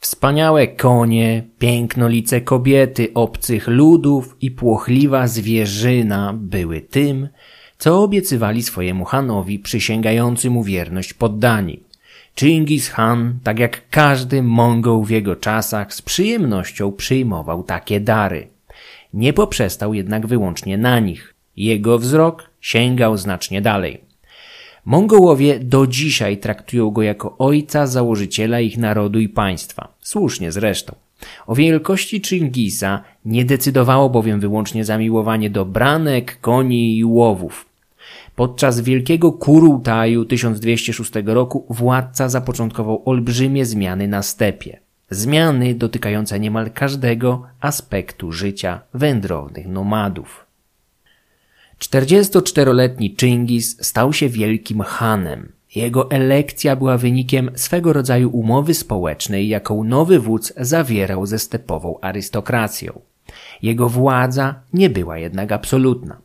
Wspaniałe konie, pięknolice kobiety obcych ludów i płochliwa zwierzyna były tym, co obiecywali swojemu Hanowi przysięgający mu wierność poddani. Chingis Khan, tak jak każdy Mongoł w jego czasach, z przyjemnością przyjmował takie dary. Nie poprzestał jednak wyłącznie na nich. Jego wzrok sięgał znacznie dalej. Mongołowie do dzisiaj traktują go jako ojca założyciela ich narodu i państwa. Słusznie zresztą. O wielkości Chingisa nie decydowało bowiem wyłącznie zamiłowanie do branek, koni i łowów. Podczas wielkiego Kurultaju 1206 roku władca zapoczątkował olbrzymie zmiany na stepie. Zmiany dotykające niemal każdego aspektu życia wędrownych nomadów. 44-letni Chingis stał się wielkim Hanem. Jego elekcja była wynikiem swego rodzaju umowy społecznej, jaką nowy wódz zawierał ze stepową arystokracją. Jego władza nie była jednak absolutna.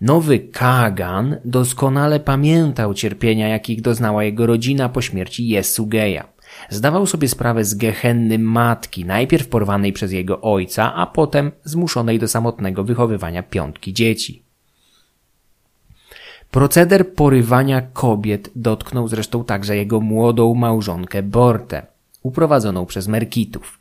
Nowy Kagan doskonale pamiętał cierpienia, jakich doznała jego rodzina po śmierci Jesugeja. Zdawał sobie sprawę z gehenny matki, najpierw porwanej przez jego ojca, a potem zmuszonej do samotnego wychowywania piątki dzieci. Proceder porywania kobiet dotknął zresztą także jego młodą małżonkę Bortę, uprowadzoną przez Merkitów.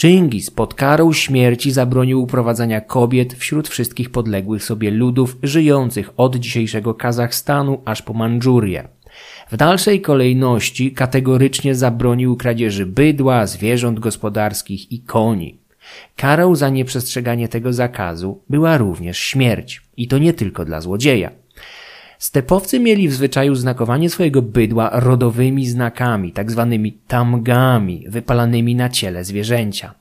Chingis pod karą śmierci zabronił uprowadzania kobiet wśród wszystkich podległych sobie ludów żyjących od dzisiejszego Kazachstanu aż po Mandżurię. W dalszej kolejności kategorycznie zabronił kradzieży bydła, zwierząt gospodarskich i koni. Karą za nieprzestrzeganie tego zakazu była również śmierć. I to nie tylko dla złodzieja. Stepowcy mieli w zwyczaju znakowanie swojego bydła rodowymi znakami, tak zwanymi tamgami, wypalanymi na ciele zwierzęcia.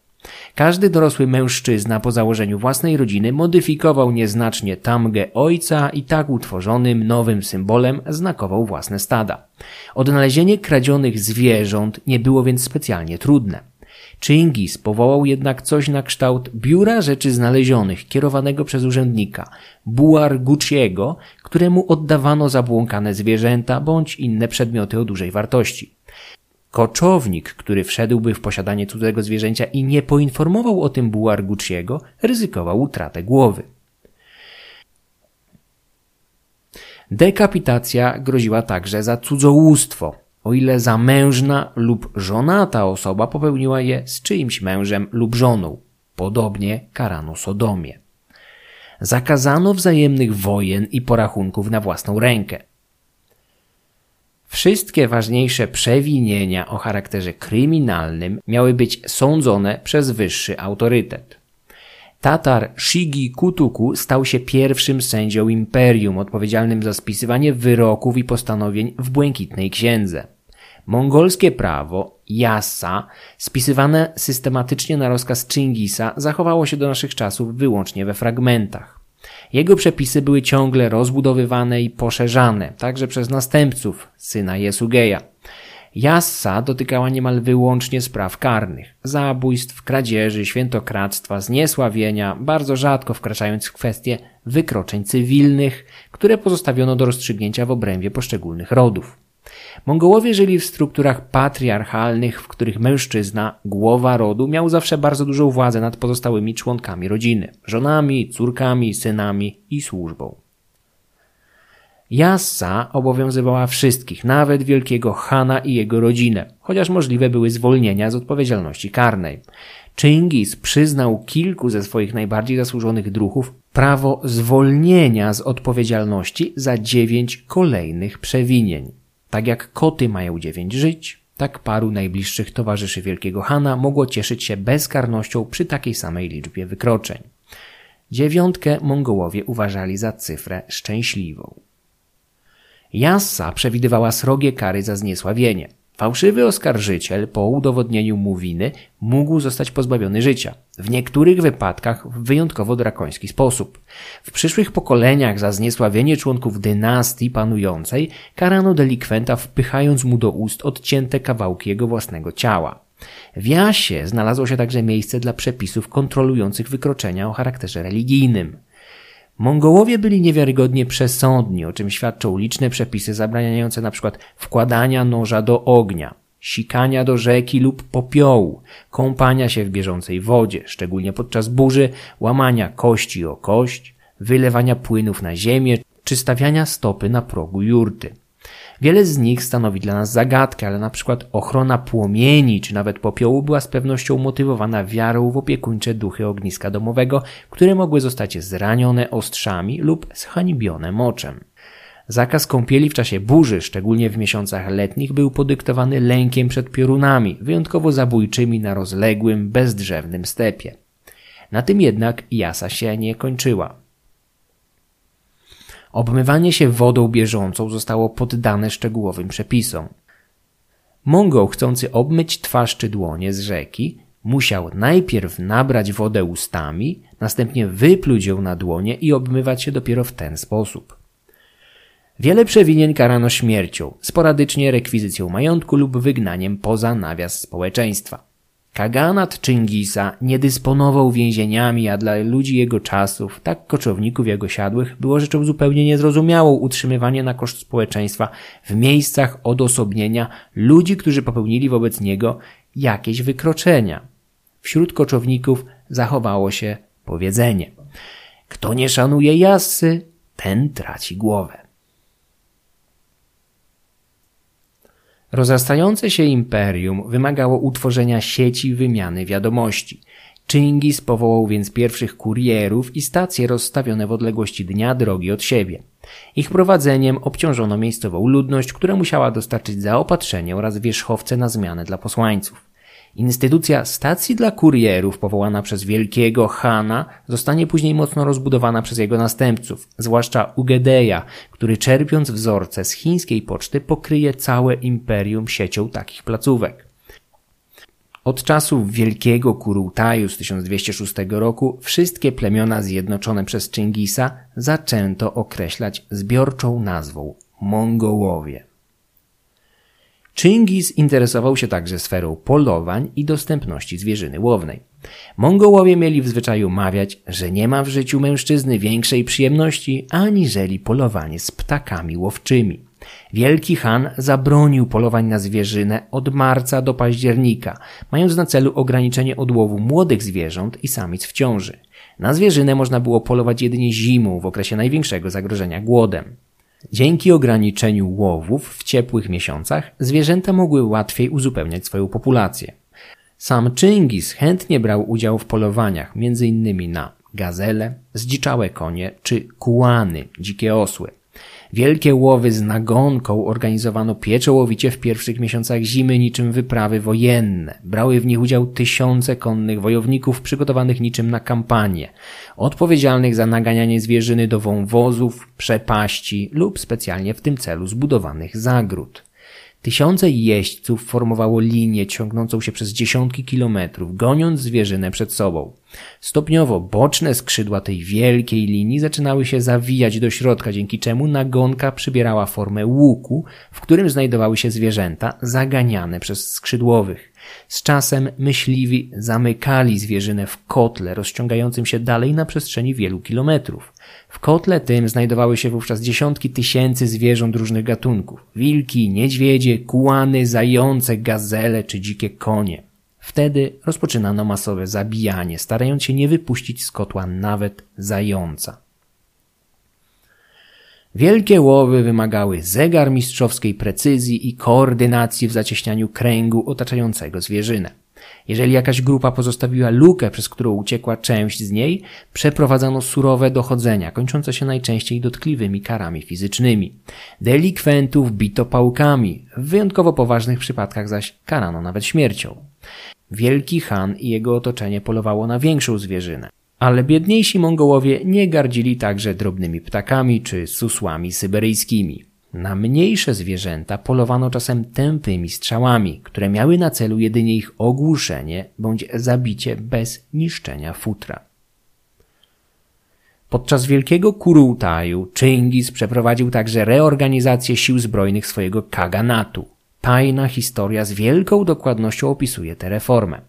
Każdy dorosły mężczyzna po założeniu własnej rodziny modyfikował nieznacznie tamgę ojca i tak utworzonym nowym symbolem znakował własne stada. Odnalezienie kradzionych zwierząt nie było więc specjalnie trudne. Chingis powołał jednak coś na kształt biura rzeczy znalezionych, kierowanego przez urzędnika, Buar Gucciego, któremu oddawano zabłąkane zwierzęta bądź inne przedmioty o dużej wartości. Koczownik, który wszedłby w posiadanie cudzego zwierzęcia i nie poinformował o tym Buar Gucciego, ryzykował utratę głowy. Dekapitacja groziła także za cudzołóstwo, o ile zamężna lub żonata osoba popełniła je z czyimś mężem lub żoną. Podobnie karano sodomię. Zakazano wzajemnych wojen i porachunków na własną rękę. Wszystkie ważniejsze przewinienia o charakterze kryminalnym miały być sądzone przez wyższy autorytet. Tatar Shigi Kutuku stał się pierwszym sędzią imperium odpowiedzialnym za spisywanie wyroków i postanowień w Błękitnej Księdze. Mongolskie prawo, Yassa, spisywane systematycznie na rozkaz Chingisa, zachowało się do naszych czasów wyłącznie we fragmentach. Jego przepisy były ciągle rozbudowywane i poszerzane, także przez następców syna Jesugeja. Yassa dotykała niemal wyłącznie spraw karnych, zabójstw, kradzieży, świętokradztwa, zniesławienia, bardzo rzadko wkraczając w kwestie wykroczeń cywilnych, które pozostawiono do rozstrzygnięcia w obrębie poszczególnych rodów. Mongołowie żyli w strukturach patriarchalnych, w których mężczyzna, głowa rodu, miał zawsze bardzo dużą władzę nad pozostałymi członkami rodziny żonami, córkami, synami i służbą. Jassa obowiązywała wszystkich, nawet wielkiego Hana i jego rodzinę, chociaż możliwe były zwolnienia z odpowiedzialności karnej. Chingis przyznał kilku ze swoich najbardziej zasłużonych druhów prawo zwolnienia z odpowiedzialności za dziewięć kolejnych przewinień. Tak jak koty mają dziewięć żyć, tak paru najbliższych towarzyszy Wielkiego Hana mogło cieszyć się bezkarnością przy takiej samej liczbie wykroczeń. Dziewiątkę Mongołowie uważali za cyfrę szczęśliwą. Jassa przewidywała srogie kary za zniesławienie. Fałszywy oskarżyciel po udowodnieniu mu winy mógł zostać pozbawiony życia, w niektórych wypadkach w wyjątkowo drakoński sposób. W przyszłych pokoleniach za zniesławienie członków dynastii panującej karano delikwenta wpychając mu do ust odcięte kawałki jego własnego ciała. W Jasie znalazło się także miejsce dla przepisów kontrolujących wykroczenia o charakterze religijnym. Mongołowie byli niewiarygodnie przesądni, o czym świadczą liczne przepisy zabraniające np. wkładania noża do ognia. sikania do rzeki lub popiołu, kąpania się w bieżącej wodzie, szczególnie podczas burzy, łamania kości o kość, wylewania płynów na ziemię czy stawiania stopy na progu jurty. Wiele z nich stanowi dla nas zagadkę, ale na przykład ochrona płomieni czy nawet popiołu była z pewnością motywowana wiarą w opiekuńcze duchy ogniska domowego, które mogły zostać zranione ostrzami lub zhańbione moczem. Zakaz kąpieli w czasie burzy, szczególnie w miesiącach letnich, był podyktowany lękiem przed piorunami, wyjątkowo zabójczymi na rozległym, bezdrzewnym stepie. Na tym jednak jasa się nie kończyła. Obmywanie się wodą bieżącą zostało poddane szczegółowym przepisom. Mongol chcący obmyć twarz czy dłonie z rzeki musiał najpierw nabrać wodę ustami, następnie wypluć ją na dłonie i obmywać się dopiero w ten sposób. Wiele przewinień karano śmiercią, sporadycznie rekwizycją majątku lub wygnaniem poza nawias społeczeństwa. Kaganat Chingisa nie dysponował więzieniami, a dla ludzi jego czasów, tak koczowników jak osiadłych, było rzeczą zupełnie niezrozumiałą utrzymywanie na koszt społeczeństwa w miejscach odosobnienia ludzi, którzy popełnili wobec niego jakieś wykroczenia. Wśród koczowników zachowało się powiedzenie: Kto nie szanuje jassy, ten traci głowę. Rozrastające się imperium wymagało utworzenia sieci wymiany wiadomości. Chingis powołał więc pierwszych kurierów i stacje rozstawione w odległości dnia drogi od siebie. Ich prowadzeniem obciążono miejscową ludność, która musiała dostarczyć zaopatrzenie oraz wierzchowce na zmianę dla posłańców. Instytucja stacji dla kurierów powołana przez wielkiego Hana zostanie później mocno rozbudowana przez jego następców, zwłaszcza Ugedeja, który czerpiąc wzorce z chińskiej poczty pokryje całe imperium siecią takich placówek. Od czasów Wielkiego Kurultaju z 1206 roku wszystkie plemiona zjednoczone przez Chingisa zaczęto określać zbiorczą nazwą Mongołowie. Chingis interesował się także sferą polowań i dostępności zwierzyny łownej. Mongołowie mieli w zwyczaju mawiać, że nie ma w życiu mężczyzny większej przyjemności aniżeli polowanie z ptakami łowczymi. Wielki Han zabronił polowań na zwierzynę od marca do października, mając na celu ograniczenie odłowu młodych zwierząt i samic w ciąży. Na zwierzynę można było polować jedynie zimą w okresie największego zagrożenia głodem. Dzięki ograniczeniu łowów w ciepłych miesiącach zwierzęta mogły łatwiej uzupełniać swoją populację. Sam Chingis chętnie brał udział w polowaniach, m.in. na gazele, zdziczałe konie czy kułany, dzikie osły. Wielkie łowy z nagonką organizowano pieczołowicie w pierwszych miesiącach zimy niczym wyprawy wojenne. Brały w nich udział tysiące konnych wojowników przygotowanych niczym na kampanię, odpowiedzialnych za naganianie zwierzyny do wąwozów, przepaści lub specjalnie w tym celu zbudowanych zagród. Tysiące jeźdźców formowało linię ciągnącą się przez dziesiątki kilometrów, goniąc zwierzynę przed sobą. Stopniowo boczne skrzydła tej wielkiej linii zaczynały się zawijać do środka, dzięki czemu nagonka przybierała formę łuku, w którym znajdowały się zwierzęta zaganiane przez skrzydłowych. Z czasem myśliwi zamykali zwierzynę w kotle rozciągającym się dalej na przestrzeni wielu kilometrów. W kotle tym znajdowały się wówczas dziesiątki tysięcy zwierząt różnych gatunków. Wilki, niedźwiedzie, kułany, zające, gazele czy dzikie konie. Wtedy rozpoczynano masowe zabijanie, starając się nie wypuścić z kotła nawet zająca. Wielkie łowy wymagały zegar mistrzowskiej precyzji i koordynacji w zacieśnianiu kręgu otaczającego zwierzynę. Jeżeli jakaś grupa pozostawiła lukę, przez którą uciekła część z niej, przeprowadzano surowe dochodzenia, kończące się najczęściej dotkliwymi karami fizycznymi. Delikwentów bito pałkami, w wyjątkowo poważnych przypadkach zaś karano nawet śmiercią. Wielki Han i jego otoczenie polowało na większą zwierzynę. Ale biedniejsi Mongołowie nie gardzili także drobnymi ptakami czy susłami syberyjskimi. Na mniejsze zwierzęta polowano czasem tępymi strzałami, które miały na celu jedynie ich ogłuszenie bądź zabicie bez niszczenia futra. Podczas wielkiego Kurultaju Chingis przeprowadził także reorganizację sił zbrojnych swojego kaganatu. Tajna historia z wielką dokładnością opisuje tę reformę,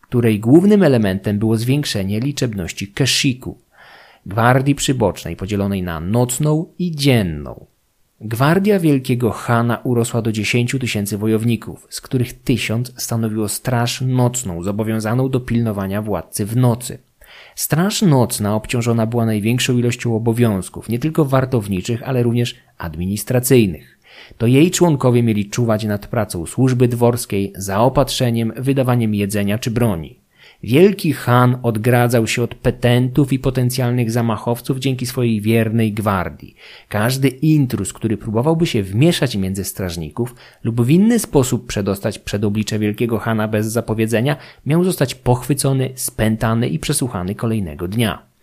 której głównym elementem było zwiększenie liczebności keshiku, gwardii przybocznej podzielonej na nocną i dzienną. Gwardia Wielkiego Hana urosła do 10 tysięcy wojowników, z których tysiąc stanowiło straż nocną zobowiązaną do pilnowania władcy w nocy. Straż nocna obciążona była największą ilością obowiązków, nie tylko wartowniczych, ale również administracyjnych. To jej członkowie mieli czuwać nad pracą służby dworskiej, zaopatrzeniem, wydawaniem jedzenia czy broni. Wielki Han odgradzał się od petentów i potencjalnych zamachowców dzięki swojej wiernej gwardii. Każdy intrus, który próbowałby się wmieszać między strażników lub w inny sposób przedostać przed oblicze Wielkiego Hana bez zapowiedzenia, miał zostać pochwycony, spętany i przesłuchany kolejnego dnia.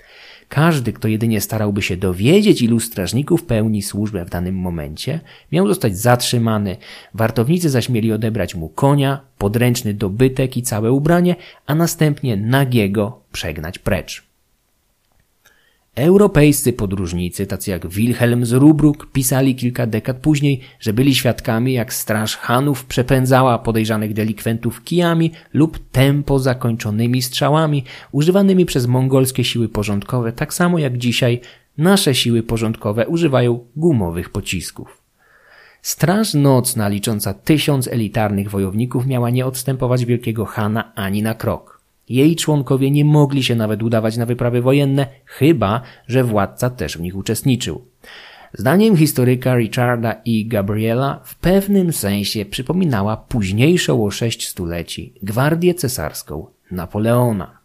Każdy, kto jedynie starałby się dowiedzieć, ilu strażników pełni służbę w danym momencie, miał zostać zatrzymany. Wartownicy zaś mieli odebrać mu konia, podręczny dobytek i całe ubranie, a następnie nagiego przegnać precz. Europejscy podróżnicy, tacy jak Wilhelm z Rubruck, pisali kilka dekad później, że byli świadkami, jak straż Hanów przepędzała podejrzanych delikwentów kijami lub tempo zakończonymi strzałami, używanymi przez mongolskie siły porządkowe, tak samo jak dzisiaj nasze siły porządkowe używają gumowych pocisków. Straż nocna licząca tysiąc elitarnych wojowników miała nie odstępować wielkiego Hana ani na krok. Jej członkowie nie mogli się nawet udawać na wyprawy wojenne, chyba że władca też w nich uczestniczył. Zdaniem historyka Richarda i Gabriela w pewnym sensie przypominała późniejszą o sześć stuleci gwardię cesarską Napoleona.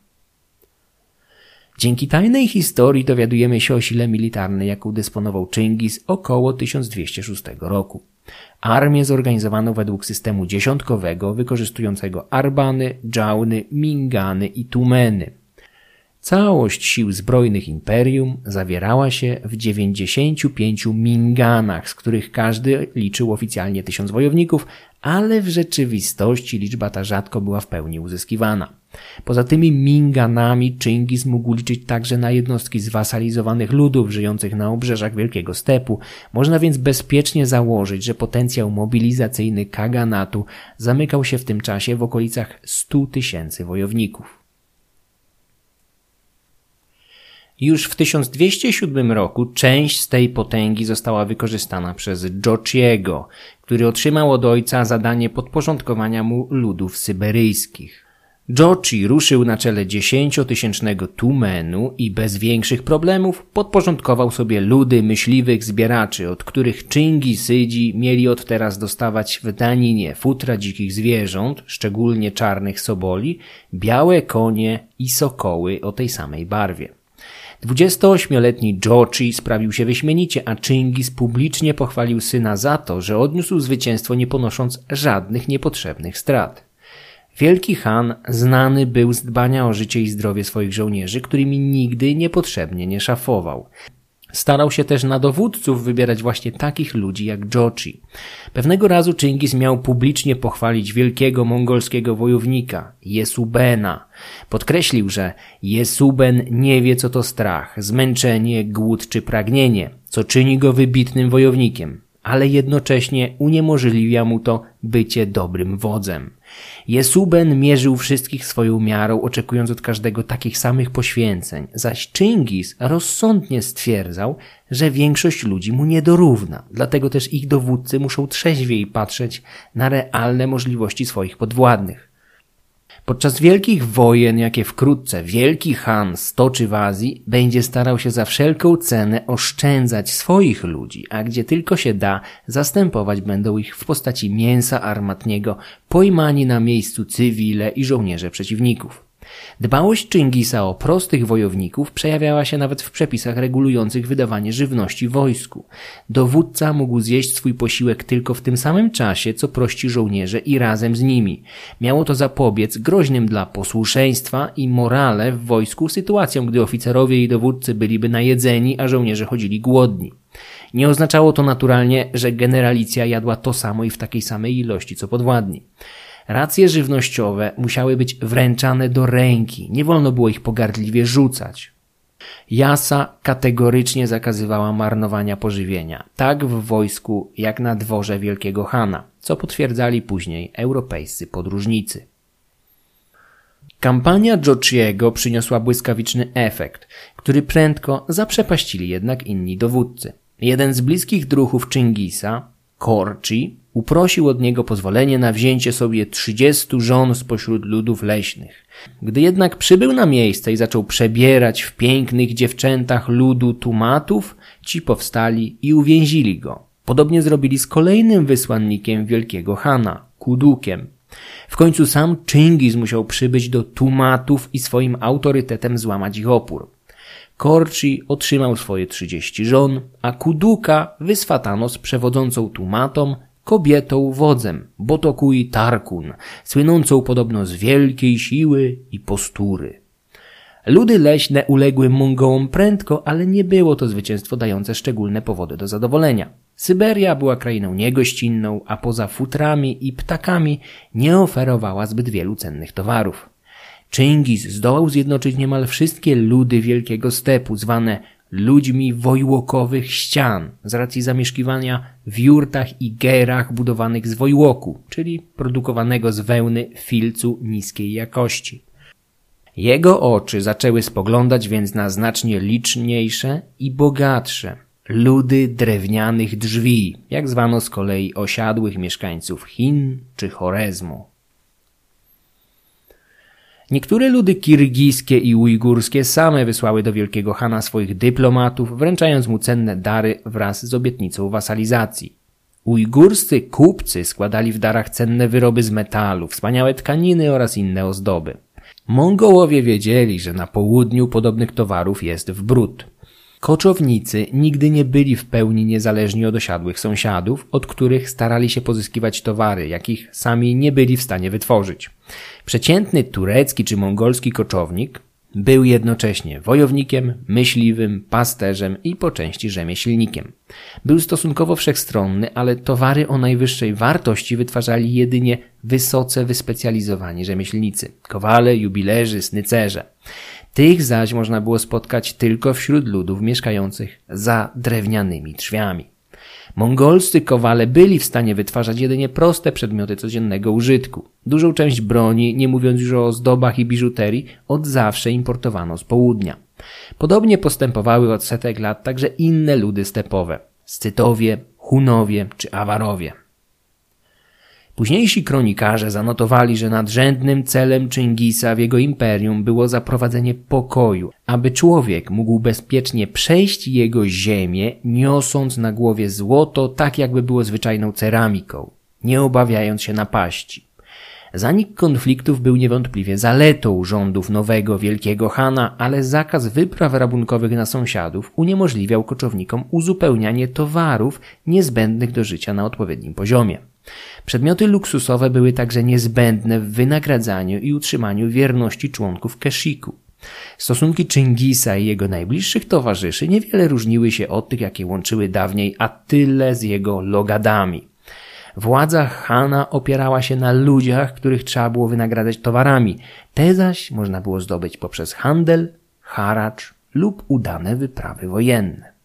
Dzięki tajnej historii dowiadujemy się o sile militarnej, jaką dysponował Chingis około 1206 roku. Armię zorganizowano według systemu dziesiątkowego, wykorzystującego arbany, dżauny, mingany i tumeny. Całość sił zbrojnych imperium zawierała się w 95 minganach, z których każdy liczył oficjalnie tysiąc wojowników, ale w rzeczywistości liczba ta rzadko była w pełni uzyskiwana. Poza tymi Minganami Chingis mógł liczyć także na jednostki zwasalizowanych ludów żyjących na obrzeżach Wielkiego Stepu. Można więc bezpiecznie założyć, że potencjał mobilizacyjny Kaganatu zamykał się w tym czasie w okolicach 100 tysięcy wojowników. Już w 1207 roku część z tej potęgi została wykorzystana przez Jochiego, który otrzymał od ojca zadanie podporządkowania mu ludów syberyjskich. Jochi ruszył na czele dziesięciotysięcznego Tumenu i bez większych problemów podporządkował sobie ludy myśliwych zbieraczy, od których Sydzi mieli od teraz dostawać w daninie futra dzikich zwierząt, szczególnie czarnych soboli, białe konie i sokoły o tej samej barwie. 28-letni Jochi sprawił się wyśmienicie, a Chingis publicznie pochwalił syna za to, że odniósł zwycięstwo nie ponosząc żadnych niepotrzebnych strat. Wielki Han znany był z dbania o życie i zdrowie swoich żołnierzy, którymi nigdy niepotrzebnie nie szafował. Starał się też na dowódców wybierać właśnie takich ludzi jak Jochi. Pewnego razu Chingis miał publicznie pochwalić wielkiego mongolskiego wojownika, Jesubena. Podkreślił, że Jesuben nie wie co to strach, zmęczenie, głód czy pragnienie, co czyni go wybitnym wojownikiem, ale jednocześnie uniemożliwia mu to bycie dobrym wodzem. Jesuben mierzył wszystkich swoją miarą, oczekując od każdego takich samych poświęceń, zaś Chingis rozsądnie stwierdzał, że większość ludzi mu nie dorówna, dlatego też ich dowódcy muszą trzeźwiej patrzeć na realne możliwości swoich podwładnych. Podczas wielkich wojen, jakie wkrótce wielki Han stoczy w Azji, będzie starał się za wszelką cenę oszczędzać swoich ludzi, a gdzie tylko się da, zastępować będą ich w postaci mięsa armatniego, pojmani na miejscu cywile i żołnierze przeciwników. Dbałość Chingisa o prostych wojowników przejawiała się nawet w przepisach regulujących wydawanie żywności wojsku. Dowódca mógł zjeść swój posiłek tylko w tym samym czasie, co prości żołnierze i razem z nimi. Miało to zapobiec groźnym dla posłuszeństwa i morale w wojsku sytuacjom, gdy oficerowie i dowódcy byliby najedzeni, a żołnierze chodzili głodni. Nie oznaczało to naturalnie, że generalicja jadła to samo i w takiej samej ilości co podwładni. Racje żywnościowe musiały być wręczane do ręki, nie wolno było ich pogardliwie rzucać. Jasa kategorycznie zakazywała marnowania pożywienia, tak w wojsku jak na dworze Wielkiego Hana, co potwierdzali później europejscy podróżnicy. Kampania Jochiego przyniosła błyskawiczny efekt, który prędko zaprzepaścili jednak inni dowódcy. Jeden z bliskich druhów Chingisa, Korci, uprosił od niego pozwolenie na wzięcie sobie trzydziestu żon spośród ludów leśnych. Gdy jednak przybył na miejsce i zaczął przebierać w pięknych dziewczętach ludu tumatów, ci powstali i uwięzili go. Podobnie zrobili z kolejnym wysłannikiem wielkiego Hana, Kudukiem. W końcu sam Chingis musiał przybyć do tumatów i swoim autorytetem złamać ich opór. Korci otrzymał swoje trzydzieści żon, a Kuduka wyswatano z przewodzącą tumatą kobietą wodzem, Botokui Tarkun, słynącą podobno z wielkiej siły i postury. Ludy leśne uległy Mongołom prędko, ale nie było to zwycięstwo dające szczególne powody do zadowolenia. Syberia była krainą niegościnną, a poza futrami i ptakami nie oferowała zbyt wielu cennych towarów. Chingis zdołał zjednoczyć niemal wszystkie ludy Wielkiego Stepu, zwane ludźmi wojłokowych ścian, z racji zamieszkiwania w jurtach i gerach budowanych z wojłoku, czyli produkowanego z wełny filcu niskiej jakości. Jego oczy zaczęły spoglądać więc na znacznie liczniejsze i bogatsze ludy drewnianych drzwi, jak zwano z kolei osiadłych mieszkańców Chin czy Chorezmu. Niektóre ludy kirgijskie i ujgurskie same wysłały do Wielkiego Hana swoich dyplomatów, wręczając mu cenne dary wraz z obietnicą wasalizacji. Ujgurscy kupcy składali w darach cenne wyroby z metalu, wspaniałe tkaniny oraz inne ozdoby. Mongołowie wiedzieli, że na południu podobnych towarów jest w brud. Koczownicy nigdy nie byli w pełni niezależni od osiadłych sąsiadów, od których starali się pozyskiwać towary, jakich sami nie byli w stanie wytworzyć. Przeciętny turecki czy mongolski koczownik był jednocześnie wojownikiem, myśliwym, pasterzem i po części rzemieślnikiem. Był stosunkowo wszechstronny, ale towary o najwyższej wartości wytwarzali jedynie wysoce wyspecjalizowani rzemieślnicy kowale, jubilerzy, snycerze. Tych zaś można było spotkać tylko wśród ludów mieszkających za drewnianymi drzwiami. Mongolscy kowale byli w stanie wytwarzać jedynie proste przedmioty codziennego użytku. Dużą część broni, nie mówiąc już o ozdobach i biżuterii, od zawsze importowano z południa. Podobnie postępowały od setek lat także inne ludy stepowe. Scytowie, Hunowie czy Awarowie. Późniejsi kronikarze zanotowali, że nadrzędnym celem Chingisa w jego imperium było zaprowadzenie pokoju, aby człowiek mógł bezpiecznie przejść jego ziemię, niosąc na głowie złoto, tak jakby było zwyczajną ceramiką, nie obawiając się napaści. Zanik konfliktów był niewątpliwie zaletą rządów nowego wielkiego Hana, ale zakaz wypraw rabunkowych na sąsiadów uniemożliwiał koczownikom uzupełnianie towarów niezbędnych do życia na odpowiednim poziomie. Przedmioty luksusowe były także niezbędne w wynagradzaniu i utrzymaniu wierności członków Keshiku. Stosunki Chingisa i jego najbliższych towarzyszy niewiele różniły się od tych, jakie łączyły dawniej Attyle z jego Logadami. Władza Hana opierała się na ludziach, których trzeba było wynagradzać towarami. Te zaś można było zdobyć poprzez handel, haracz lub udane wyprawy wojenne.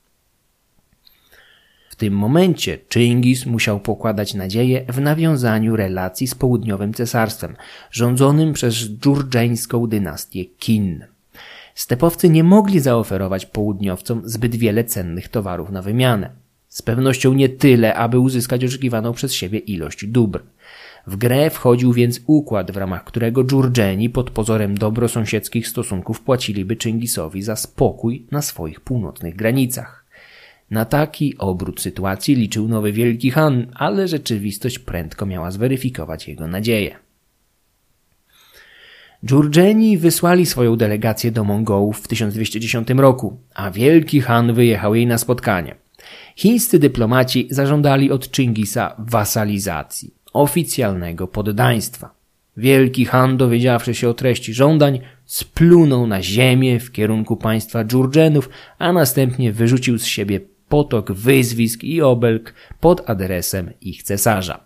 Tym momencie Chingis musiał pokładać nadzieję w nawiązaniu relacji z południowym cesarstwem, rządzonym przez dżurdżeńską dynastię Kin. Stepowcy nie mogli zaoferować południowcom zbyt wiele cennych towarów na wymianę. Z pewnością nie tyle, aby uzyskać oczekiwaną przez siebie ilość dóbr. W grę wchodził więc układ, w ramach którego Dżurdżeni pod pozorem dobrosąsiedzkich stosunków płaciliby Chingisowi za spokój na swoich północnych granicach. Na taki obrót sytuacji liczył nowy Wielki Han, ale rzeczywistość prędko miała zweryfikować jego nadzieje. Dżurdżeni wysłali swoją delegację do Mongołów w 1210 roku, a Wielki Han wyjechał jej na spotkanie. Chińscy dyplomaci zażądali od Chingisa wasalizacji, oficjalnego poddaństwa. Wielki Han, dowiedziawszy się o treści żądań, splunął na ziemię w kierunku państwa Dżurdżenów, a następnie wyrzucił z siebie potok wyzwisk i obelg pod adresem ich cesarza.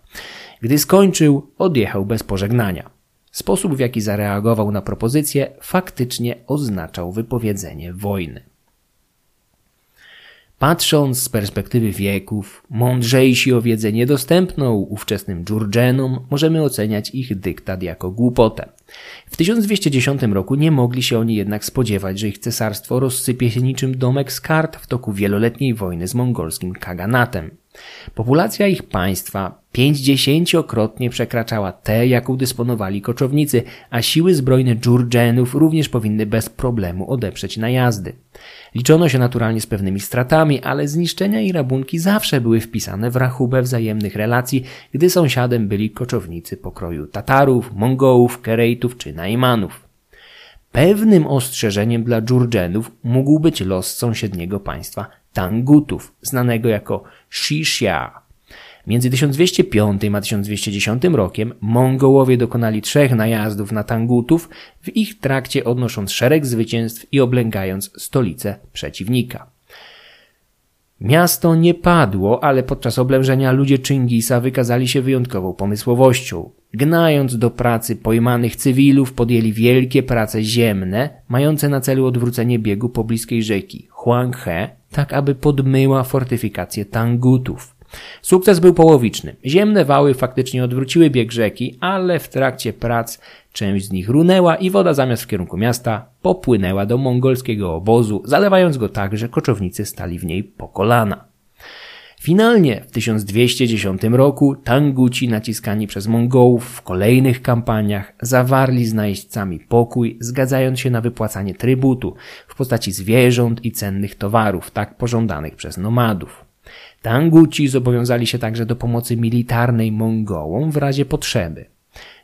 Gdy skończył, odjechał bez pożegnania. Sposób, w jaki zareagował na propozycję, faktycznie oznaczał wypowiedzenie wojny. Patrząc z perspektywy wieków, mądrzejsi o wiedzę niedostępną ówczesnym dżurdżenom, możemy oceniać ich dyktat jako głupotę. W 1210 roku nie mogli się oni jednak spodziewać, że ich cesarstwo rozsypie się niczym domek z kart w toku wieloletniej wojny z mongolskim kaganatem. Populacja ich państwa pięćdziesięciokrotnie przekraczała tę, jaką dysponowali koczownicy, a siły zbrojne dżurdżenów również powinny bez problemu odeprzeć najazdy. Liczono się naturalnie z pewnymi stratami, ale zniszczenia i rabunki zawsze były wpisane w rachubę wzajemnych relacji, gdy sąsiadem byli koczownicy pokroju Tatarów, Mongołów, Kerejtów czy Naimanów. Pewnym ostrzeżeniem dla Dżurdżenów mógł być los sąsiedniego państwa Tangutów, znanego jako Shishia. Między 1205 a 1210 rokiem Mongołowie dokonali trzech najazdów na Tangutów, w ich trakcie odnosząc szereg zwycięstw i oblęgając stolicę przeciwnika. Miasto nie padło, ale podczas oblężenia ludzie Chingisa wykazali się wyjątkową pomysłowością. Gnając do pracy pojmanych cywilów, podjęli wielkie prace ziemne, mające na celu odwrócenie biegu pobliskiej rzeki Huanghe, tak aby podmyła fortyfikację Tangutów. Sukces był połowiczny. Ziemne wały faktycznie odwróciły bieg rzeki, ale w trakcie prac część z nich runęła i woda zamiast w kierunku miasta popłynęła do mongolskiego obozu, zalewając go tak, że koczownicy stali w niej po kolana. Finalnie w 1210 roku Tanguci naciskani przez Mongołów w kolejnych kampaniach zawarli z najeźdźcami pokój, zgadzając się na wypłacanie trybutu w postaci zwierząt i cennych towarów, tak pożądanych przez nomadów. Tanguci zobowiązali się także do pomocy militarnej Mongołom w razie potrzeby.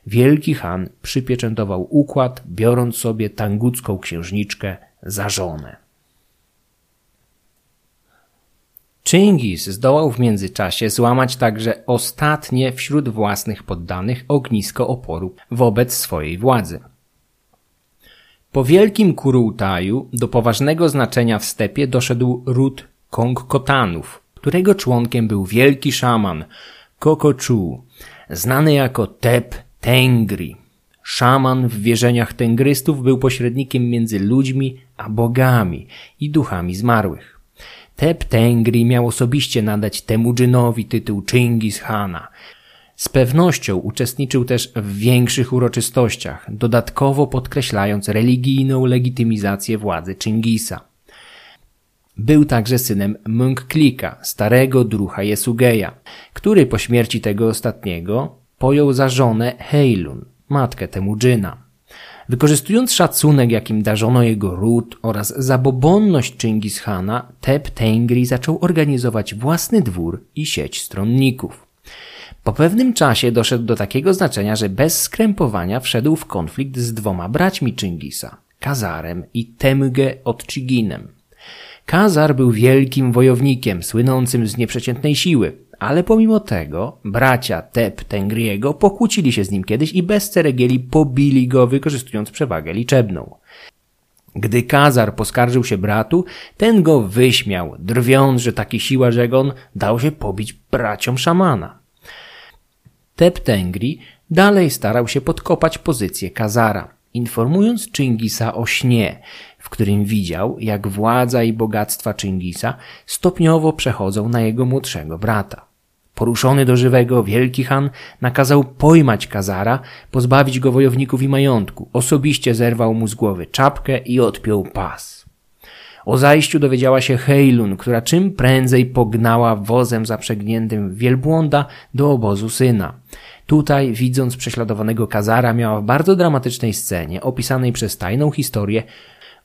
Wielki Han przypieczętował układ, biorąc sobie tangucką księżniczkę za żonę. Chingis zdołał w międzyczasie złamać także ostatnie wśród własnych poddanych ognisko oporu wobec swojej władzy. Po wielkim Kurułtaju do poważnego znaczenia w stepie doszedł ród Kongkotanów, którego członkiem był wielki szaman Kokochu, znany jako Tep Tengri. Szaman w wierzeniach tengrystów był pośrednikiem między ludźmi a bogami i duchami zmarłych. Tep Tengri miał osobiście nadać temu dżynowi tytuł Chingis Hana. Z pewnością uczestniczył też w większych uroczystościach, dodatkowo podkreślając religijną legitymizację władzy Chingisa. Był także synem Mungklika, starego drucha Jesugeja, który po śmierci tego ostatniego pojął za żonę Heilun, matkę temu dżyna. Wykorzystując szacunek, jakim darzono jego ród oraz zabobonność Chingis Hana, Tep Tengri zaczął organizować własny dwór i sieć stronników. Po pewnym czasie doszedł do takiego znaczenia, że bez skrępowania wszedł w konflikt z dwoma braćmi Chingisa, Kazarem i Temge Odcziginem. Kazar był wielkim wojownikiem, słynącym z nieprzeciętnej siły, ale pomimo tego bracia Tep Tengriego pokłócili się z nim kiedyś i bez ceregieli pobili go, wykorzystując przewagę liczebną. Gdy Kazar poskarżył się bratu, ten go wyśmiał, drwiąc, że taki siła żegon dał się pobić braciom szamana. Tep Tengri dalej starał się podkopać pozycję Kazara, informując Chingisa o śnie, w którym widział, jak władza i bogactwa Chingisa stopniowo przechodzą na jego młodszego brata. Poruszony do żywego Wielki Han nakazał pojmać Kazara, pozbawić go wojowników i majątku. Osobiście zerwał mu z głowy czapkę i odpiął pas. O zajściu dowiedziała się Heilun, która czym prędzej pognała wozem zaprzęgniętym w wielbłąda do obozu syna. Tutaj, widząc prześladowanego Kazara, miała w bardzo dramatycznej scenie, opisanej przez tajną historię,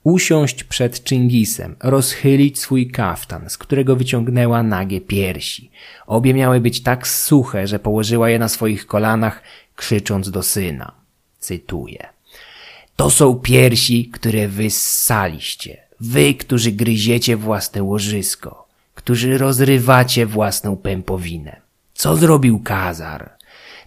usiąść przed Czyngisem, rozchylić swój kaftan, z którego wyciągnęła nagie piersi. Obie miały być tak suche, że położyła je na swoich kolanach, krzycząc do syna. Cytuję. To są piersi, które wy ssaliście. Wy, którzy gryziecie własne łożysko, którzy rozrywacie własną pępowinę. Co zrobił Kazar?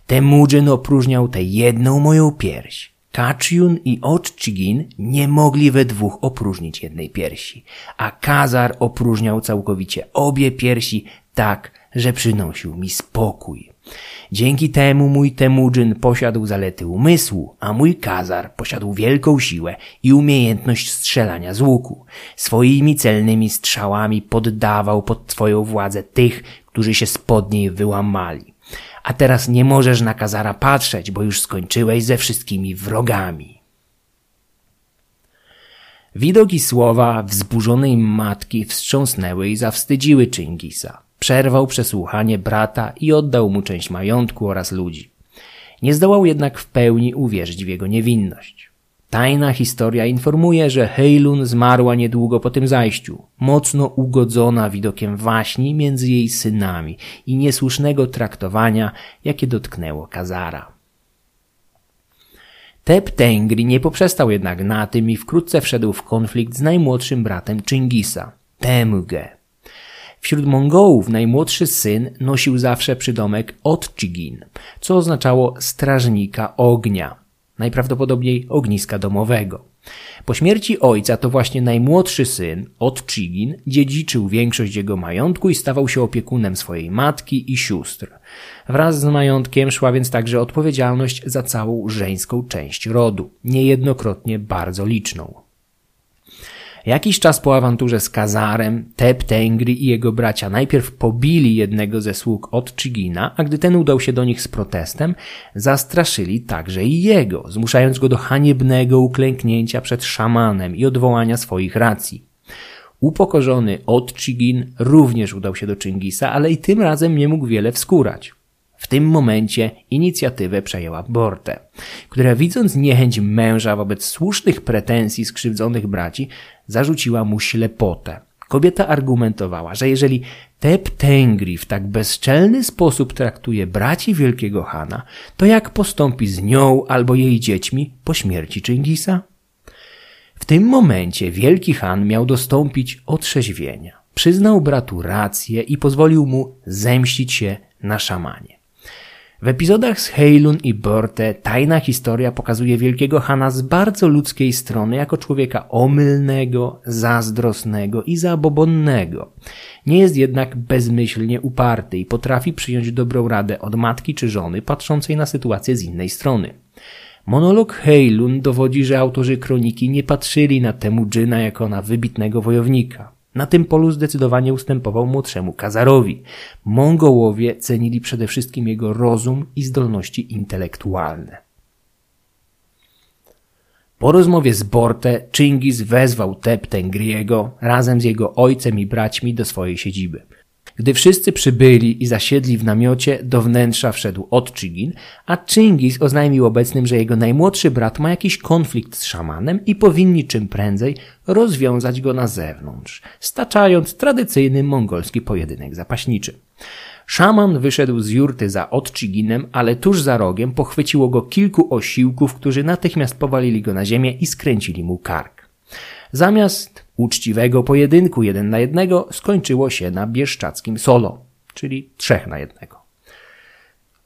Temujin opróżniał tę jedną moją pierś. Kaczyun i Otchigin nie mogli we dwóch opróżnić jednej piersi, a Kazar opróżniał całkowicie obie piersi tak, że przynosił mi spokój. Dzięki temu mój Temujin posiadł zalety umysłu, a mój Kazar posiadł wielką siłę i umiejętność strzelania z łuku. Swoimi celnymi strzałami poddawał pod twoją władzę tych, którzy się spod niej wyłamali. A teraz nie możesz na Kazara patrzeć, bo już skończyłeś ze wszystkimi wrogami. Widok i słowa wzburzonej matki wstrząsnęły i zawstydziły Chingisa. Przerwał przesłuchanie brata i oddał mu część majątku oraz ludzi. Nie zdołał jednak w pełni uwierzyć w jego niewinność. Tajna historia informuje, że Heilun zmarła niedługo po tym zajściu, mocno ugodzona widokiem waśni między jej synami i niesłusznego traktowania, jakie dotknęło Kazara. Tep Tengri nie poprzestał jednak na tym i wkrótce wszedł w konflikt z najmłodszym bratem Chingisa, Temuge. Wśród Mongołów najmłodszy syn nosił zawsze przydomek Otchigin, co oznaczało strażnika ognia, najprawdopodobniej ogniska domowego. Po śmierci ojca to właśnie najmłodszy syn, Otchigin, dziedziczył większość jego majątku i stawał się opiekunem swojej matki i sióstr. Wraz z majątkiem szła więc także odpowiedzialność za całą żeńską część rodu, niejednokrotnie bardzo liczną. Jakiś czas po awanturze z Kazarem, Tep Tengri i jego bracia najpierw pobili jednego ze sług od Chigina, a gdy ten udał się do nich z protestem, zastraszyli także i jego, zmuszając go do haniebnego uklęknięcia przed szamanem i odwołania swoich racji. Upokorzony od Chigin również udał się do Chingisa, ale i tym razem nie mógł wiele wskórać. W tym momencie inicjatywę przejęła Borte, która widząc niechęć męża wobec słusznych pretensji skrzywdzonych braci, zarzuciła mu ślepotę. Kobieta argumentowała, że jeżeli Tep Tengri w tak bezczelny sposób traktuje braci wielkiego Hana, to jak postąpi z nią albo jej dziećmi po śmierci Chingisa? W tym momencie wielki Han miał dostąpić otrzeźwienia. Przyznał bratu rację i pozwolił mu zemścić się na szamanie. W epizodach z Heilun i Borte tajna historia pokazuje wielkiego Hana z bardzo ludzkiej strony jako człowieka omylnego, zazdrosnego i zabobonnego. Nie jest jednak bezmyślnie uparty i potrafi przyjąć dobrą radę od matki czy żony patrzącej na sytuację z innej strony. Monolog Heilun dowodzi, że autorzy kroniki nie patrzyli na temu Dżyna jako na wybitnego wojownika. Na tym polu zdecydowanie ustępował młodszemu Kazarowi. Mongołowie cenili przede wszystkim jego rozum i zdolności intelektualne. Po rozmowie z Borte, Chingis wezwał Tep Tengriego razem z jego ojcem i braćmi do swojej siedziby. Gdy wszyscy przybyli i zasiedli w namiocie, do wnętrza wszedł Otchigin, a Chingis oznajmił obecnym, że jego najmłodszy brat ma jakiś konflikt z szamanem i powinni czym prędzej rozwiązać go na zewnątrz, staczając tradycyjny mongolski pojedynek zapaśniczy. Szaman wyszedł z jurty za Otchiginem, ale tuż za rogiem pochwyciło go kilku osiłków, którzy natychmiast powalili go na ziemię i skręcili mu kark. Zamiast uczciwego pojedynku jeden na jednego skończyło się na bieszczackim solo, czyli trzech na jednego.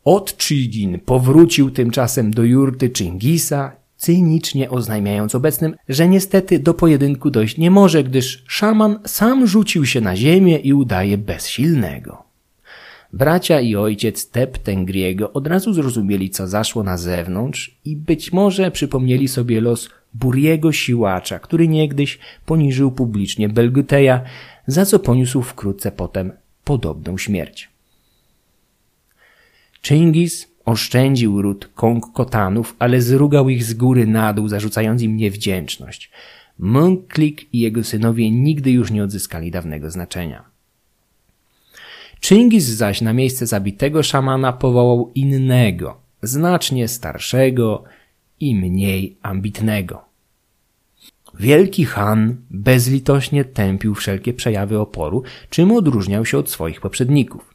Otchigin powrócił tymczasem do jurty Chingisa, cynicznie oznajmiając obecnym, że niestety do pojedynku dojść nie może, gdyż szaman sam rzucił się na ziemię i udaje bezsilnego. Bracia i ojciec Tep Tengriego od razu zrozumieli, co zaszło na zewnątrz i być może przypomnieli sobie los Buriego siłacza, który niegdyś poniżył publicznie Belguteja, za co poniósł wkrótce potem podobną śmierć. Chingis oszczędził ród Kongkotanów, ale zrugał ich z góry na dół, zarzucając im niewdzięczność. Munklik i jego synowie nigdy już nie odzyskali dawnego znaczenia. Chingis zaś na miejsce zabitego szamana powołał innego, znacznie starszego i mniej ambitnego. Wielki Han bezlitośnie tępił wszelkie przejawy oporu, czym odróżniał się od swoich poprzedników.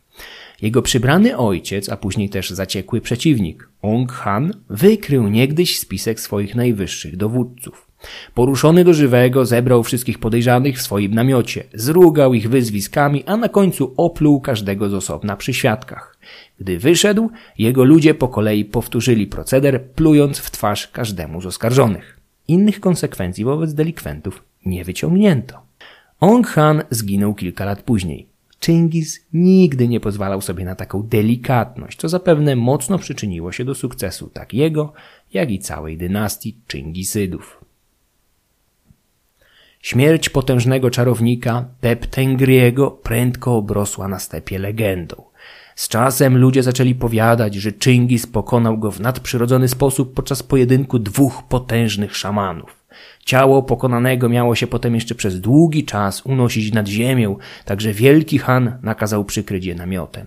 Jego przybrany ojciec, a później też zaciekły przeciwnik, Ong Han, wykrył niegdyś spisek swoich najwyższych dowódców. Poruszony do żywego zebrał wszystkich podejrzanych w swoim namiocie, zrugał ich wyzwiskami, a na końcu opluł każdego z osobna przy świadkach. Gdy wyszedł, jego ludzie po kolei powtórzyli proceder, plując w twarz każdemu z oskarżonych. Innych konsekwencji wobec delikwentów nie wyciągnięto. Ong Han zginął kilka lat później. Chingis nigdy nie pozwalał sobie na taką delikatność, co zapewne mocno przyczyniło się do sukcesu tak jego, jak i całej dynastii Chingisydów. Śmierć potężnego czarownika Peptengriego prędko obrosła na stepie legendą. Z czasem ludzie zaczęli powiadać, że Chingis pokonał go w nadprzyrodzony sposób podczas pojedynku dwóch potężnych szamanów. Ciało pokonanego miało się potem jeszcze przez długi czas unosić nad ziemią, także wielki Han nakazał przykryć je namiotem.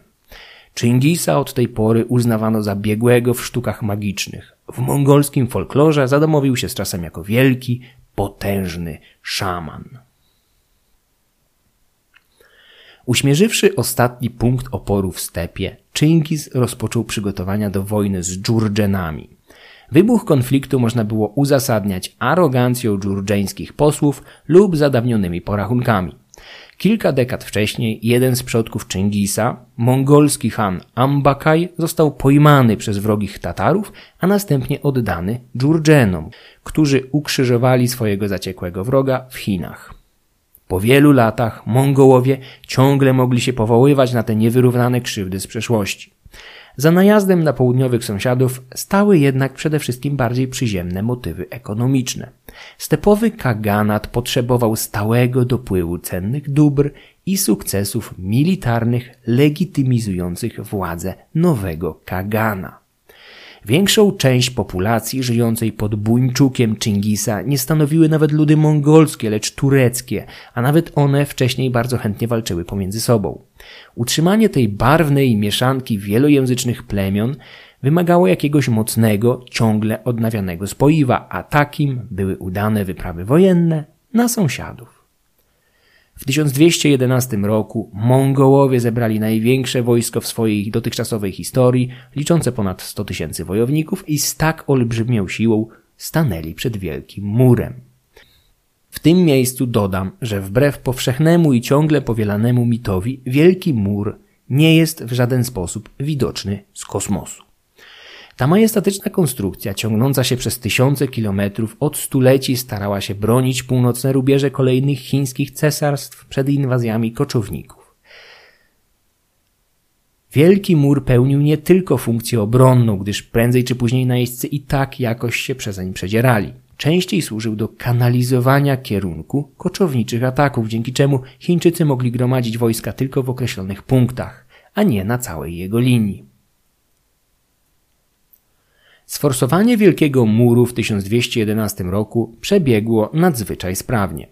Chingisa od tej pory uznawano za biegłego w sztukach magicznych. W mongolskim folklorze zadomowił się z czasem jako wielki, potężny szaman. Uśmierzywszy ostatni punkt oporu w stepie, Chingis rozpoczął przygotowania do wojny z Dżurdżenami. Wybuch konfliktu można było uzasadniać arogancją dżurdżeńskich posłów lub zadawnionymi porachunkami. Kilka dekad wcześniej jeden z przodków Chingisa, mongolski han Ambakaj, został pojmany przez wrogich Tatarów, a następnie oddany Dżurdżenom, którzy ukrzyżowali swojego zaciekłego wroga w Chinach. Po wielu latach Mongołowie ciągle mogli się powoływać na te niewyrównane krzywdy z przeszłości. Za najazdem na południowych sąsiadów stały jednak przede wszystkim bardziej przyziemne motywy ekonomiczne. Stepowy kaganat potrzebował stałego dopływu cennych dóbr i sukcesów militarnych legitymizujących władzę nowego kagana. Większą część populacji żyjącej pod Buńczukiem Chingisa nie stanowiły nawet ludy mongolskie, lecz tureckie, a nawet one wcześniej bardzo chętnie walczyły pomiędzy sobą. Utrzymanie tej barwnej mieszanki wielojęzycznych plemion wymagało jakiegoś mocnego, ciągle odnawianego spoiwa, a takim były udane wyprawy wojenne na sąsiadów. W 1211 roku Mongołowie zebrali największe wojsko w swojej dotychczasowej historii, liczące ponad 100 tysięcy wojowników i z tak olbrzymią siłą stanęli przed Wielkim Murem. W tym miejscu dodam, że wbrew powszechnemu i ciągle powielanemu mitowi, Wielki Mur nie jest w żaden sposób widoczny z kosmosu. Ta majestatyczna konstrukcja, ciągnąca się przez tysiące kilometrów, od stuleci starała się bronić północne rubieże kolejnych chińskich cesarstw przed inwazjami koczowników. Wielki mur pełnił nie tylko funkcję obronną, gdyż prędzej czy później najeźdźcy i tak jakoś się przezeń przedzierali. Częściej służył do kanalizowania kierunku koczowniczych ataków, dzięki czemu Chińczycy mogli gromadzić wojska tylko w określonych punktach, a nie na całej jego linii. Sforsowanie Wielkiego Muru w 1211 roku przebiegło nadzwyczaj sprawnie.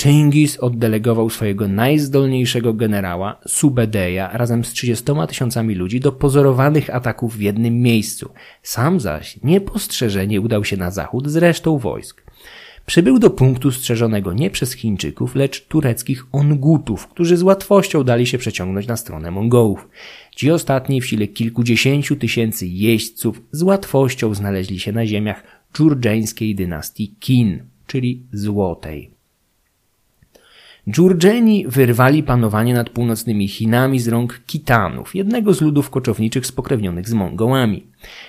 Chingis oddelegował swojego najzdolniejszego generała, Subedeja, razem z 30 tysiącami ludzi do pozorowanych ataków w jednym miejscu. Sam zaś niepostrzeżenie udał się na zachód z resztą wojsk. Przybył do punktu strzeżonego nie przez Chińczyków, lecz tureckich Ongutów, którzy z łatwością dali się przeciągnąć na stronę Mongołów. Ci ostatni w sile kilkudziesięciu tysięcy jeźdźców z łatwością znaleźli się na ziemiach dżurdżeńskiej dynastii Kin, czyli Złotej. Dżurdżeni wyrwali panowanie nad północnymi Chinami z rąk Kitanów, jednego z ludów koczowniczych spokrewnionych z Mongołami.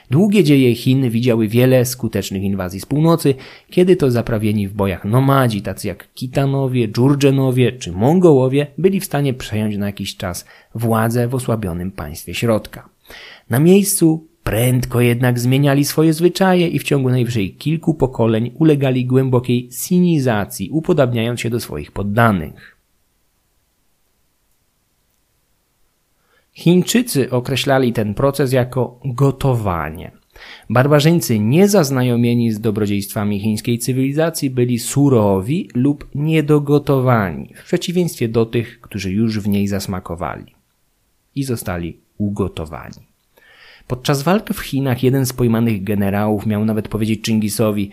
Długie dzieje Chin widziały wiele skutecznych inwazji z północy, kiedy to zaprawieni w bojach nomadzi, tacy jak Kitanowie, Dżurdżenowie czy Mongołowie, byli w stanie przejąć na jakiś czas władzę w osłabionym państwie środka. Na miejscu Prędko jednak zmieniali swoje zwyczaje i w ciągu najwyżej kilku pokoleń ulegali głębokiej sinizacji, upodabniając się do swoich poddanych. Chińczycy określali ten proces jako gotowanie. Barbarzyńcy niezaznajomieni z dobrodziejstwami chińskiej cywilizacji byli surowi lub niedogotowani, w przeciwieństwie do tych, którzy już w niej zasmakowali i zostali ugotowani. Podczas walki w Chinach jeden z pojmanych generałów miał nawet powiedzieć Chingisowi,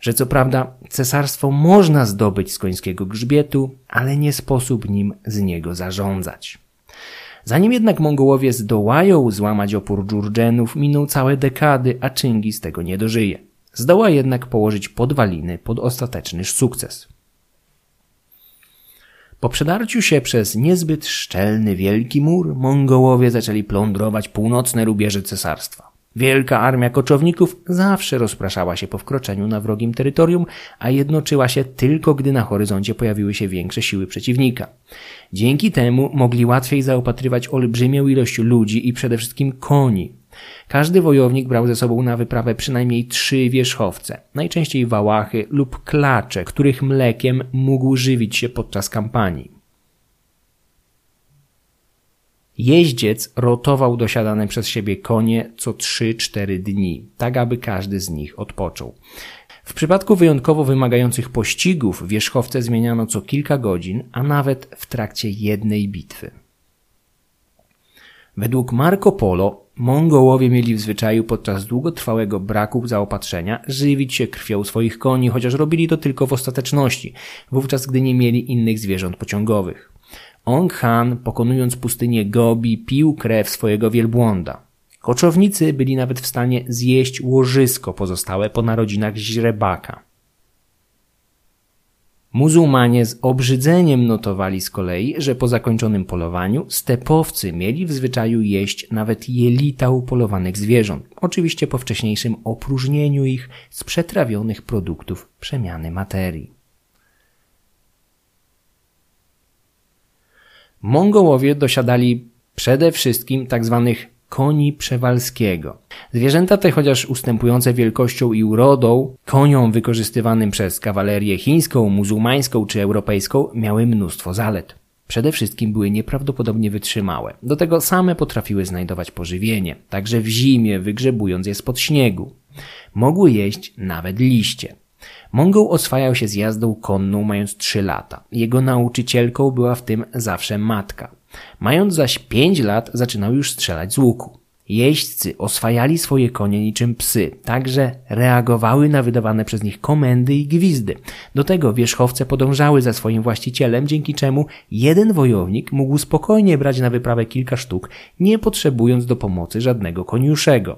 że co prawda cesarstwo można zdobyć z końskiego grzbietu, ale nie sposób nim z niego zarządzać. Zanim jednak Mongołowie zdołają złamać opór Dżurdżenów, miną całe dekady, a Chingis tego nie dożyje. Zdoła jednak położyć podwaliny pod ostateczny sukces. Po przedarciu się przez niezbyt szczelny wielki mur, Mongołowie zaczęli plądrować północne rubieże cesarstwa. Wielka armia koczowników zawsze rozpraszała się po wkroczeniu na wrogim terytorium, a jednoczyła się tylko gdy na horyzoncie pojawiły się większe siły przeciwnika. Dzięki temu mogli łatwiej zaopatrywać olbrzymią ilość ludzi i przede wszystkim koni. Każdy wojownik brał ze sobą na wyprawę przynajmniej trzy wierzchowce, najczęściej wałachy lub klacze, których mlekiem mógł żywić się podczas kampanii. Jeździec rotował dosiadane przez siebie konie co 3-4 dni, tak aby każdy z nich odpoczął. W przypadku wyjątkowo wymagających pościgów wierzchowce zmieniano co kilka godzin, a nawet w trakcie jednej bitwy. Według Marco Polo Mongołowie mieli w zwyczaju podczas długotrwałego braku zaopatrzenia żywić się krwią swoich koni, chociaż robili to tylko w ostateczności, wówczas gdy nie mieli innych zwierząt pociągowych. Ong Han, pokonując pustynię Gobi, pił krew swojego wielbłąda. Koczownicy byli nawet w stanie zjeść łożysko pozostałe po narodzinach źrebaka. Muzułmanie z obrzydzeniem notowali z kolei, że po zakończonym polowaniu stepowcy mieli w zwyczaju jeść nawet jelita upolowanych zwierząt, oczywiście po wcześniejszym opróżnieniu ich z przetrawionych produktów przemiany materii. Mongołowie dosiadali przede wszystkim tzw. Koni przewalskiego. Zwierzęta te, chociaż ustępujące wielkością i urodą koniom wykorzystywanym przez kawalerię chińską, muzułmańską czy europejską, miały mnóstwo zalet. Przede wszystkim były nieprawdopodobnie wytrzymałe. Do tego same potrafiły znajdować pożywienie, także w zimie, wygrzebując je spod śniegu. Mogły jeść nawet liście. Mongol oswajał się z jazdą konną mając 3 lata. Jego nauczycielką była w tym zawsze matka. Mając zaś 5 lat zaczynał już strzelać z łuku. Jeźdźcy oswajali swoje konie niczym psy, także reagowały na wydawane przez nich komendy i gwizdy. Do tego wierzchowce podążały za swoim właścicielem, dzięki czemu jeden wojownik mógł spokojnie brać na wyprawę kilka sztuk, nie potrzebując do pomocy żadnego koniuszego.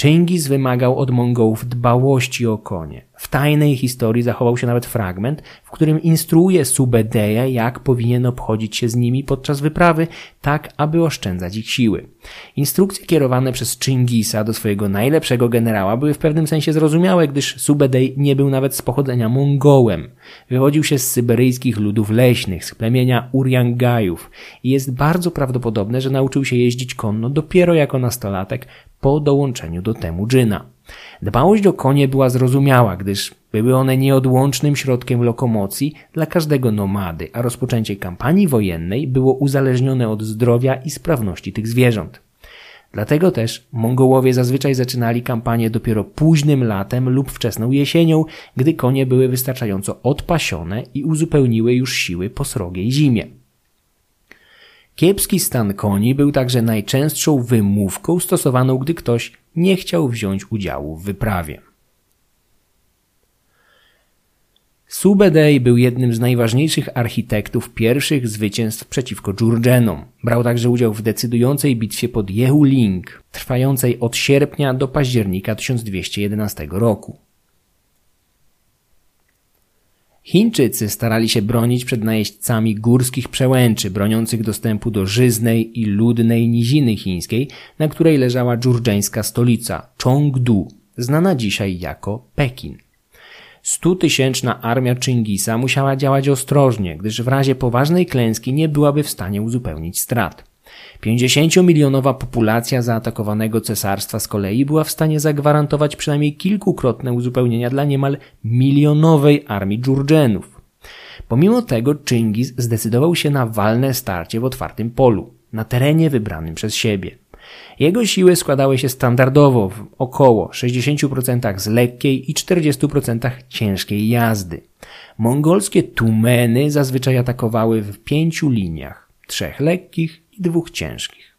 Chingis wymagał od Mongołów dbałości o konie. W tajnej historii zachował się nawet fragment, w którym instruuje Subedeja, jak powinien obchodzić się z nimi podczas wyprawy, tak aby oszczędzać ich siły. Instrukcje kierowane przez Chingisa do swojego najlepszego generała były w pewnym sensie zrozumiałe, gdyż Subedej nie był nawet z pochodzenia Mongołem. Wywodził się z syberyjskich ludów leśnych, z plemienia Uriangajów i jest bardzo prawdopodobne, że nauczył się jeździć konno dopiero jako nastolatek po dołączeniu do Temudżyna. Dbałość o konie była zrozumiała, gdyż były one nieodłącznym środkiem lokomocji dla każdego nomady, a rozpoczęcie kampanii wojennej było uzależnione od zdrowia i sprawności tych zwierząt. Dlatego też Mongołowie zazwyczaj zaczynali kampanię dopiero późnym latem lub wczesną jesienią, gdy konie były wystarczająco odpasione i uzupełniły już siły po srogiej zimie. Kiepski stan koni był także najczęstszą wymówką stosowaną, gdy ktoś nie chciał wziąć udziału w wyprawie. Subedej był jednym z najważniejszych architektów pierwszych zwycięstw przeciwko Dżurdżenom. Brał także udział w decydującej bitwie pod Jehuling, trwającej od sierpnia do października 1211 roku. Chińczycy starali się bronić przed najeźdźcami górskich przełęczy, broniących dostępu do żyznej i ludnej niziny chińskiej, na której leżała dżurdżeńska stolica Chongdu, znana dzisiaj jako Pekin. Stutysięczna armia Chingisa musiała działać ostrożnie, gdyż w razie poważnej klęski nie byłaby w stanie uzupełnić strat. 50-milionowa populacja zaatakowanego cesarstwa z kolei była w stanie zagwarantować przynajmniej kilkukrotne uzupełnienia dla niemal milionowej armii dżurdżenów. Pomimo tego Chingis zdecydował się na walne starcie w otwartym polu, na terenie wybranym przez siebie. Jego siły składały się standardowo w około 60% z lekkiej i 40% ciężkiej jazdy. Mongolskie tumeny zazwyczaj atakowały w pięciu liniach, trzech lekkich i dwóch ciężkich.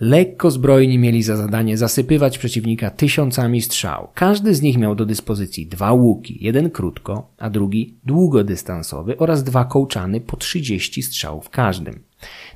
Lekko zbrojni mieli za zadanie zasypywać przeciwnika tysiącami strzał. Każdy z nich miał do dyspozycji dwa łuki, jeden krótko, a drugi długodystansowy oraz dwa kołczany po 30 strzałów w każdym.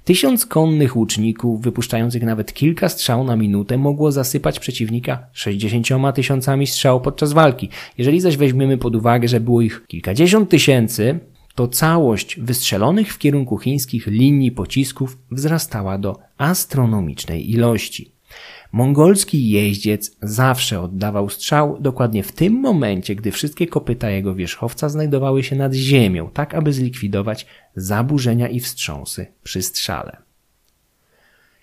Tysiąc konnych łuczników, wypuszczających nawet kilka strzał na minutę, mogło zasypać przeciwnika 60 tysiącami strzał podczas walki. Jeżeli zaś weźmiemy pod uwagę, że było ich kilkadziesiąt tysięcy, to całość wystrzelonych w kierunku chińskich linii pocisków wzrastała do astronomicznej ilości. Mongolski jeździec zawsze oddawał strzał dokładnie w tym momencie, gdy wszystkie kopyta jego wierzchowca znajdowały się nad ziemią, tak aby zlikwidować zaburzenia i wstrząsy przy strzale.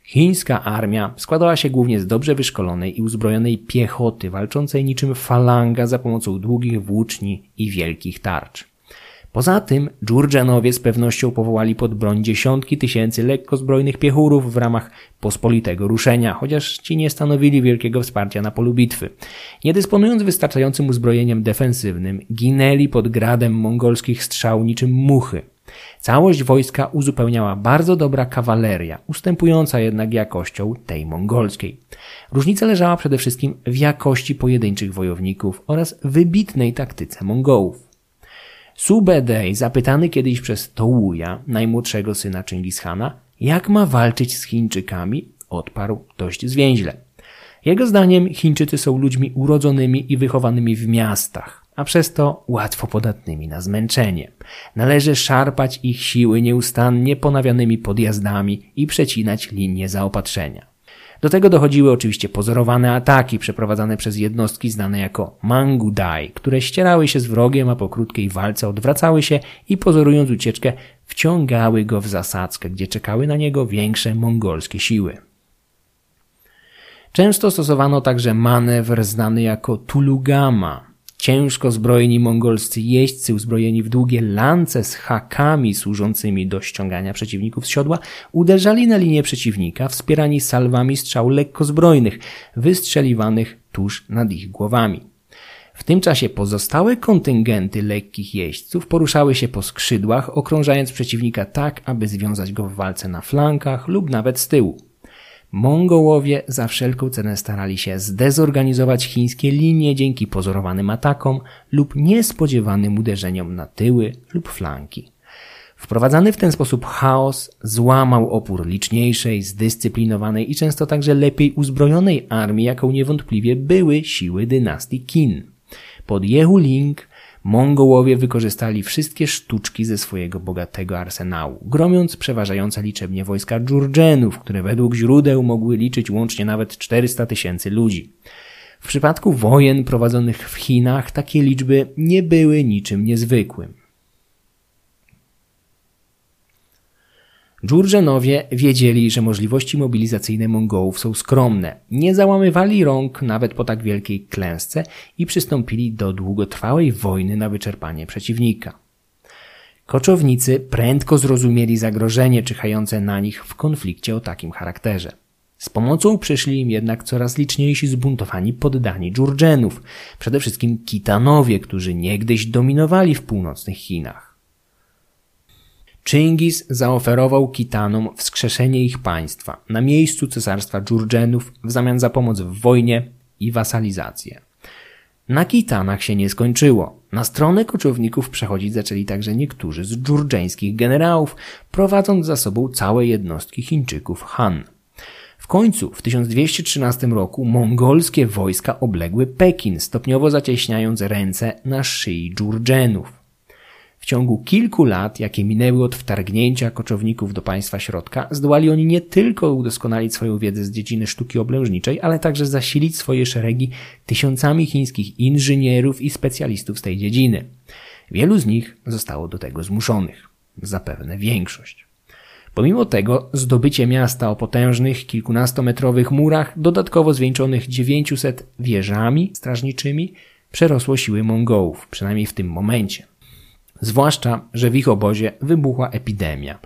Chińska armia składała się głównie z dobrze wyszkolonej i uzbrojonej piechoty walczącej niczym falanga za pomocą długich włóczni i wielkich tarcz. Poza tym Dżurdżanowie z pewnością powołali pod broń dziesiątki tysięcy lekkozbrojnych piechurów w ramach pospolitego ruszenia, chociaż ci nie stanowili wielkiego wsparcia na polu bitwy. Nie dysponując wystarczającym uzbrojeniem defensywnym, ginęli pod gradem mongolskich strzał niczym muchy. Całość wojska uzupełniała bardzo dobra kawaleria, ustępująca jednak jakością tej mongolskiej. Różnica leżała przede wszystkim w jakości pojedynczych wojowników oraz wybitnej taktyce Mongołów. Subedej, zapytany kiedyś przez Tołuja, najmłodszego syna Chingishana, jak ma walczyć z Chińczykami, odparł dość zwięźle. Jego zdaniem Chińczycy są ludźmi urodzonymi i wychowanymi w miastach, a przez to łatwo podatnymi na zmęczenie. Należy szarpać ich siły nieustannie ponawianymi podjazdami i przecinać linie zaopatrzenia. Do tego dochodziły oczywiście pozorowane ataki przeprowadzane przez jednostki znane jako Mangudai, które ścierały się z wrogiem, a po krótkiej walce odwracały się i pozorując ucieczkę wciągały go w zasadzkę, gdzie czekały na niego większe mongolskie siły. Często stosowano także manewr znany jako tulugama, Ciężko zbrojeni mongolscy jeźdźcy uzbrojeni w długie lance z hakami służącymi do ściągania przeciwników z siodła uderzali na linię przeciwnika wspierani salwami strzał lekkozbrojnych wystrzeliwanych tuż nad ich głowami. W tym czasie pozostałe kontyngenty lekkich jeźdźców poruszały się po skrzydłach, okrążając przeciwnika tak, aby związać go w walce na flankach lub nawet z tyłu. Mongołowie za wszelką cenę starali się zdezorganizować chińskie linie dzięki pozorowanym atakom lub niespodziewanym uderzeniom na tyły lub flanki. Wprowadzany w ten sposób chaos złamał opór liczniejszej, zdyscyplinowanej i często także lepiej uzbrojonej armii, jaką niewątpliwie były siły dynastii Qin. Pod Jehu Ling Mongołowie wykorzystali wszystkie sztuczki ze swojego bogatego arsenału, gromiąc przeważające liczebnie wojska dżurdżenów, które według źródeł mogły liczyć łącznie nawet 400 tysięcy ludzi. W przypadku wojen prowadzonych w Chinach takie liczby nie były niczym niezwykłym. Dżurdżenowie wiedzieli, że możliwości mobilizacyjne Mongołów są skromne. Nie załamywali rąk nawet po tak wielkiej klęsce i przystąpili do długotrwałej wojny na wyczerpanie przeciwnika. Koczownicy prędko zrozumieli zagrożenie czyhające na nich w konflikcie o takim charakterze. Z pomocą przyszli im jednak coraz liczniejsi zbuntowani poddani Dżurdżenów, przede wszystkim Kitanowie, którzy niegdyś dominowali w północnych Chinach. Chingis zaoferował Kitanom wskrzeszenie ich państwa na miejscu cesarstwa Dżurdżenów w zamian za pomoc w wojnie i wasalizację. Na Kitanach się nie skończyło. Na stronę koczowników przechodzić zaczęli także niektórzy z dżurdżeńskich generałów, prowadząc za sobą całe jednostki Chińczyków Han. W końcu w 1213 roku mongolskie wojska obległy Pekin, stopniowo zacieśniając ręce na szyi Dżurdżenów. W ciągu kilku lat, jakie minęły od wtargnięcia koczowników do państwa środka, zdołali oni nie tylko udoskonalić swoją wiedzę z dziedziny sztuki oblężniczej, ale także zasilić swoje szeregi tysiącami chińskich inżynierów i specjalistów z tej dziedziny. Wielu z nich zostało do tego zmuszonych. Zapewne większość. Pomimo tego zdobycie miasta o potężnych kilkunastometrowych murach, dodatkowo zwieńczonych 900 wieżami strażniczymi, przerosło siły Mongołów, przynajmniej w tym momencie. Zwłaszcza, że w ich obozie wybuchła epidemia.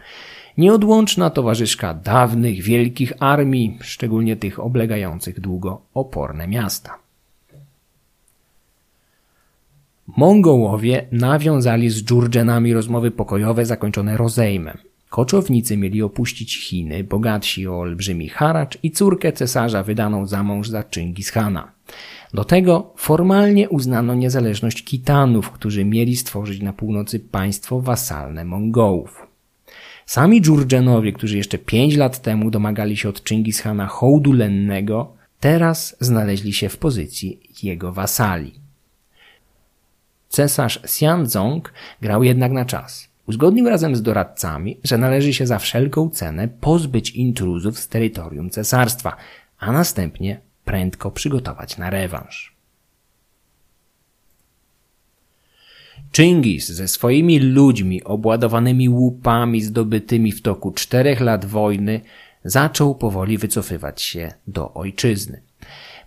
Nieodłączna towarzyszka dawnych wielkich armii, szczególnie tych oblegających długo oporne miasta. Mongołowie nawiązali z Dżurdżenami rozmowy pokojowe zakończone rozejmem. Koczownicy mieli opuścić Chiny, bogatsi o olbrzymi haracz i córkę cesarza wydaną za mąż za Chingishana. Do tego formalnie uznano niezależność Kitanów, którzy mieli stworzyć na północy państwo wasalne Mongołów. Sami Dżurdżenowie, którzy jeszcze pięć lat temu domagali się od Chingishana hołdu lennego, teraz znaleźli się w pozycji jego wasali. Cesarz Xianzong grał jednak na czas. Uzgodnił razem z doradcami, że należy się za wszelką cenę pozbyć intruzów z terytorium cesarstwa, a następnie prędko przygotować na rewanż. Chingis ze swoimi ludźmi obładowanymi łupami zdobytymi w toku czterech lat wojny zaczął powoli wycofywać się do ojczyzny.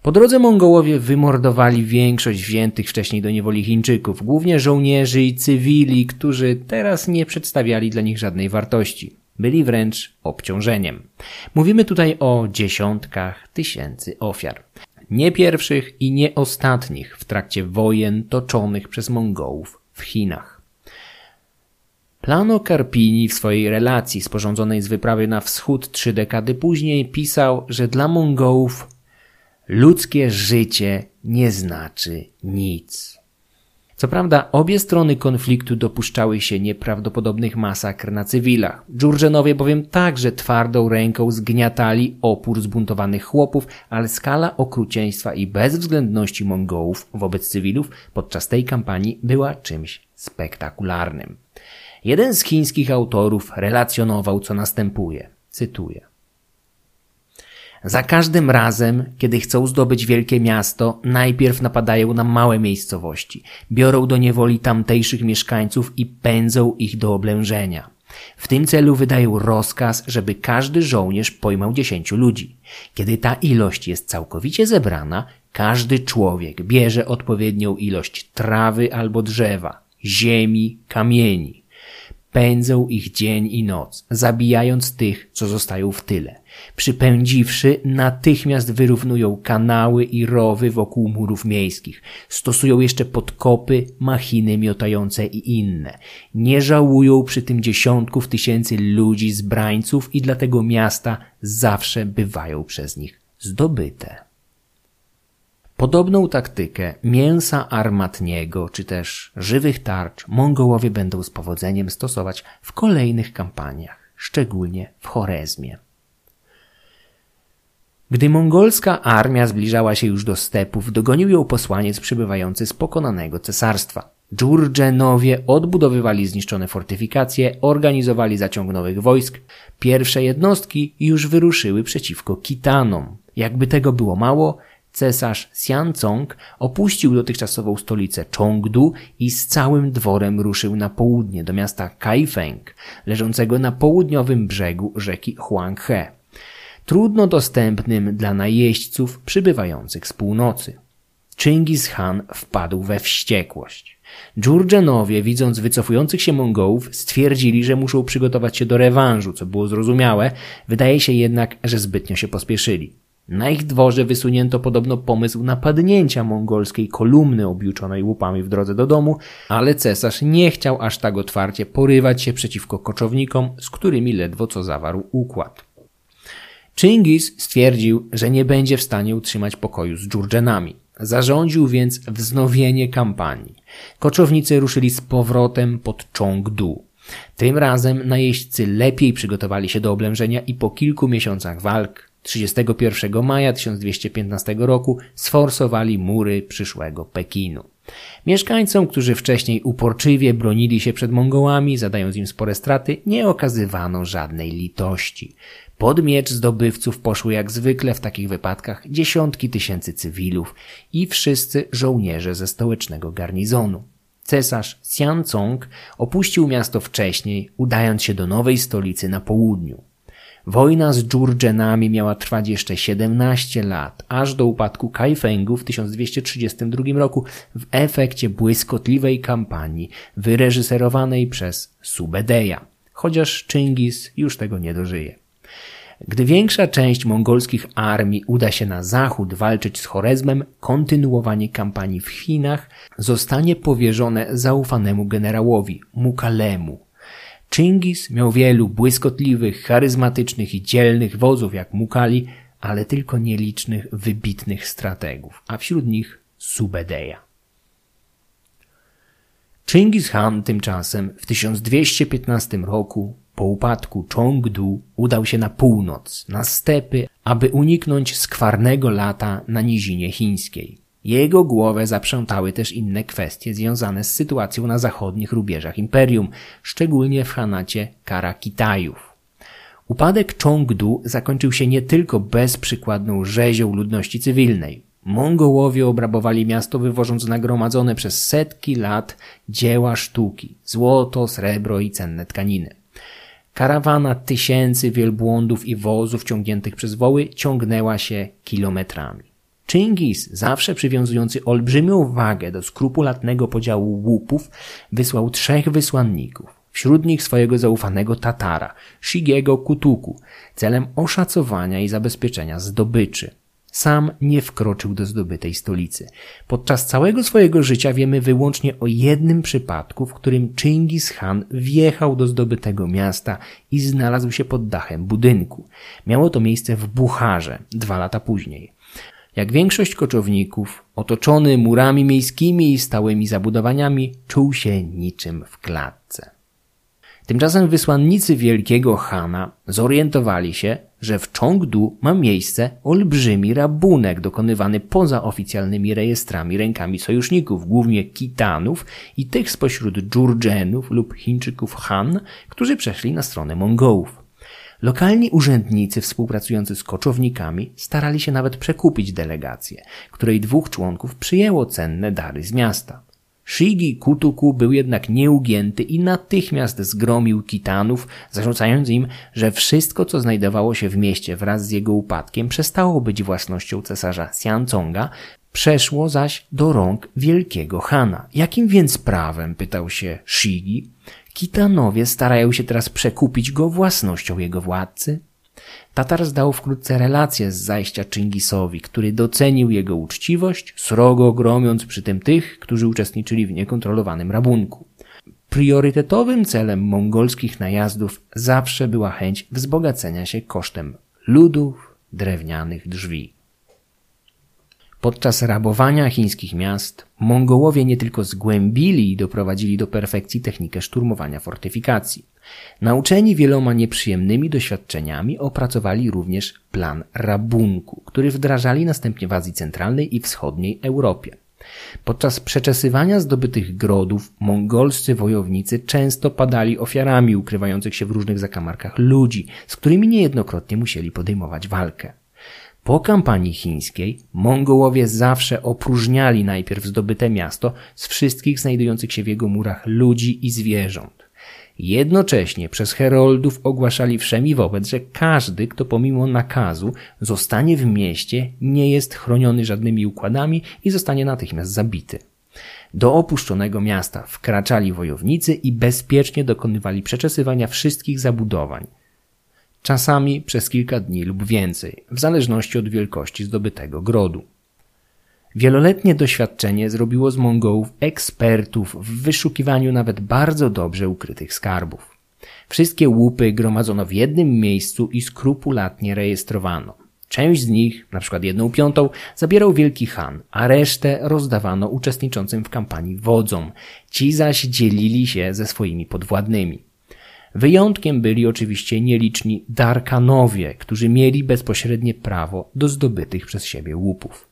Po drodze Mongołowie wymordowali większość wziętych wcześniej do niewoli Chińczyków, głównie żołnierzy i cywili, którzy teraz nie przedstawiali dla nich żadnej wartości. Byli wręcz obciążeniem. Mówimy tutaj o dziesiątkach tysięcy ofiar. Nie pierwszych i nie ostatnich w trakcie wojen toczonych przez Mongołów w Chinach. Plano Karpini w swojej relacji sporządzonej z wyprawy na wschód trzy dekady później pisał, że dla Mongołów ludzkie życie nie znaczy nic. Co prawda, obie strony konfliktu dopuszczały się nieprawdopodobnych masakr na cywilach. Dżurżenowie bowiem także twardą ręką zgniatali opór zbuntowanych chłopów, ale skala okrucieństwa i bezwzględności Mongołów wobec cywilów podczas tej kampanii była czymś spektakularnym. Jeden z chińskich autorów relacjonował, co następuje. Cytuję. Za każdym razem, kiedy chcą zdobyć wielkie miasto, najpierw napadają na małe miejscowości, biorą do niewoli tamtejszych mieszkańców i pędzą ich do oblężenia. W tym celu wydają rozkaz, żeby każdy żołnierz pojmał dziesięciu ludzi. Kiedy ta ilość jest całkowicie zebrana, każdy człowiek bierze odpowiednią ilość trawy albo drzewa, ziemi, kamieni. Pędzą ich dzień i noc, zabijając tych, co zostają w tyle. Przypędziwszy, natychmiast wyrównują kanały i rowy wokół murów miejskich. Stosują jeszcze podkopy, machiny miotające i inne. Nie żałują przy tym dziesiątków tysięcy ludzi, zbrańców i dlatego miasta zawsze bywają przez nich zdobyte. Podobną taktykę mięsa armatniego czy też żywych tarcz Mongołowie będą z powodzeniem stosować w kolejnych kampaniach, szczególnie w Chorezmie. Gdy mongolska armia zbliżała się już do stepów, dogonił ją posłaniec przybywający z pokonanego cesarstwa. Dżurdżenowie odbudowywali zniszczone fortyfikacje, organizowali zaciąg nowych wojsk. Pierwsze jednostki już wyruszyły przeciwko Kitanom. Jakby tego było mało, cesarz Xianzong opuścił dotychczasową stolicę Chongdu i z całym dworem ruszył na południe do miasta Kaifeng, leżącego na południowym brzegu rzeki Huanghe trudno dostępnym dla najeźdźców przybywających z północy. Chingis Khan wpadł we wściekłość. Dżurdżenowie, widząc wycofujących się Mongołów, stwierdzili, że muszą przygotować się do rewanżu, co było zrozumiałe, wydaje się jednak, że zbytnio się pospieszyli. Na ich dworze wysunięto podobno pomysł napadnięcia mongolskiej kolumny objuczonej łupami w drodze do domu, ale cesarz nie chciał aż tak otwarcie porywać się przeciwko koczownikom, z którymi ledwo co zawarł układ. Chingis stwierdził, że nie będzie w stanie utrzymać pokoju z Dżurdżenami. Zarządził więc wznowienie kampanii. Koczownicy ruszyli z powrotem pod Chongdu. Tym razem najeźdźcy lepiej przygotowali się do oblężenia i po kilku miesiącach walk 31 maja 1215 roku sforsowali mury przyszłego Pekinu. Mieszkańcom, którzy wcześniej uporczywie bronili się przed Mongołami, zadając im spore straty, nie okazywano żadnej litości. Pod miecz zdobywców poszły jak zwykle w takich wypadkach dziesiątki tysięcy cywilów i wszyscy żołnierze ze stołecznego garnizonu. Cesarz Xianzong opuścił miasto wcześniej, udając się do nowej stolicy na południu. Wojna z Dżurdżenami miała trwać jeszcze 17 lat, aż do upadku Kaifengu w 1232 roku w efekcie błyskotliwej kampanii wyreżyserowanej przez Subedeja, chociaż Chingis już tego nie dożyje. Gdy większa część mongolskich armii uda się na zachód walczyć z Chorezmem, kontynuowanie kampanii w Chinach zostanie powierzone zaufanemu generałowi Mukalemu. Chingis miał wielu błyskotliwych, charyzmatycznych i dzielnych wozów jak Mukali, ale tylko nielicznych, wybitnych strategów, a wśród nich Subedeja. Chingis Khan tymczasem w 1215 roku po upadku Chongdu udał się na północ, na stepy, aby uniknąć skwarnego lata na nizinie chińskiej. Jego głowę zaprzątały też inne kwestie związane z sytuacją na zachodnich rubieżach imperium, szczególnie w Hanacie Karakitajów. Upadek Chongdu zakończył się nie tylko bezprzykładną rzezią ludności cywilnej. Mongołowie obrabowali miasto wywożąc nagromadzone przez setki lat dzieła sztuki, złoto, srebro i cenne tkaniny. Karawana tysięcy wielbłądów i wozów ciągniętych przez woły ciągnęła się kilometrami. Chingis, zawsze przywiązujący olbrzymią wagę do skrupulatnego podziału łupów, wysłał trzech wysłanników, wśród nich swojego zaufanego Tatara, Shigiego Kutuku, celem oszacowania i zabezpieczenia zdobyczy. Sam nie wkroczył do zdobytej stolicy. Podczas całego swojego życia wiemy wyłącznie o jednym przypadku, w którym Chingis Khan wjechał do zdobytego miasta i znalazł się pod dachem budynku. Miało to miejsce w Bucharze dwa lata później. Jak większość koczowników, otoczony murami miejskimi i stałymi zabudowaniami, czuł się niczym w klatce. Tymczasem wysłannicy wielkiego Hana zorientowali się, że w Chongdu ma miejsce olbrzymi rabunek dokonywany poza oficjalnymi rejestrami rękami sojuszników, głównie Kitanów i tych spośród Dżurdżenów lub Chińczyków Han, którzy przeszli na stronę Mongołów. Lokalni urzędnicy współpracujący z koczownikami starali się nawet przekupić delegację, której dwóch członków przyjęło cenne dary z miasta. Shigi Kutuku był jednak nieugięty i natychmiast zgromił Kitanów, zarzucając im, że wszystko, co znajdowało się w mieście wraz z jego upadkiem, przestało być własnością cesarza Xianconga, przeszło zaś do rąk wielkiego Hana. Jakim więc prawem, pytał się Shigi, Kitanowie starają się teraz przekupić go własnością jego władcy? Tatar zdał wkrótce relację z zajścia Czyngisowi, który docenił jego uczciwość, srogo gromiąc przy tym tych, którzy uczestniczyli w niekontrolowanym rabunku. Priorytetowym celem mongolskich najazdów zawsze była chęć wzbogacenia się kosztem ludów, drewnianych drzwi. Podczas rabowania chińskich miast Mongołowie nie tylko zgłębili i doprowadzili do perfekcji technikę szturmowania fortyfikacji. Nauczeni wieloma nieprzyjemnymi doświadczeniami opracowali również plan rabunku, który wdrażali następnie w Azji Centralnej i Wschodniej Europie. Podczas przeczesywania zdobytych grodów mongolscy wojownicy często padali ofiarami ukrywających się w różnych zakamarkach ludzi, z którymi niejednokrotnie musieli podejmować walkę. Po kampanii chińskiej Mongołowie zawsze opróżniali najpierw zdobyte miasto z wszystkich znajdujących się w jego murach ludzi i zwierząt. Jednocześnie przez heroldów ogłaszali wszemi wobec, że każdy, kto pomimo nakazu zostanie w mieście, nie jest chroniony żadnymi układami i zostanie natychmiast zabity. Do opuszczonego miasta wkraczali wojownicy i bezpiecznie dokonywali przeczesywania wszystkich zabudowań czasami przez kilka dni lub więcej, w zależności od wielkości zdobytego grodu. Wieloletnie doświadczenie zrobiło z Mongołów ekspertów w wyszukiwaniu nawet bardzo dobrze ukrytych skarbów. Wszystkie łupy gromadzono w jednym miejscu i skrupulatnie rejestrowano. Część z nich, na przykład jedną piątą, zabierał Wielki Han, a resztę rozdawano uczestniczącym w kampanii wodzom. Ci zaś dzielili się ze swoimi podwładnymi. Wyjątkiem byli oczywiście nieliczni Darkanowie, którzy mieli bezpośrednie prawo do zdobytych przez siebie łupów.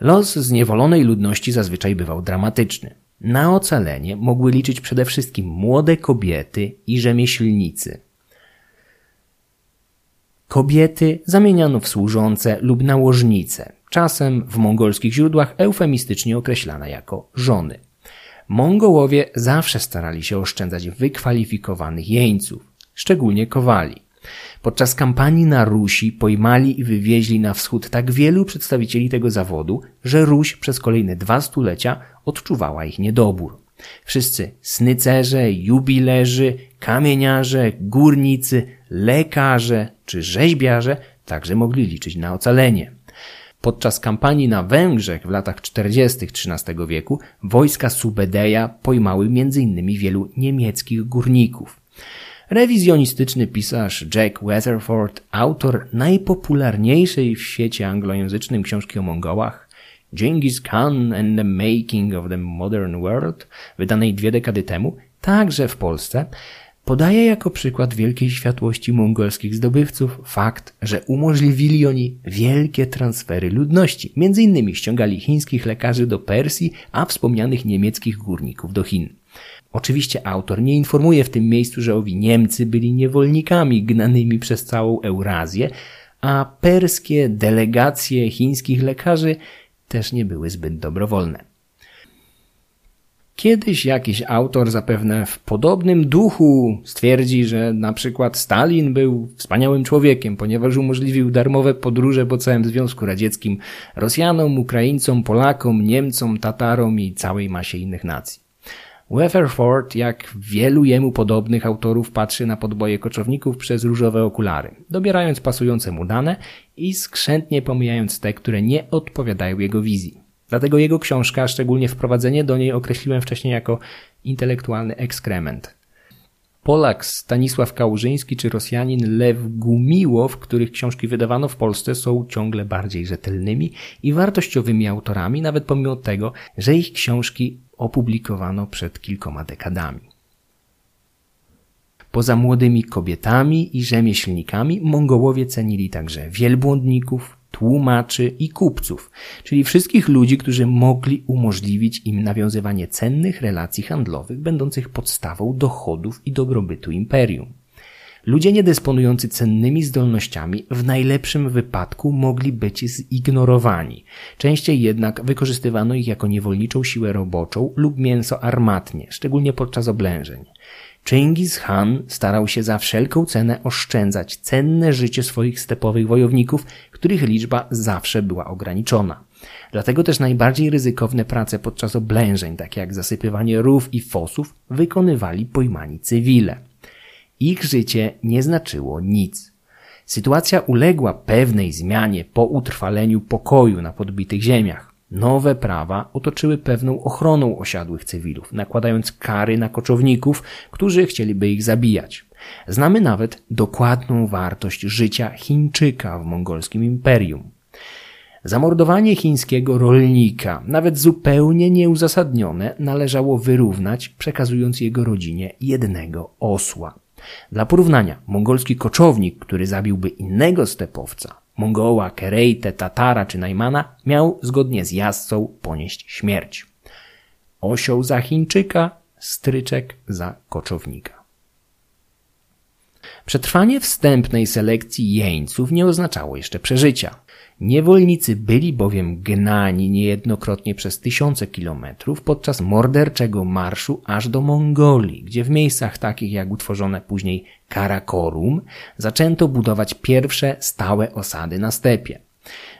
Los zniewolonej ludności zazwyczaj bywał dramatyczny. Na ocalenie mogły liczyć przede wszystkim młode kobiety i rzemieślnicy. Kobiety zamieniano w służące lub nałożnice, czasem w mongolskich źródłach eufemistycznie określane jako żony. Mongołowie zawsze starali się oszczędzać wykwalifikowanych jeńców, szczególnie kowali. Podczas kampanii na Rusi pojmali i wywieźli na wschód tak wielu przedstawicieli tego zawodu, że Ruś przez kolejne dwa stulecia odczuwała ich niedobór. Wszyscy snycerze, jubilerzy, kamieniarze, górnicy, lekarze czy rzeźbiarze także mogli liczyć na ocalenie. Podczas kampanii na Węgrzech w latach 40. XIII wieku wojska Subedeja pojmały m.in. wielu niemieckich górników. Rewizjonistyczny pisarz Jack Weatherford, autor najpopularniejszej w świecie anglojęzycznym książki o Mongołach, Genghis Khan and the Making of the Modern World, wydanej dwie dekady temu, także w Polsce, Podaje jako przykład wielkiej światłości mongolskich zdobywców fakt, że umożliwili oni wielkie transfery ludności. Między innymi ściągali chińskich lekarzy do Persji, a wspomnianych niemieckich górników do Chin. Oczywiście autor nie informuje w tym miejscu, że owi Niemcy byli niewolnikami gnanymi przez całą Eurazję, a perskie delegacje chińskich lekarzy też nie były zbyt dobrowolne. Kiedyś jakiś autor zapewne w podobnym duchu stwierdzi, że na przykład Stalin był wspaniałym człowiekiem, ponieważ umożliwił darmowe podróże po całym Związku Radzieckim Rosjanom, Ukraińcom, Polakom, Niemcom, Tatarom i całej masie innych nacji. Weatherford, jak wielu jemu podobnych autorów, patrzy na podboje koczowników przez różowe okulary, dobierając pasujące mu dane i skrzętnie pomijając te, które nie odpowiadają jego wizji. Dlatego jego książka, szczególnie wprowadzenie do niej określiłem wcześniej jako intelektualny ekskrement. Polak Stanisław Kałużyński czy Rosjanin Lew Gumiłow, których książki wydawano w Polsce, są ciągle bardziej rzetelnymi i wartościowymi autorami, nawet pomimo tego, że ich książki opublikowano przed kilkoma dekadami. Poza młodymi kobietami i rzemieślnikami Mongołowie cenili także wielbłądników, tłumaczy i kupców, czyli wszystkich ludzi, którzy mogli umożliwić im nawiązywanie cennych relacji handlowych, będących podstawą dochodów i dobrobytu imperium. Ludzie niedysponujący cennymi zdolnościami w najlepszym wypadku mogli być zignorowani. Częściej jednak wykorzystywano ich jako niewolniczą siłę roboczą lub mięso armatnie, szczególnie podczas oblężeń. Chingis Khan starał się za wszelką cenę oszczędzać cenne życie swoich stepowych wojowników, których liczba zawsze była ograniczona. Dlatego też najbardziej ryzykowne prace podczas oblężeń, takie jak zasypywanie rów i fosów, wykonywali pojmani cywile. Ich życie nie znaczyło nic. Sytuacja uległa pewnej zmianie po utrwaleniu pokoju na podbitych ziemiach. Nowe prawa otoczyły pewną ochroną osiadłych cywilów, nakładając kary na koczowników, którzy chcieliby ich zabijać. Znamy nawet dokładną wartość życia Chińczyka w mongolskim imperium. Zamordowanie chińskiego rolnika, nawet zupełnie nieuzasadnione, należało wyrównać, przekazując jego rodzinie jednego osła. Dla porównania, mongolski koczownik, który zabiłby innego stepowca, Mongoła, Kerejte, Tatara czy Najmana, miał zgodnie z jazcą ponieść śmierć. Osioł za Chińczyka, stryczek za koczownika. Przetrwanie wstępnej selekcji jeńców nie oznaczało jeszcze przeżycia. Niewolnicy byli bowiem gnani niejednokrotnie przez tysiące kilometrów podczas morderczego marszu aż do Mongolii, gdzie w miejscach takich jak utworzone później Karakorum zaczęto budować pierwsze stałe osady na stepie.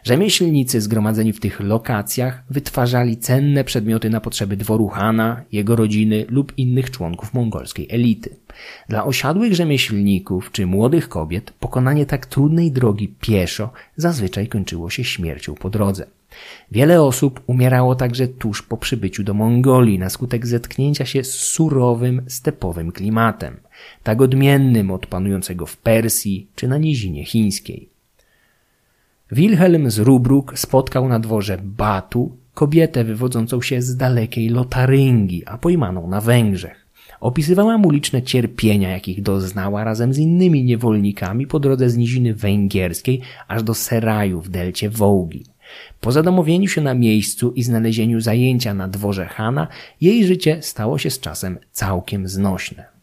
Rzemieślnicy zgromadzeni w tych lokacjach wytwarzali cenne przedmioty na potrzeby dworu Hana, jego rodziny lub innych członków mongolskiej elity. Dla osiadłych rzemieślników czy młodych kobiet pokonanie tak trudnej drogi pieszo zazwyczaj kończyło się śmiercią po drodze. Wiele osób umierało także tuż po przybyciu do Mongolii na skutek zetknięcia się z surowym, stepowym klimatem, tak odmiennym od panującego w Persji czy na nizinie chińskiej. Wilhelm z Rubruk spotkał na dworze Batu kobietę wywodzącą się z dalekiej Lotaryngii, a pojmaną na Węgrzech. Opisywała mu liczne cierpienia, jakich doznała razem z innymi niewolnikami po drodze z niziny węgierskiej aż do Seraju w delcie Wołgi. Po zadomowieniu się na miejscu i znalezieniu zajęcia na dworze Hana, jej życie stało się z czasem całkiem znośne.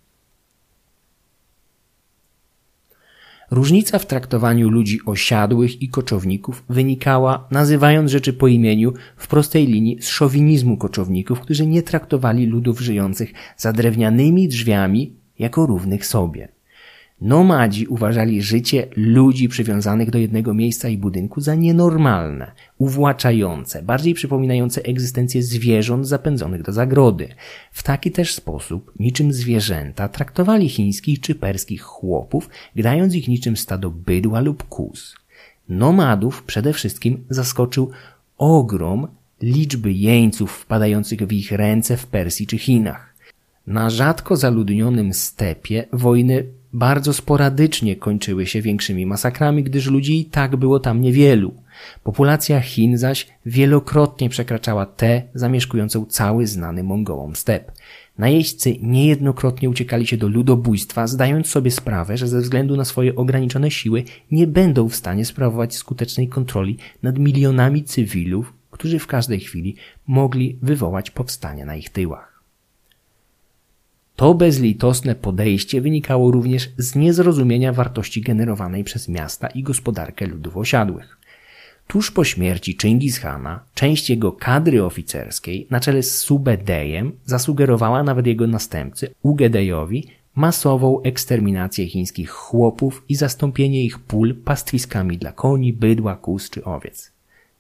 Różnica w traktowaniu ludzi osiadłych i koczowników wynikała, nazywając rzeczy po imieniu, w prostej linii z szowinizmu koczowników, którzy nie traktowali ludów żyjących za drewnianymi drzwiami jako równych sobie. Nomadzi uważali życie ludzi przywiązanych do jednego miejsca i budynku za nienormalne, uwłaczające, bardziej przypominające egzystencję zwierząt zapędzonych do zagrody. W taki też sposób, niczym zwierzęta, traktowali chińskich czy perskich chłopów, grając ich niczym stado bydła lub kóz. Nomadów przede wszystkim zaskoczył ogrom liczby jeńców wpadających w ich ręce w Persji czy Chinach. Na rzadko zaludnionym stepie wojny bardzo sporadycznie kończyły się większymi masakrami, gdyż ludzi i tak było tam niewielu. Populacja Chin zaś wielokrotnie przekraczała tę zamieszkującą cały znany Mongołom step. Najeźdźcy niejednokrotnie uciekali się do ludobójstwa, zdając sobie sprawę, że ze względu na swoje ograniczone siły nie będą w stanie sprawować skutecznej kontroli nad milionami cywilów, którzy w każdej chwili mogli wywołać powstanie na ich tyłach. To bezlitosne podejście wynikało również z niezrozumienia wartości generowanej przez miasta i gospodarkę ludów osiadłych. Tuż po śmierci Chingis część jego kadry oficerskiej na czele z Subedejem zasugerowała nawet jego następcy Ugedejowi masową eksterminację chińskich chłopów i zastąpienie ich pól pastwiskami dla koni, bydła, kóz czy owiec.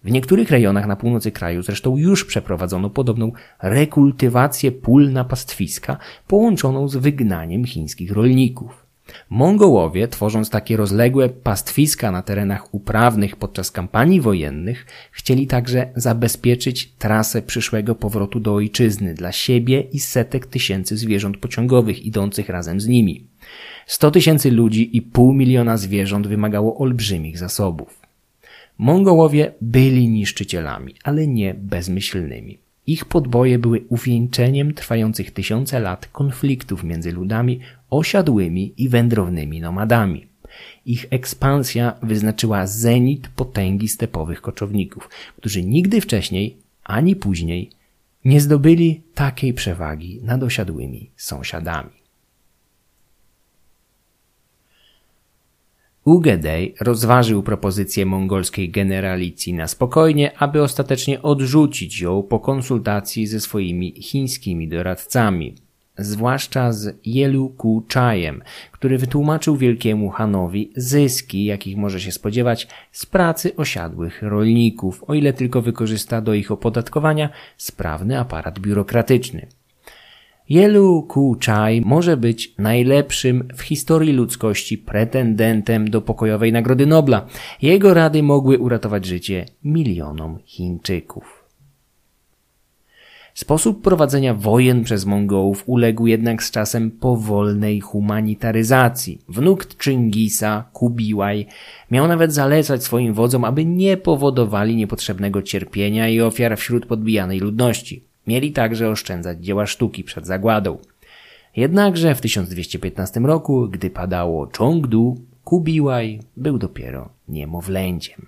W niektórych rejonach na północy kraju zresztą już przeprowadzono podobną rekultywację pól na pastwiska połączoną z wygnaniem chińskich rolników. Mongołowie, tworząc takie rozległe pastwiska na terenach uprawnych podczas kampanii wojennych, chcieli także zabezpieczyć trasę przyszłego powrotu do ojczyzny dla siebie i setek tysięcy zwierząt pociągowych idących razem z nimi. Sto tysięcy ludzi i pół miliona zwierząt wymagało olbrzymich zasobów. Mongołowie byli niszczycielami, ale nie bezmyślnymi. Ich podboje były uwieńczeniem trwających tysiące lat konfliktów między ludami osiadłymi i wędrownymi nomadami. Ich ekspansja wyznaczyła zenit potęgi stepowych koczowników, którzy nigdy wcześniej ani później nie zdobyli takiej przewagi nad osiadłymi sąsiadami. Ugedej rozważył propozycję mongolskiej generalicji na spokojnie, aby ostatecznie odrzucić ją po konsultacji ze swoimi chińskimi doradcami, zwłaszcza z Jelu Ku Chajem, który wytłumaczył wielkiemu Hanowi zyski, jakich może się spodziewać z pracy osiadłych rolników, o ile tylko wykorzysta do ich opodatkowania sprawny aparat biurokratyczny. Jelu Ku Chai może być najlepszym w historii ludzkości pretendentem do pokojowej Nagrody Nobla. Jego rady mogły uratować życie milionom Chińczyków. Sposób prowadzenia wojen przez Mongołów uległ jednak z czasem powolnej humanitaryzacji. Wnuk Chingisa, Kubiłaj, miał nawet zalecać swoim wodzom, aby nie powodowali niepotrzebnego cierpienia i ofiar wśród podbijanej ludności. Mieli także oszczędzać dzieła sztuki przed zagładą. Jednakże w 1215 roku, gdy padało Chongdu, Kubiłaj był dopiero niemowlęciem.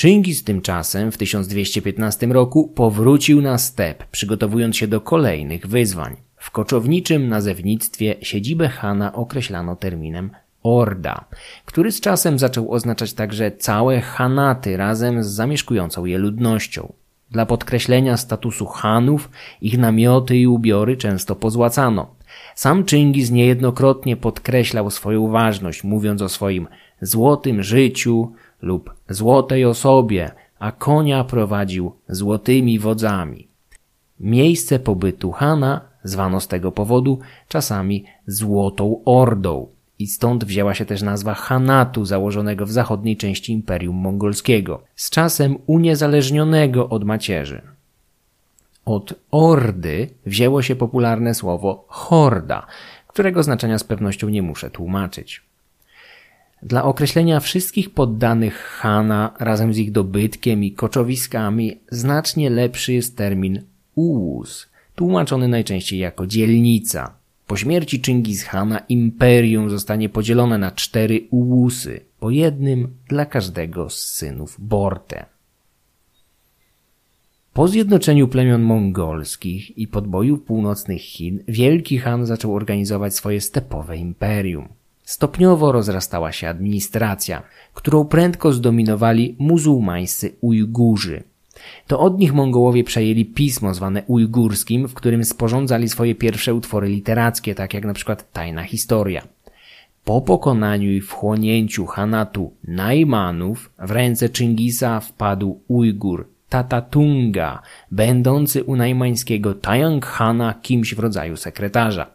Chingis tymczasem w 1215 roku powrócił na step, przygotowując się do kolejnych wyzwań. W koczowniczym nazewnictwie siedzibę Hana określano terminem Orda, który z czasem zaczął oznaczać także całe Hanaty razem z zamieszkującą je ludnością. Dla podkreślenia statusu Hanów ich namioty i ubiory często pozłacano. Sam Chingis niejednokrotnie podkreślał swoją ważność, mówiąc o swoim złotym życiu lub złotej osobie, a konia prowadził złotymi wodzami. Miejsce pobytu Hana zwano z tego powodu czasami Złotą Ordą i stąd wzięła się też nazwa Hanatu założonego w zachodniej części Imperium Mongolskiego, z czasem uniezależnionego od macierzy. Od ordy wzięło się popularne słowo horda, którego znaczenia z pewnością nie muszę tłumaczyć. Dla określenia wszystkich poddanych Hana razem z ich dobytkiem i koczowiskami znacznie lepszy jest termin ułus, tłumaczony najczęściej jako dzielnica. Po śmierci Chingis Hana imperium zostanie podzielone na cztery ułusy, po jednym dla każdego z synów Borte. Po zjednoczeniu plemion mongolskich i podboju północnych Chin, Wielki Han zaczął organizować swoje stepowe imperium. Stopniowo rozrastała się administracja, którą prędko zdominowali muzułmańscy Ujgurzy. To od nich Mongołowie przejęli pismo zwane ujgurskim, w którym sporządzali swoje pierwsze utwory literackie, tak jak na przykład Tajna Historia. Po pokonaniu i wchłonięciu Hanatu Najmanów w ręce Chingisa wpadł Ujgur Tatatunga, będący u najmańskiego Tajang Hana kimś w rodzaju sekretarza.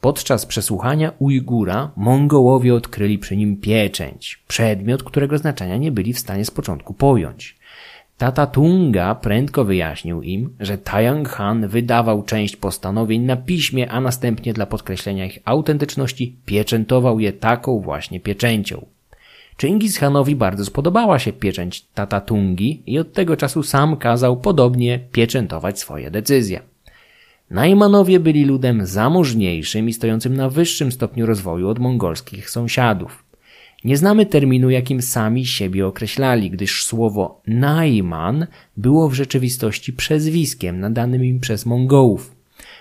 Podczas przesłuchania Ujgura Mongołowie odkryli przy nim pieczęć, przedmiot, którego znaczenia nie byli w stanie z początku pojąć. Tata Tunga prędko wyjaśnił im, że Taiyang Han wydawał część postanowień na piśmie, a następnie dla podkreślenia ich autentyczności pieczętował je taką właśnie pieczęcią. Chingis Hanowi bardzo spodobała się pieczęć Tata Tungi i od tego czasu sam kazał podobnie pieczętować swoje decyzje. Najmanowie byli ludem zamożniejszym i stojącym na wyższym stopniu rozwoju od mongolskich sąsiadów. Nie znamy terminu, jakim sami siebie określali, gdyż słowo Najman było w rzeczywistości przezwiskiem nadanym im przez Mongołów.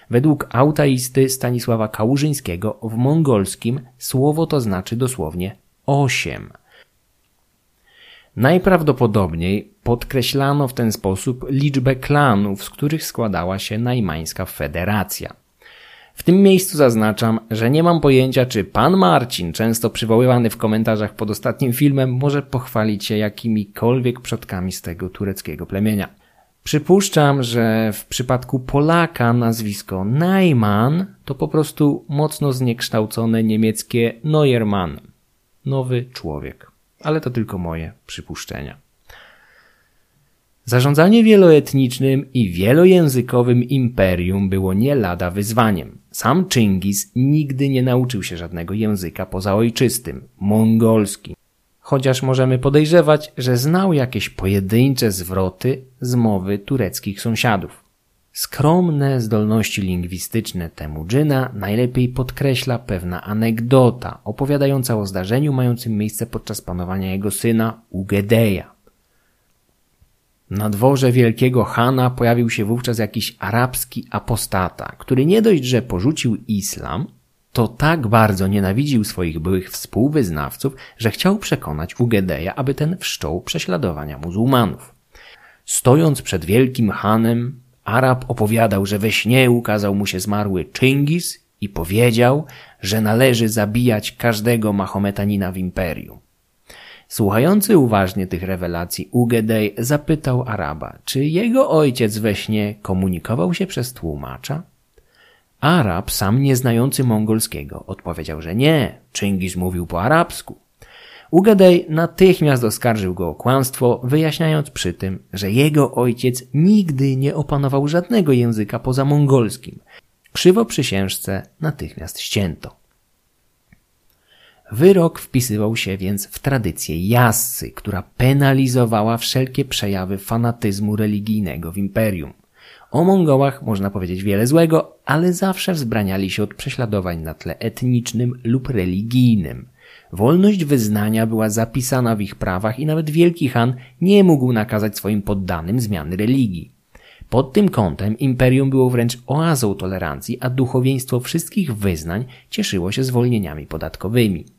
Według autaisty Stanisława Kałużyńskiego w mongolskim słowo to znaczy dosłownie osiem. Najprawdopodobniej podkreślano w ten sposób liczbę klanów, z których składała się najmańska federacja. W tym miejscu zaznaczam, że nie mam pojęcia, czy pan Marcin, często przywoływany w komentarzach pod ostatnim filmem, może pochwalić się jakimikolwiek przodkami z tego tureckiego plemienia. Przypuszczam, że w przypadku Polaka nazwisko Najman to po prostu mocno zniekształcone niemieckie Neuermann. Nowy człowiek. Ale to tylko moje przypuszczenia. Zarządzanie wieloetnicznym i wielojęzykowym imperium było nie lada wyzwaniem. Sam Chingis nigdy nie nauczył się żadnego języka poza ojczystym, mongolskim. Chociaż możemy podejrzewać, że znał jakieś pojedyncze zwroty z mowy tureckich sąsiadów. Skromne zdolności lingwistyczne Temudżyna najlepiej podkreśla pewna anegdota opowiadająca o zdarzeniu mającym miejsce podczas panowania jego syna Ugedeja. Na dworze wielkiego Hana pojawił się wówczas jakiś arabski apostata, który nie dość, że porzucił islam, to tak bardzo nienawidził swoich byłych współwyznawców, że chciał przekonać Ugedeja, aby ten wszczął prześladowania muzułmanów. Stojąc przed wielkim Hanem, Arab opowiadał, że we śnie ukazał mu się zmarły Chingis i powiedział, że należy zabijać każdego Mahometanina w imperium. Słuchający uważnie tych rewelacji, Ugedej zapytał Araba, czy jego ojciec we śnie komunikował się przez tłumacza? Arab, sam nieznający mongolskiego, odpowiedział, że nie, Chingis mówił po arabsku. Ugedej natychmiast oskarżył go o kłamstwo, wyjaśniając przy tym, że jego ojciec nigdy nie opanował żadnego języka poza mongolskim. Krzywo przysiężce natychmiast ścięto. Wyrok wpisywał się więc w tradycję jassy, która penalizowała wszelkie przejawy fanatyzmu religijnego w imperium. O Mongołach można powiedzieć wiele złego, ale zawsze wzbraniali się od prześladowań na tle etnicznym lub religijnym. Wolność wyznania była zapisana w ich prawach i nawet Wielki Han nie mógł nakazać swoim poddanym zmiany religii. Pod tym kątem imperium było wręcz oazą tolerancji, a duchowieństwo wszystkich wyznań cieszyło się zwolnieniami podatkowymi.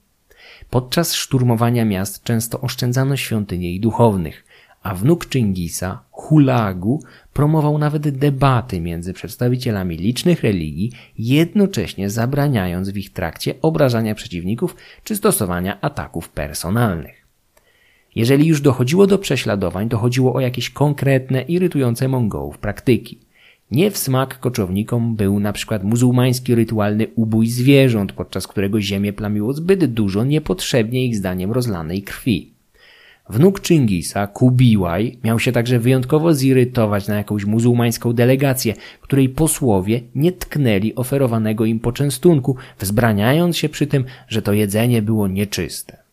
Podczas szturmowania miast często oszczędzano świątynie i duchownych, a wnuk Chingisa, Hulagu, promował nawet debaty między przedstawicielami licznych religii, jednocześnie zabraniając w ich trakcie obrażania przeciwników czy stosowania ataków personalnych. Jeżeli już dochodziło do prześladowań, to chodziło o jakieś konkretne, irytujące Mongołów praktyki. Nie w smak koczownikom był na przykład muzułmański rytualny ubój zwierząt, podczas którego ziemię plamiło zbyt dużo niepotrzebnie ich zdaniem rozlanej krwi. Wnuk Chingisa, Kubiłaj, miał się także wyjątkowo zirytować na jakąś muzułmańską delegację, której posłowie nie tknęli oferowanego im poczęstunku, wzbraniając się przy tym, że to jedzenie było nieczyste.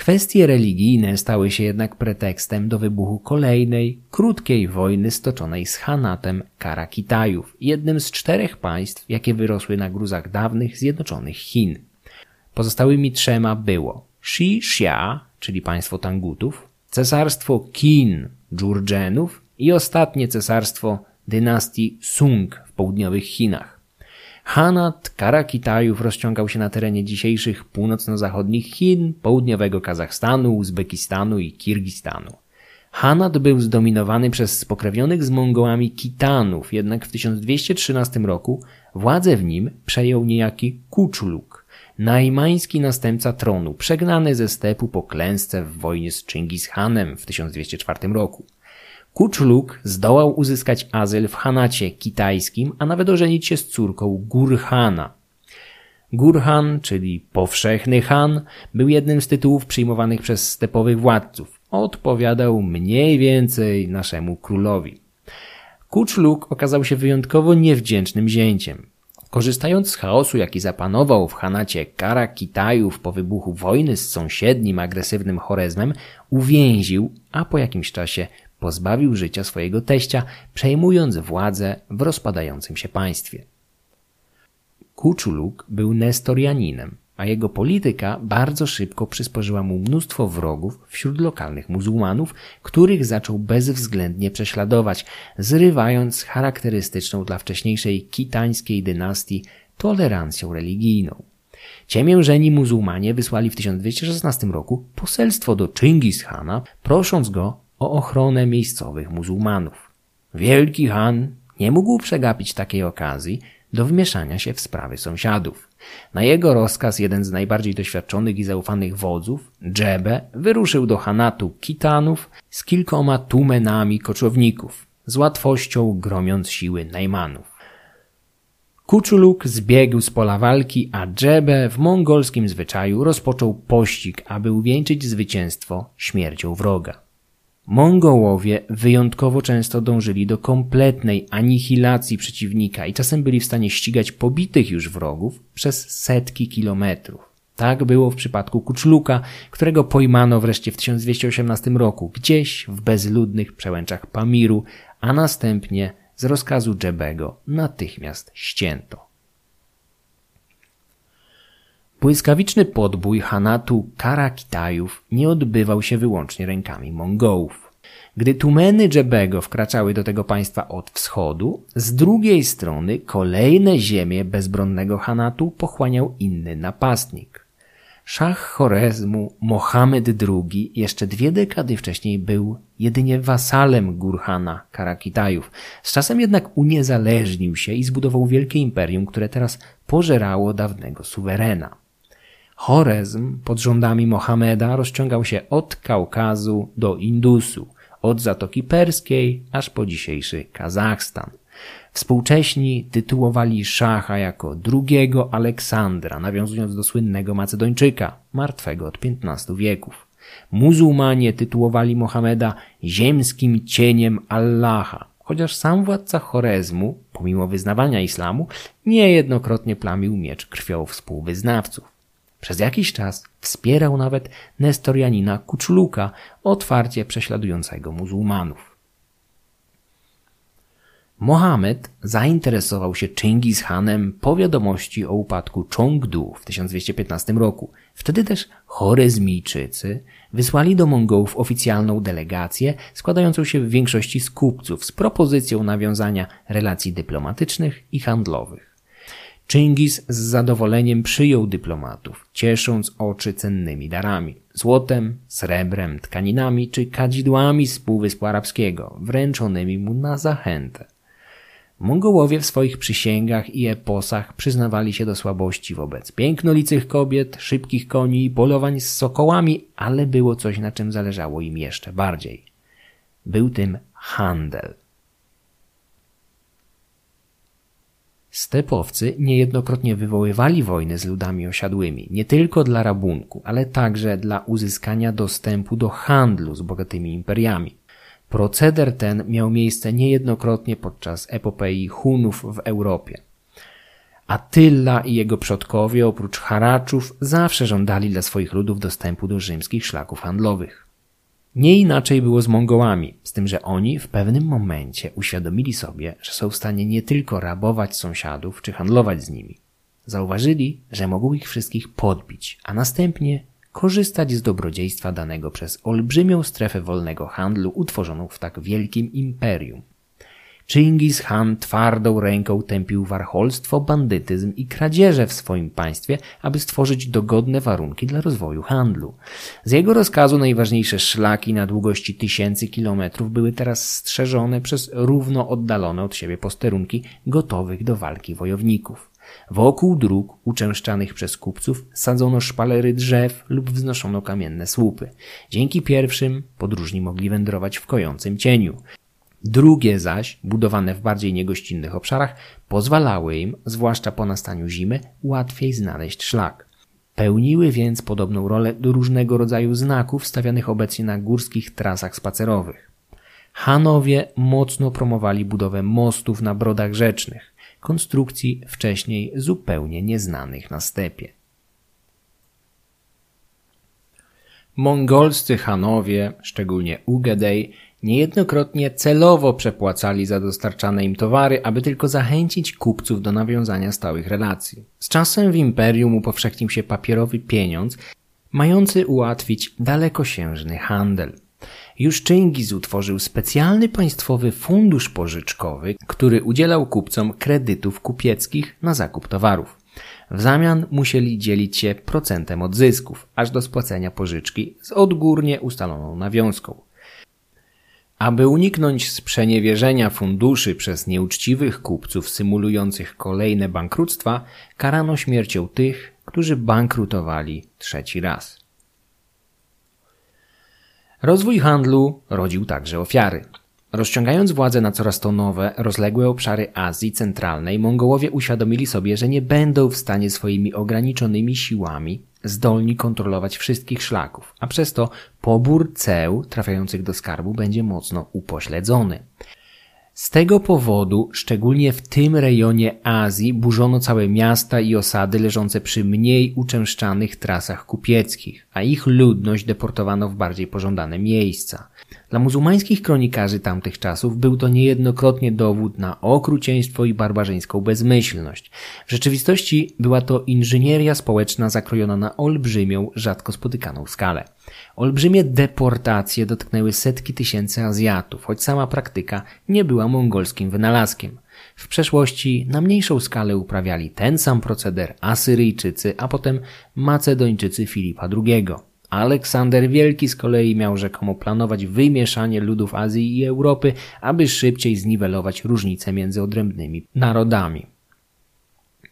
Kwestie religijne stały się jednak pretekstem do wybuchu kolejnej, krótkiej wojny stoczonej z Hanatem Karakitajów, jednym z czterech państw, jakie wyrosły na gruzach dawnych Zjednoczonych Chin. Pozostałymi trzema było Shi Xia, czyli państwo Tangutów, cesarstwo Qin Dżurdżenów i ostatnie cesarstwo dynastii Sung w południowych Chinach. Hanat Karakitajów rozciągał się na terenie dzisiejszych północno-zachodnich Chin, południowego Kazachstanu, Uzbekistanu i Kirgistanu. Hanat był zdominowany przez spokrewnionych z Mongołami Kitanów, jednak w 1213 roku władzę w nim przejął niejaki Kuczuluk, najmański następca tronu, przegnany ze stepu po klęsce w wojnie z Chingis Hanem w 1204 roku. Kuczluk zdołał uzyskać azyl w Hanacie kitajskim, a nawet ożenić się z córką Gurhana. Gurhan, czyli powszechny Han, był jednym z tytułów przyjmowanych przez stepowych władców. Odpowiadał mniej więcej naszemu królowi. Kuczluk okazał się wyjątkowo niewdzięcznym zięciem. Korzystając z chaosu, jaki zapanował w Hanacie Kara Kitajów po wybuchu wojny z sąsiednim agresywnym Chorezmem, uwięził, a po jakimś czasie pozbawił życia swojego teścia, przejmując władzę w rozpadającym się państwie. Kuczuluk był nestorianinem, a jego polityka bardzo szybko przysporzyła mu mnóstwo wrogów wśród lokalnych muzułmanów, których zaczął bezwzględnie prześladować, zrywając charakterystyczną dla wcześniejszej kitańskiej dynastii tolerancją religijną. Ciemiężeni muzułmanie wysłali w 1216 roku poselstwo do Chingis Hana, prosząc go o ochronę miejscowych muzułmanów. Wielki Han nie mógł przegapić takiej okazji do wmieszania się w sprawy sąsiadów. Na jego rozkaz jeden z najbardziej doświadczonych i zaufanych wodzów, Dżebe, wyruszył do Hanatu Kitanów z kilkoma tumenami koczowników, z łatwością gromiąc siły Najmanów. Kuczuluk zbiegł z pola walki, a Dżebe w mongolskim zwyczaju rozpoczął pościg, aby uwieńczyć zwycięstwo śmiercią wroga. Mongołowie wyjątkowo często dążyli do kompletnej anihilacji przeciwnika i czasem byli w stanie ścigać pobitych już wrogów przez setki kilometrów. Tak było w przypadku Kuczluka, którego pojmano wreszcie w 1218 roku, gdzieś w bezludnych przełęczach Pamiru, a następnie z rozkazu Dżebego natychmiast ścięto. Błyskawiczny podbój Hanatu Karakitajów nie odbywał się wyłącznie rękami Mongołów. Gdy tumeny Dżebego wkraczały do tego państwa od wschodu, z drugiej strony kolejne ziemie bezbronnego Hanatu pochłaniał inny napastnik. Szach Chorezmu Mohamed II jeszcze dwie dekady wcześniej był jedynie wasalem Gurhana Karakitajów. Z czasem jednak uniezależnił się i zbudował wielkie imperium, które teraz pożerało dawnego suwerena. Chorezm pod rządami Mohameda rozciągał się od Kaukazu do Indusu, od Zatoki Perskiej aż po dzisiejszy Kazachstan. Współcześni tytułowali szacha jako drugiego Aleksandra, nawiązując do słynnego Macedończyka, martwego od XV wieków. Muzułmanie tytułowali Mohameda ziemskim cieniem Allaha, chociaż sam władca Chorezmu, pomimo wyznawania islamu, niejednokrotnie plamił miecz krwią współwyznawców. Przez jakiś czas wspierał nawet Nestorianina Kuczluka, otwarcie prześladującego muzułmanów. Mohamed zainteresował się Chingis Hanem po wiadomości o upadku Chongdu w 1215 roku. Wtedy też Chorezmijczycy wysłali do Mongołów oficjalną delegację składającą się w większości z kupców z propozycją nawiązania relacji dyplomatycznych i handlowych. Chingis z zadowoleniem przyjął dyplomatów, ciesząc oczy cennymi darami złotem, srebrem, tkaninami czy kadzidłami z Półwyspu Arabskiego, wręczonymi mu na zachętę. Mongołowie w swoich przysięgach i eposach przyznawali się do słabości wobec pięknolicych kobiet, szybkich koni i polowań z sokołami, ale było coś, na czym zależało im jeszcze bardziej. Był tym handel. Stepowcy niejednokrotnie wywoływali wojny z ludami osiadłymi, nie tylko dla rabunku, ale także dla uzyskania dostępu do handlu z bogatymi imperiami. Proceder ten miał miejsce niejednokrotnie podczas epopei Hunów w Europie. Attila i jego przodkowie oprócz haraczów zawsze żądali dla swoich ludów dostępu do rzymskich szlaków handlowych. Nie inaczej było z Mongołami, z tym, że oni w pewnym momencie uświadomili sobie, że są w stanie nie tylko rabować sąsiadów czy handlować z nimi. Zauważyli, że mogą ich wszystkich podbić, a następnie korzystać z dobrodziejstwa danego przez olbrzymią strefę wolnego handlu utworzoną w tak wielkim imperium. Chingis Khan twardą ręką tępił warcholstwo, bandytyzm i kradzieże w swoim państwie, aby stworzyć dogodne warunki dla rozwoju handlu. Z jego rozkazu najważniejsze szlaki na długości tysięcy kilometrów były teraz strzeżone przez równo oddalone od siebie posterunki gotowych do walki wojowników. Wokół dróg uczęszczanych przez kupców sadzono szpalery drzew lub wznoszono kamienne słupy. Dzięki pierwszym podróżni mogli wędrować w kojącym cieniu. Drugie zaś, budowane w bardziej niegościnnych obszarach, pozwalały im, zwłaszcza po nastaniu zimy, łatwiej znaleźć szlak. Pełniły więc podobną rolę do różnego rodzaju znaków stawianych obecnie na górskich trasach spacerowych. Hanowie mocno promowali budowę mostów na brodach rzecznych, konstrukcji wcześniej zupełnie nieznanych na stepie. Mongolscy Hanowie, szczególnie Ugedej, Niejednokrotnie celowo przepłacali za dostarczane im towary, aby tylko zachęcić kupców do nawiązania stałych relacji. Z czasem w imperium upowszechnił się papierowy pieniądz, mający ułatwić dalekosiężny handel. Już Czyngiz utworzył specjalny państwowy fundusz pożyczkowy, który udzielał kupcom kredytów kupieckich na zakup towarów. W zamian musieli dzielić się procentem od zysków, aż do spłacenia pożyczki z odgórnie ustaloną nawiązką. Aby uniknąć sprzeniewierzenia funduszy przez nieuczciwych kupców symulujących kolejne bankructwa, karano śmiercią tych, którzy bankrutowali trzeci raz. Rozwój handlu rodził także ofiary. Rozciągając władzę na coraz to nowe, rozległe obszary Azji Centralnej, Mongołowie uświadomili sobie, że nie będą w stanie swoimi ograniczonymi siłami zdolni kontrolować wszystkich szlaków, a przez to pobór ceł trafiających do skarbu będzie mocno upośledzony. Z tego powodu, szczególnie w tym rejonie Azji, burzono całe miasta i osady leżące przy mniej uczęszczanych trasach kupieckich, a ich ludność deportowano w bardziej pożądane miejsca. Dla muzułmańskich kronikarzy tamtych czasów był to niejednokrotnie dowód na okrucieństwo i barbarzyńską bezmyślność. W rzeczywistości była to inżynieria społeczna zakrojona na olbrzymią, rzadko spotykaną skalę. Olbrzymie deportacje dotknęły setki tysięcy Azjatów, choć sama praktyka nie była mongolskim wynalazkiem. W przeszłości na mniejszą skalę uprawiali ten sam proceder Asyryjczycy, a potem Macedończycy Filipa II. Aleksander Wielki z kolei miał rzekomo planować wymieszanie ludów Azji i Europy, aby szybciej zniwelować różnice między odrębnymi narodami.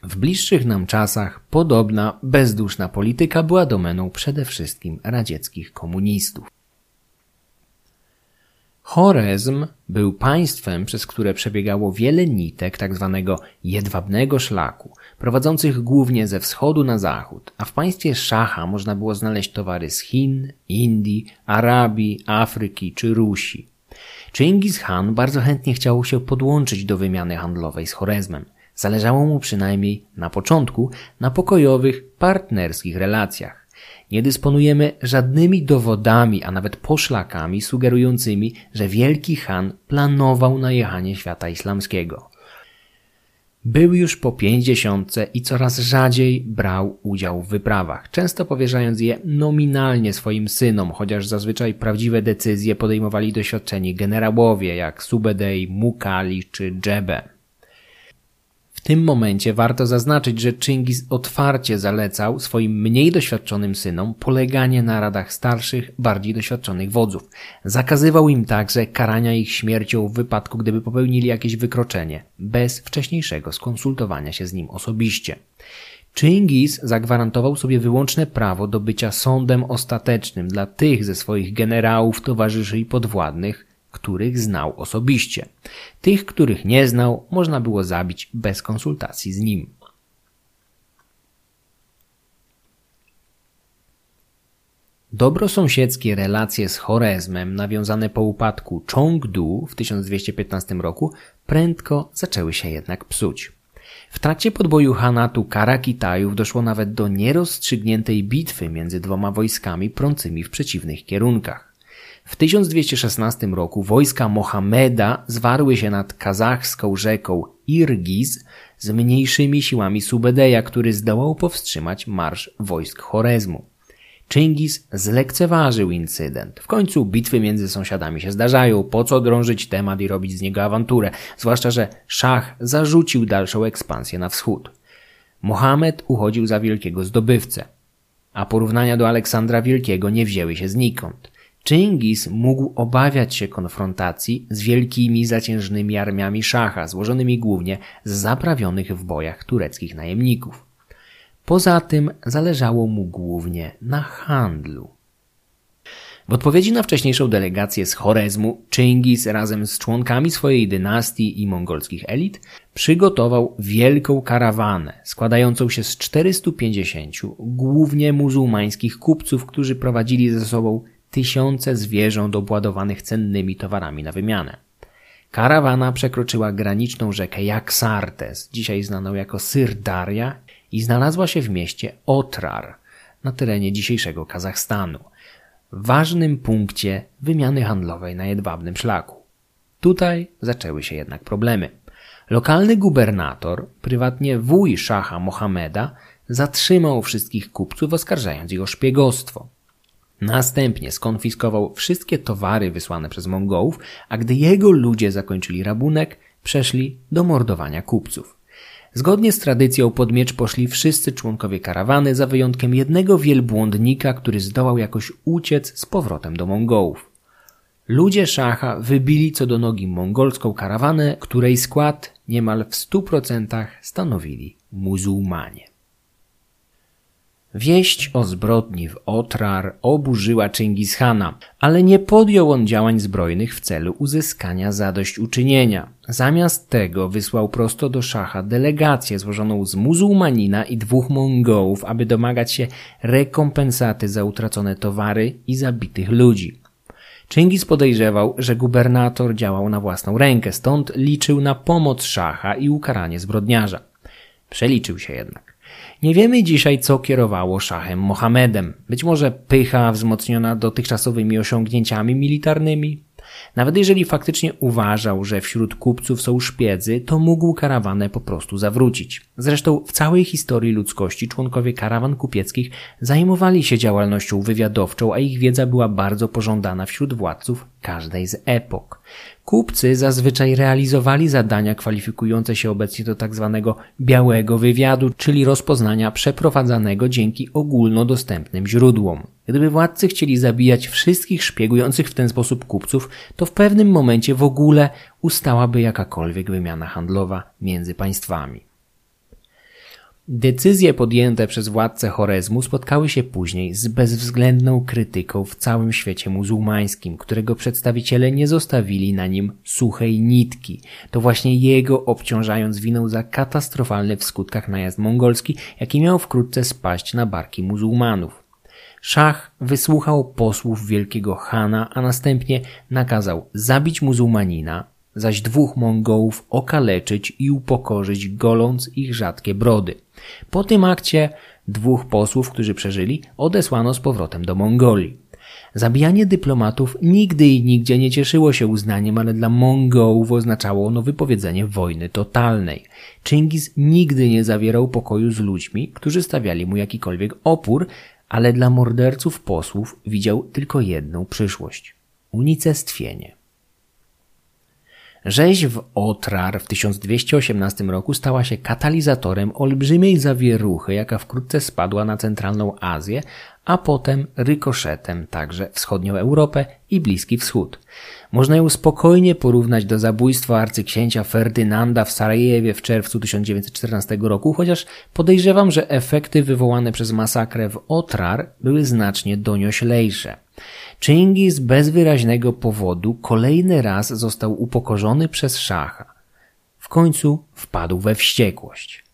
W bliższych nam czasach podobna bezduszna polityka była domeną przede wszystkim radzieckich komunistów. Chorezm był państwem, przez które przebiegało wiele nitek tzw. Tak jedwabnego szlaku, prowadzących głównie ze wschodu na zachód, a w państwie Szacha można było znaleźć towary z Chin, Indii, Arabii, Afryki czy Rusi. Chingis Khan bardzo chętnie chciał się podłączyć do wymiany handlowej z Chorezmem. Zależało mu przynajmniej na początku na pokojowych, partnerskich relacjach. Nie dysponujemy żadnymi dowodami, a nawet poszlakami sugerującymi, że Wielki Han planował najechanie świata islamskiego. Był już po pięćdziesiątce i coraz rzadziej brał udział w wyprawach, często powierzając je nominalnie swoim synom, chociaż zazwyczaj prawdziwe decyzje podejmowali doświadczeni generałowie jak Subedej, Mukali czy Dżebe. W tym momencie warto zaznaczyć, że Chingis otwarcie zalecał swoim mniej doświadczonym synom poleganie na radach starszych, bardziej doświadczonych wodzów. Zakazywał im także karania ich śmiercią w wypadku, gdyby popełnili jakieś wykroczenie, bez wcześniejszego skonsultowania się z nim osobiście. Chingis zagwarantował sobie wyłączne prawo do bycia sądem ostatecznym dla tych ze swoich generałów, towarzyszy i podwładnych, których znał osobiście. Tych, których nie znał, można było zabić bez konsultacji z nim. Dobrosąsiedzkie relacje z Chorezmem, nawiązane po upadku Chongdu w 1215 roku, prędko zaczęły się jednak psuć. W trakcie podboju Hanatu Karakitajów doszło nawet do nierozstrzygniętej bitwy między dwoma wojskami prącymi w przeciwnych kierunkach. W 1216 roku wojska Mohameda zwarły się nad kazachską rzeką Irgiz z mniejszymi siłami Subedeja, który zdołał powstrzymać marsz wojsk Chorezmu. Chingis zlekceważył incydent. W końcu bitwy między sąsiadami się zdarzają, po co drążyć temat i robić z niego awanturę, zwłaszcza, że szach zarzucił dalszą ekspansję na wschód. Mohamed uchodził za wielkiego zdobywcę, a porównania do Aleksandra Wielkiego nie wzięły się znikąd. Chingis mógł obawiać się konfrontacji z wielkimi zaciężnymi armiami szacha, złożonymi głównie z zaprawionych w bojach tureckich najemników. Poza tym zależało mu głównie na handlu. W odpowiedzi na wcześniejszą delegację z Chorezmu, Chingis razem z członkami swojej dynastii i mongolskich elit przygotował wielką karawanę składającą się z 450 głównie muzułmańskich kupców, którzy prowadzili ze sobą tysiące zwierząt obładowanych cennymi towarami na wymianę. Karawana przekroczyła graniczną rzekę Jaksartes, dzisiaj znaną jako Syrdaria, i znalazła się w mieście Otrar, na terenie dzisiejszego Kazachstanu. ważnym punkcie wymiany handlowej na jedwabnym szlaku. Tutaj zaczęły się jednak problemy. Lokalny gubernator, prywatnie wuj szacha Mohameda, zatrzymał wszystkich kupców, oskarżając ich o szpiegostwo. Następnie skonfiskował wszystkie towary wysłane przez Mongołów, a gdy jego ludzie zakończyli rabunek, przeszli do mordowania kupców. Zgodnie z tradycją pod miecz poszli wszyscy członkowie karawany, za wyjątkiem jednego wielbłądnika, który zdołał jakoś uciec z powrotem do Mongołów. Ludzie szacha wybili co do nogi mongolską karawanę, której skład niemal w stu procentach stanowili muzułmanie. Wieść o zbrodni w Otrar oburzyła Chingishana, ale nie podjął on działań zbrojnych w celu uzyskania zadośćuczynienia. Zamiast tego wysłał prosto do szacha delegację złożoną z muzułmanina i dwóch Mongołów, aby domagać się rekompensaty za utracone towary i zabitych ludzi. Chingis podejrzewał, że gubernator działał na własną rękę, stąd liczył na pomoc szacha i ukaranie zbrodniarza. Przeliczył się jednak. Nie wiemy dzisiaj, co kierowało szachem Mohamedem. Być może pycha wzmocniona dotychczasowymi osiągnięciami militarnymi? Nawet jeżeli faktycznie uważał, że wśród kupców są szpiedzy, to mógł karawanę po prostu zawrócić. Zresztą w całej historii ludzkości członkowie karawan kupieckich zajmowali się działalnością wywiadowczą, a ich wiedza była bardzo pożądana wśród władców każdej z epok. Kupcy zazwyczaj realizowali zadania kwalifikujące się obecnie do tzw. Tak białego wywiadu, czyli rozpoznania przeprowadzanego dzięki ogólnodostępnym źródłom. Gdyby władcy chcieli zabijać wszystkich szpiegujących w ten sposób kupców, to w pewnym momencie w ogóle ustałaby jakakolwiek wymiana handlowa między państwami. Decyzje podjęte przez władcę Chorezmu spotkały się później z bezwzględną krytyką w całym świecie muzułmańskim, którego przedstawiciele nie zostawili na nim suchej nitki. To właśnie jego obciążając winą za katastrofalny w skutkach najazd mongolski, jaki miał wkrótce spaść na barki muzułmanów. Szach wysłuchał posłów wielkiego Hana, a następnie nakazał zabić muzułmanina, zaś dwóch Mongołów okaleczyć i upokorzyć, goląc ich rzadkie brody. Po tym akcie dwóch posłów, którzy przeżyli, odesłano z powrotem do Mongolii. Zabijanie dyplomatów nigdy i nigdzie nie cieszyło się uznaniem, ale dla Mongołów oznaczało ono wypowiedzenie wojny totalnej. Chingis nigdy nie zawierał pokoju z ludźmi, którzy stawiali mu jakikolwiek opór, ale dla morderców posłów widział tylko jedną przyszłość unicestwienie. Rzeź w Otrar w 1218 roku stała się katalizatorem olbrzymiej zawieruchy, jaka wkrótce spadła na centralną Azję, a potem rykoszetem także wschodnią Europę i Bliski Wschód. Można ją spokojnie porównać do zabójstwa arcyksięcia Ferdynanda w Sarajewie w czerwcu 1914 roku, chociaż podejrzewam, że efekty wywołane przez masakrę w Otrar były znacznie donioślejsze. Chingis bez wyraźnego powodu kolejny raz został upokorzony przez szacha. W końcu wpadł we wściekłość.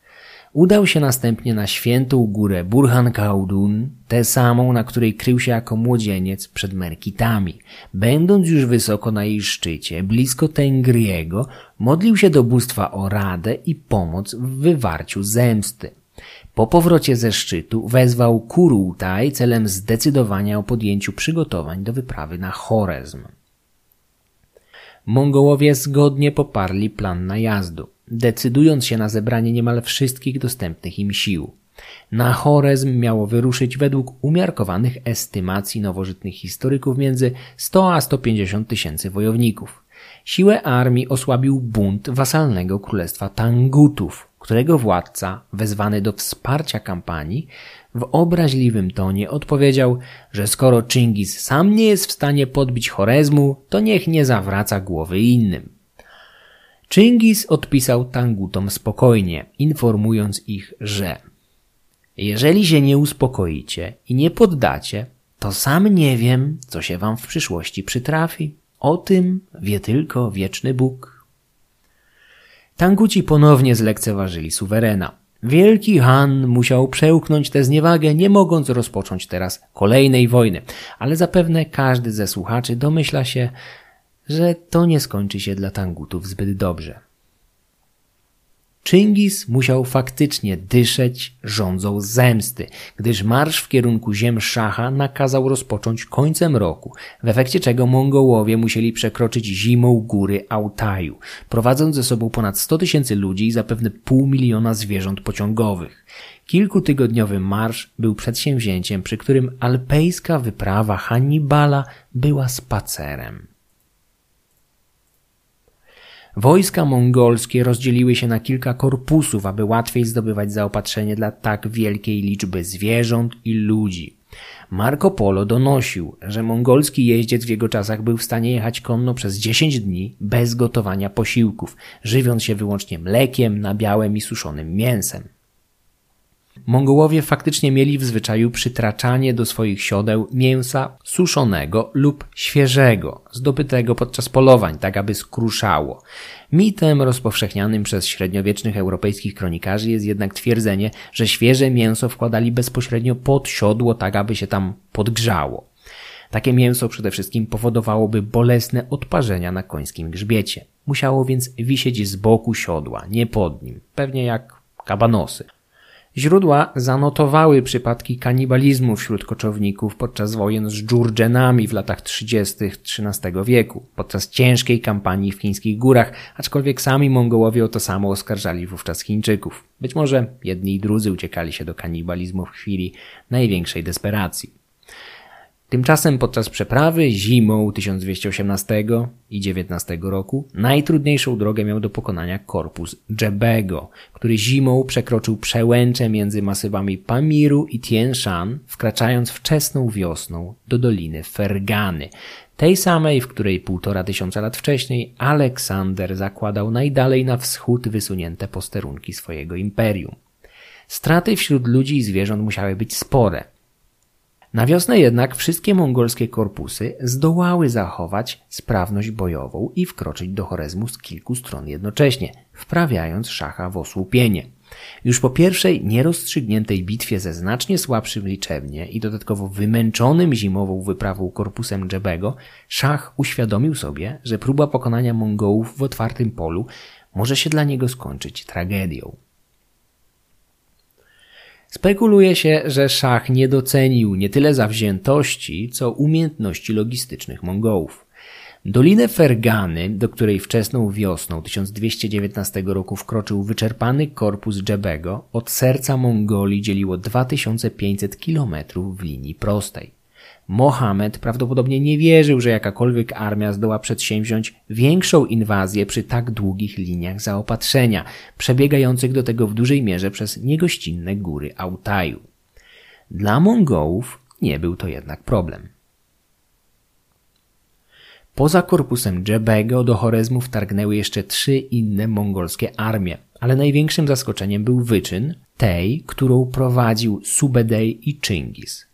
Udał się następnie na świętą górę Burhan Kaudun, tę samą, na której krył się jako młodzieniec przed Merkitami. Będąc już wysoko na jej szczycie, blisko Tengriego, modlił się do bóstwa o radę i pomoc w wywarciu zemsty. Po powrocie ze szczytu wezwał Kurultaj celem zdecydowania o podjęciu przygotowań do wyprawy na Chorezm. Mongołowie zgodnie poparli plan najazdu, decydując się na zebranie niemal wszystkich dostępnych im sił. Na Chorezm miało wyruszyć według umiarkowanych estymacji nowożytnych historyków między 100 a 150 tysięcy wojowników. Siłę armii osłabił bunt wasalnego królestwa Tangutów, którego władca, wezwany do wsparcia kampanii, w obraźliwym tonie odpowiedział, że skoro Chingis sam nie jest w stanie podbić Chorezmu, to niech nie zawraca głowy innym. Chingis odpisał Tangutom spokojnie, informując ich, że jeżeli się nie uspokoicie i nie poddacie, to sam nie wiem, co się wam w przyszłości przytrafi. O tym wie tylko wieczny Bóg. Tanguci ponownie zlekceważyli suwerena. Wielki Han musiał przełknąć tę zniewagę, nie mogąc rozpocząć teraz kolejnej wojny, ale zapewne każdy ze słuchaczy domyśla się, że to nie skończy się dla Tangutów zbyt dobrze. Czyngis musiał faktycznie dyszeć rządzą zemsty, gdyż marsz w kierunku ziem szacha nakazał rozpocząć końcem roku, w efekcie czego Mongołowie musieli przekroczyć zimą góry Altaju, prowadząc ze sobą ponad 100 tysięcy ludzi i zapewne pół miliona zwierząt pociągowych. Kilkutygodniowy marsz był przedsięwzięciem, przy którym alpejska wyprawa Hannibala była spacerem. Wojska mongolskie rozdzieliły się na kilka korpusów, aby łatwiej zdobywać zaopatrzenie dla tak wielkiej liczby zwierząt i ludzi. Marco Polo donosił, że mongolski jeździec w jego czasach był w stanie jechać konno przez 10 dni bez gotowania posiłków, żywiąc się wyłącznie mlekiem, nabiałem i suszonym mięsem. Mongołowie faktycznie mieli w zwyczaju przytraczanie do swoich siodeł mięsa suszonego lub świeżego, zdobytego podczas polowań, tak aby skruszało. Mitem rozpowszechnianym przez średniowiecznych europejskich kronikarzy jest jednak twierdzenie, że świeże mięso wkładali bezpośrednio pod siodło, tak aby się tam podgrzało. Takie mięso przede wszystkim powodowałoby bolesne odparzenia na końskim grzbiecie. Musiało więc wisieć z boku siodła, nie pod nim, pewnie jak kabanosy. Źródła zanotowały przypadki kanibalizmu wśród koczowników podczas wojen z dżurdżenami w latach 30. XIII wieku, podczas ciężkiej kampanii w chińskich górach, aczkolwiek sami Mongołowie o to samo oskarżali wówczas Chińczyków. Być może jedni i drudzy uciekali się do kanibalizmu w chwili największej desperacji. Tymczasem podczas przeprawy zimą 1218 i 19 roku najtrudniejszą drogę miał do pokonania korpus Dżebego, który zimą przekroczył przełęcze między masywami Pamiru i Tien Shan, wkraczając wczesną wiosną do doliny Fergany, tej samej, w której półtora tysiąca lat wcześniej Aleksander zakładał najdalej na wschód wysunięte posterunki swojego imperium. Straty wśród ludzi i zwierząt musiały być spore – na wiosnę jednak wszystkie mongolskie korpusy zdołały zachować sprawność bojową i wkroczyć do Chorezmu z kilku stron jednocześnie, wprawiając szacha w osłupienie. Już po pierwszej nierozstrzygniętej bitwie ze znacznie słabszym liczebnie i dodatkowo wymęczonym zimową wyprawą korpusem Dżebego, szach uświadomił sobie, że próba pokonania Mongołów w otwartym polu może się dla niego skończyć tragedią. Spekuluje się, że szach nie docenił nie tyle zawziętości, co umiejętności logistycznych Mongołów. Dolinę Fergany, do której wczesną wiosną 1219 roku wkroczył wyczerpany korpus Dżebego, od serca Mongolii dzieliło 2500 kilometrów w linii prostej. Mohamed prawdopodobnie nie wierzył, że jakakolwiek armia zdoła przedsięwziąć większą inwazję przy tak długich liniach zaopatrzenia, przebiegających do tego w dużej mierze przez niegościnne góry Altaju. Dla Mongołów nie był to jednak problem. Poza korpusem Dżebego do Chorezmu wtargnęły jeszcze trzy inne mongolskie armie, ale największym zaskoczeniem był wyczyn tej, którą prowadził Subedej i Chingis.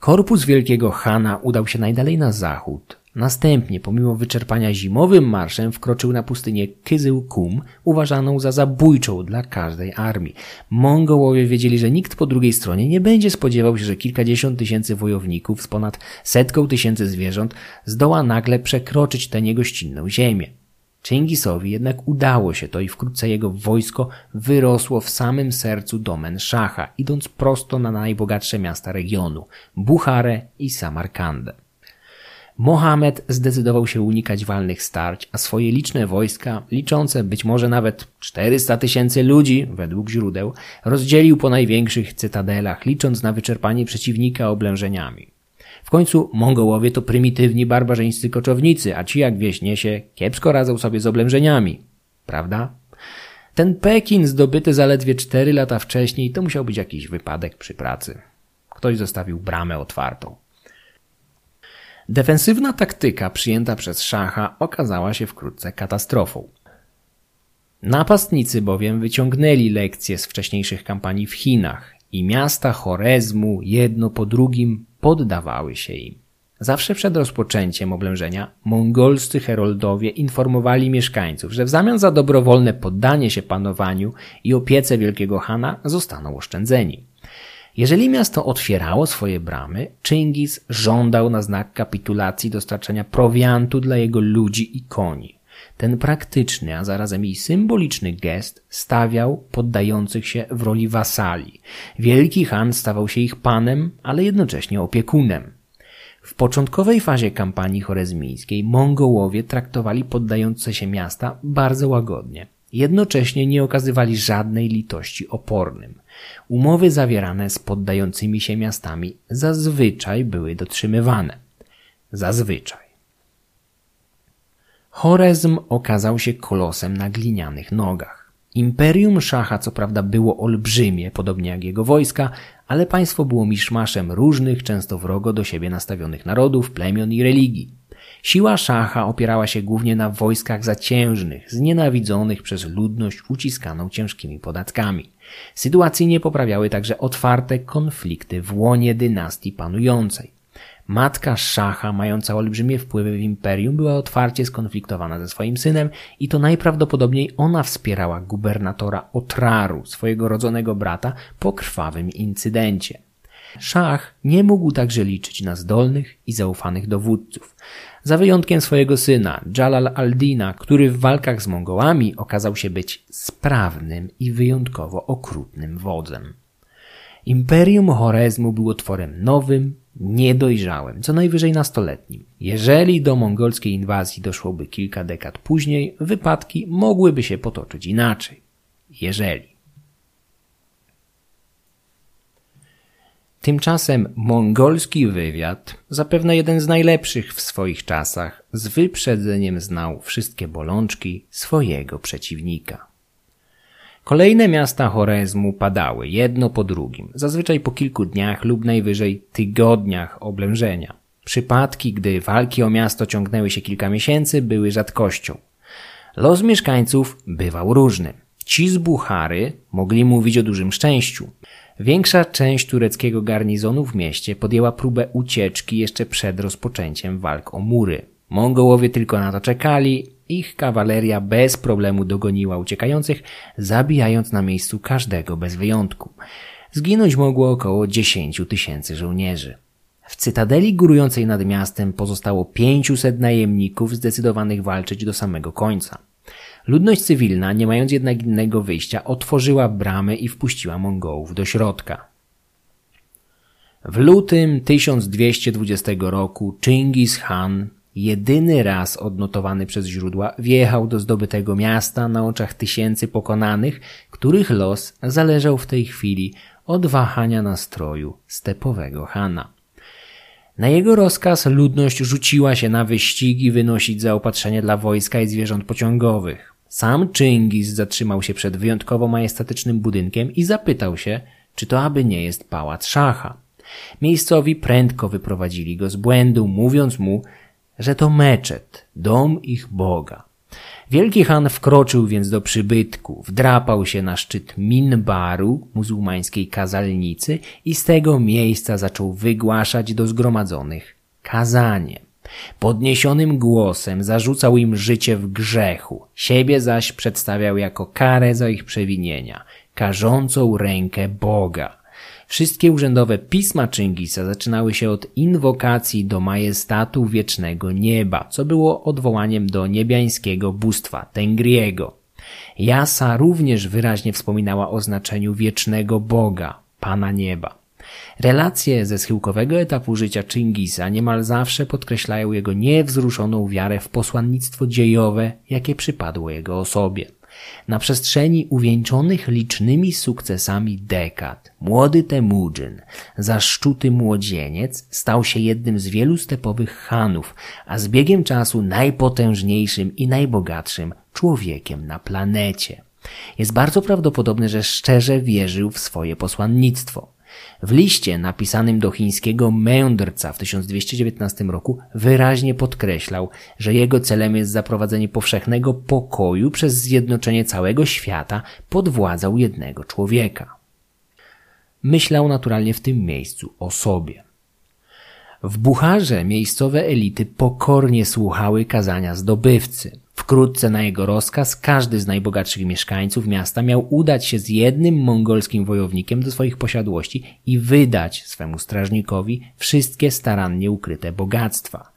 Korpus Wielkiego Hana udał się najdalej na zachód. Następnie, pomimo wyczerpania zimowym marszem, wkroczył na pustynię Kyzyl-Kum, uważaną za zabójczą dla każdej armii. Mongołowie wiedzieli, że nikt po drugiej stronie nie będzie spodziewał się, że kilkadziesiąt tysięcy wojowników z ponad setką tysięcy zwierząt zdoła nagle przekroczyć tę niegościnną ziemię. Czengisowi jednak udało się to i wkrótce jego wojsko wyrosło w samym sercu domen Szacha, idąc prosto na najbogatsze miasta regionu Bucharę i Samarkandę. Mohamed zdecydował się unikać walnych starć, a swoje liczne wojska, liczące być może nawet 400 tysięcy ludzi, według źródeł, rozdzielił po największych cytadelach, licząc na wyczerpanie przeciwnika oblężeniami. W końcu Mongołowie to prymitywni barbarzyńscy koczownicy, a ci jak wieś niesie, kiepsko radzą sobie z oblężeniami. Prawda? Ten Pekin zdobyty zaledwie cztery lata wcześniej to musiał być jakiś wypadek przy pracy. Ktoś zostawił bramę otwartą. Defensywna taktyka przyjęta przez szacha okazała się wkrótce katastrofą. Napastnicy bowiem wyciągnęli lekcje z wcześniejszych kampanii w Chinach i miasta Chorezmu jedno po drugim poddawały się im. Zawsze przed rozpoczęciem oblężenia mongolscy heroldowie informowali mieszkańców, że w zamian za dobrowolne poddanie się panowaniu i opiece wielkiego Hana zostaną oszczędzeni. Jeżeli miasto otwierało swoje bramy, Chingis żądał na znak kapitulacji dostarczenia prowiantu dla jego ludzi i koni. Ten praktyczny, a zarazem i symboliczny gest stawiał poddających się w roli wasali. Wielki Han stawał się ich panem, ale jednocześnie opiekunem. W początkowej fazie kampanii chorezmińskiej Mongołowie traktowali poddające się miasta bardzo łagodnie. Jednocześnie nie okazywali żadnej litości opornym. Umowy zawierane z poddającymi się miastami zazwyczaj były dotrzymywane. Zazwyczaj. Chorezm okazał się kolosem na glinianych nogach. Imperium Szacha co prawda było olbrzymie, podobnie jak jego wojska, ale państwo było miszmaszem różnych, często wrogo do siebie nastawionych narodów, plemion i religii. Siła szacha opierała się głównie na wojskach zaciężnych, znienawidzonych przez ludność uciskaną ciężkimi podatkami. Sytuacji nie poprawiały także otwarte konflikty w łonie dynastii panującej. Matka szacha, mająca olbrzymie wpływy w imperium, była otwarcie skonfliktowana ze swoim synem i to najprawdopodobniej ona wspierała gubernatora Otraru, swojego rodzonego brata, po krwawym incydencie. Szach nie mógł także liczyć na zdolnych i zaufanych dowódców. Za wyjątkiem swojego syna, Jalal al-Dina, który w walkach z Mongołami okazał się być sprawnym i wyjątkowo okrutnym wodzem. Imperium Chorezmu było tworem nowym, niedojrzałym, co najwyżej nastoletnim. Jeżeli do mongolskiej inwazji doszłoby kilka dekad później, wypadki mogłyby się potoczyć inaczej. Jeżeli. Tymczasem mongolski wywiad, zapewne jeden z najlepszych w swoich czasach, z wyprzedzeniem znał wszystkie bolączki swojego przeciwnika. Kolejne miasta Chorezmu padały, jedno po drugim, zazwyczaj po kilku dniach lub najwyżej tygodniach oblężenia. Przypadki, gdy walki o miasto ciągnęły się kilka miesięcy, były rzadkością. Los mieszkańców bywał różny. Ci z Buchary mogli mówić o dużym szczęściu. Większa część tureckiego garnizonu w mieście podjęła próbę ucieczki jeszcze przed rozpoczęciem walk o mury. Mongołowie tylko na to czekali, ich kawaleria bez problemu dogoniła uciekających, zabijając na miejscu każdego bez wyjątku. Zginąć mogło około 10 tysięcy żołnierzy. W cytadeli górującej nad miastem pozostało 500 najemników zdecydowanych walczyć do samego końca. Ludność cywilna, nie mając jednak innego wyjścia, otworzyła bramy i wpuściła Mongołów do środka. W lutym 1220 roku Chingis Khan, jedyny raz odnotowany przez źródła, wjechał do zdobytego miasta na oczach tysięcy pokonanych, których los zależał w tej chwili od wahania nastroju stepowego Hana. Na jego rozkaz ludność rzuciła się na wyścigi wynosić zaopatrzenie dla wojska i zwierząt pociągowych. Sam Czyngis zatrzymał się przed wyjątkowo majestatycznym budynkiem i zapytał się, czy to aby nie jest pałac szacha. Miejscowi prędko wyprowadzili go z błędu, mówiąc mu, że to meczet, dom ich Boga. Wielki Han wkroczył więc do przybytku, wdrapał się na szczyt minbaru, muzułmańskiej kazalnicy i z tego miejsca zaczął wygłaszać do zgromadzonych kazanie. Podniesionym głosem zarzucał im życie w grzechu, siebie zaś przedstawiał jako karę za ich przewinienia, karzącą rękę Boga. Wszystkie urzędowe pisma Czyngisa zaczynały się od inwokacji do majestatu wiecznego nieba, co było odwołaniem do niebiańskiego bóstwa Tengriego. Jasa również wyraźnie wspominała o znaczeniu wiecznego Boga, Pana Nieba. Relacje ze schyłkowego etapu życia Chingisa niemal zawsze podkreślają jego niewzruszoną wiarę w posłannictwo dziejowe, jakie przypadło jego osobie. Na przestrzeni uwieńczonych licznymi sukcesami dekad, młody Temujin, zaszczuty młodzieniec, stał się jednym z wielu stepowych hanów, a z biegiem czasu najpotężniejszym i najbogatszym człowiekiem na planecie. Jest bardzo prawdopodobne, że szczerze wierzył w swoje posłannictwo. W liście napisanym do chińskiego mędrca w 1219 roku wyraźnie podkreślał, że jego celem jest zaprowadzenie powszechnego pokoju przez zjednoczenie całego świata pod władzą jednego człowieka. Myślał naturalnie w tym miejscu o sobie. W Bucharze miejscowe elity pokornie słuchały kazania zdobywcy. Wkrótce na jego rozkaz każdy z najbogatszych mieszkańców miasta miał udać się z jednym mongolskim wojownikiem do swoich posiadłości i wydać swemu strażnikowi wszystkie starannie ukryte bogactwa.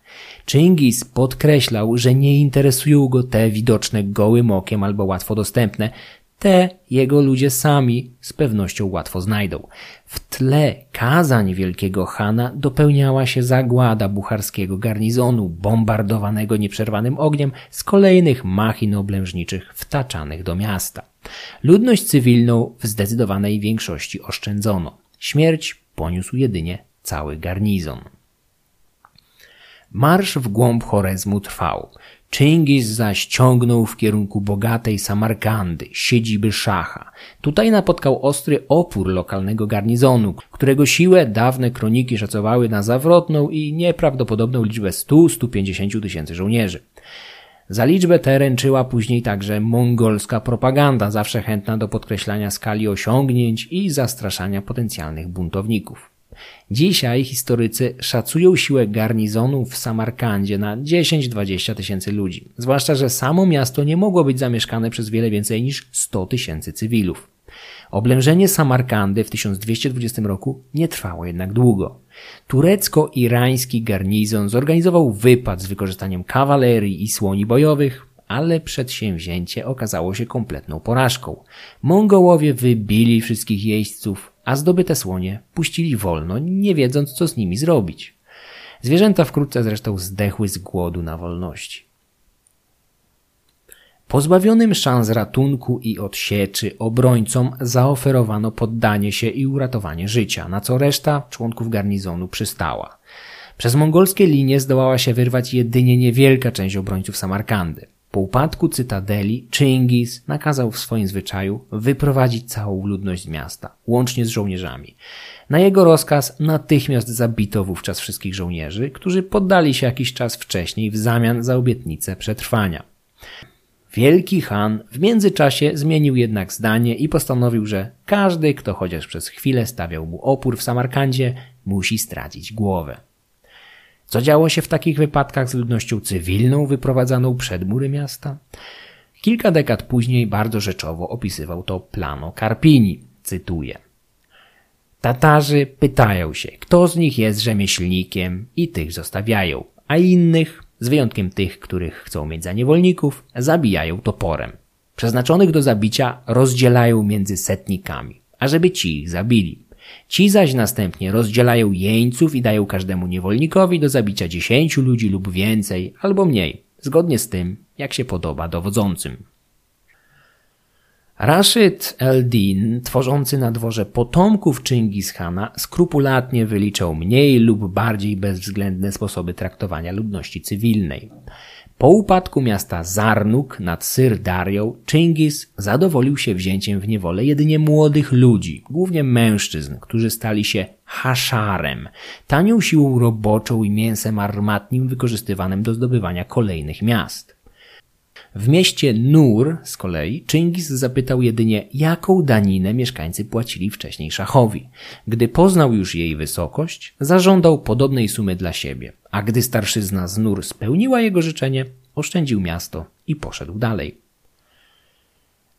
Chingis podkreślał, że nie interesują go te widoczne gołym okiem albo łatwo dostępne, te jego ludzie sami z pewnością łatwo znajdą. W tle kazań wielkiego Hana dopełniała się zagłada bucharskiego garnizonu, bombardowanego nieprzerwanym ogniem z kolejnych machin oblężniczych wtaczanych do miasta. Ludność cywilną w zdecydowanej większości oszczędzono. Śmierć poniósł jedynie cały garnizon. Marsz w głąb Chorezmu trwał. Chingis zaś ciągnął w kierunku bogatej Samarkandy, siedziby szacha. Tutaj napotkał ostry opór lokalnego garnizonu, którego siłę dawne kroniki szacowały na zawrotną i nieprawdopodobną liczbę 100-150 tysięcy żołnierzy. Za liczbę tę ręczyła później także mongolska propaganda, zawsze chętna do podkreślania skali osiągnięć i zastraszania potencjalnych buntowników. Dzisiaj historycy szacują siłę garnizonu w Samarkandzie na 10-20 tysięcy ludzi, zwłaszcza, że samo miasto nie mogło być zamieszkane przez wiele więcej niż 100 tysięcy cywilów. Oblężenie Samarkandy w 1220 roku nie trwało jednak długo. Turecko-irański garnizon zorganizował wypad z wykorzystaniem kawalerii i słoni bojowych, ale przedsięwzięcie okazało się kompletną porażką. Mongołowie wybili wszystkich jeźdźców, a zdobyte słonie puścili wolno, nie wiedząc co z nimi zrobić. Zwierzęta wkrótce zresztą zdechły z głodu na wolności. Pozbawionym szans ratunku i odsieczy obrońcom zaoferowano poddanie się i uratowanie życia, na co reszta członków garnizonu przystała. Przez mongolskie linie zdołała się wyrwać jedynie niewielka część obrońców Samarkandy. Po upadku cytadeli Chingis nakazał w swoim zwyczaju wyprowadzić całą ludność z miasta, łącznie z żołnierzami. Na jego rozkaz natychmiast zabito wówczas wszystkich żołnierzy, którzy poddali się jakiś czas wcześniej w zamian za obietnicę przetrwania. Wielki Han w międzyczasie zmienił jednak zdanie i postanowił, że każdy, kto chociaż przez chwilę stawiał mu opór w Samarkandzie, musi stracić głowę. Co działo się w takich wypadkach z ludnością cywilną wyprowadzaną przed mury miasta? Kilka dekad później bardzo rzeczowo opisywał to Plano Carpini. Cytuję. Tatarzy pytają się, kto z nich jest rzemieślnikiem i tych zostawiają, a innych, z wyjątkiem tych, których chcą mieć za niewolników, zabijają toporem. Przeznaczonych do zabicia rozdzielają między setnikami, ażeby ci ich zabili. Ci zaś następnie rozdzielają jeńców i dają każdemu niewolnikowi do zabicia dziesięciu ludzi lub więcej, albo mniej, zgodnie z tym, jak się podoba dowodzącym. Rashid el-Din, tworzący na dworze potomków Chingis Khana, skrupulatnie wyliczał mniej lub bardziej bezwzględne sposoby traktowania ludności cywilnej. Po upadku miasta Zarnuk nad Syrdarią, Chingis zadowolił się wzięciem w niewolę jedynie młodych ludzi, głównie mężczyzn, którzy stali się haszarem, tanią siłą roboczą i mięsem armatnim wykorzystywanym do zdobywania kolejnych miast. W mieście Nur z kolei Chingis zapytał jedynie, jaką daninę mieszkańcy płacili wcześniej szachowi. Gdy poznał już jej wysokość, zażądał podobnej sumy dla siebie, a gdy starszyzna z Nur spełniła jego życzenie, oszczędził miasto i poszedł dalej.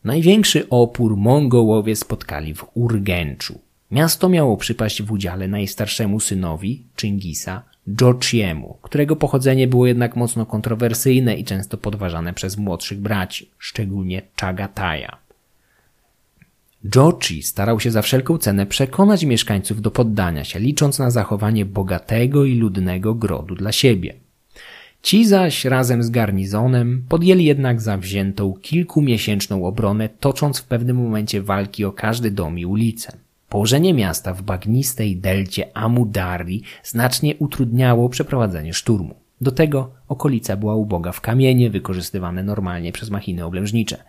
Największy opór Mongołowie spotkali w Urgęczu. Miasto miało przypaść w udziale najstarszemu synowi, Chingisa, Jochiemu, którego pochodzenie było jednak mocno kontrowersyjne i często podważane przez młodszych braci, szczególnie Chagataja. Jochi starał się za wszelką cenę przekonać mieszkańców do poddania się, licząc na zachowanie bogatego i ludnego grodu dla siebie. Ci zaś razem z garnizonem podjęli jednak zawziętą kilkumiesięczną obronę, tocząc w pewnym momencie walki o każdy dom i ulicę. Położenie miasta w bagnistej delcie Amudari znacznie utrudniało przeprowadzenie szturmu. Do tego okolica była uboga w kamienie wykorzystywane normalnie przez machiny oblężnicze.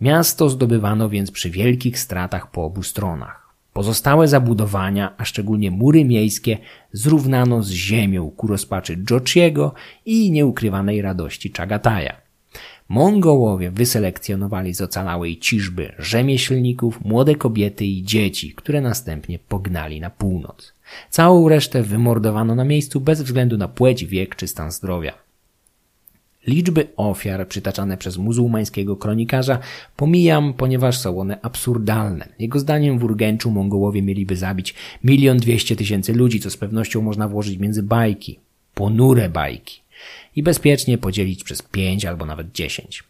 Miasto zdobywano więc przy wielkich stratach po obu stronach. Pozostałe zabudowania, a szczególnie mury miejskie, zrównano z ziemią ku rozpaczy Jochiego i nieukrywanej radości Chagataja. Mongołowie wyselekcjonowali z ocalałej ciżby rzemieślników, młode kobiety i dzieci, które następnie pognali na północ. Całą resztę wymordowano na miejscu bez względu na płeć, wiek czy stan zdrowia. Liczby ofiar przytaczane przez muzułmańskiego kronikarza pomijam, ponieważ są one absurdalne. Jego zdaniem w Urgęczu Mongołowie mieliby zabić milion dwieście tysięcy ludzi, co z pewnością można włożyć między bajki. Ponure bajki. I bezpiecznie podzielić przez 5 albo nawet 10.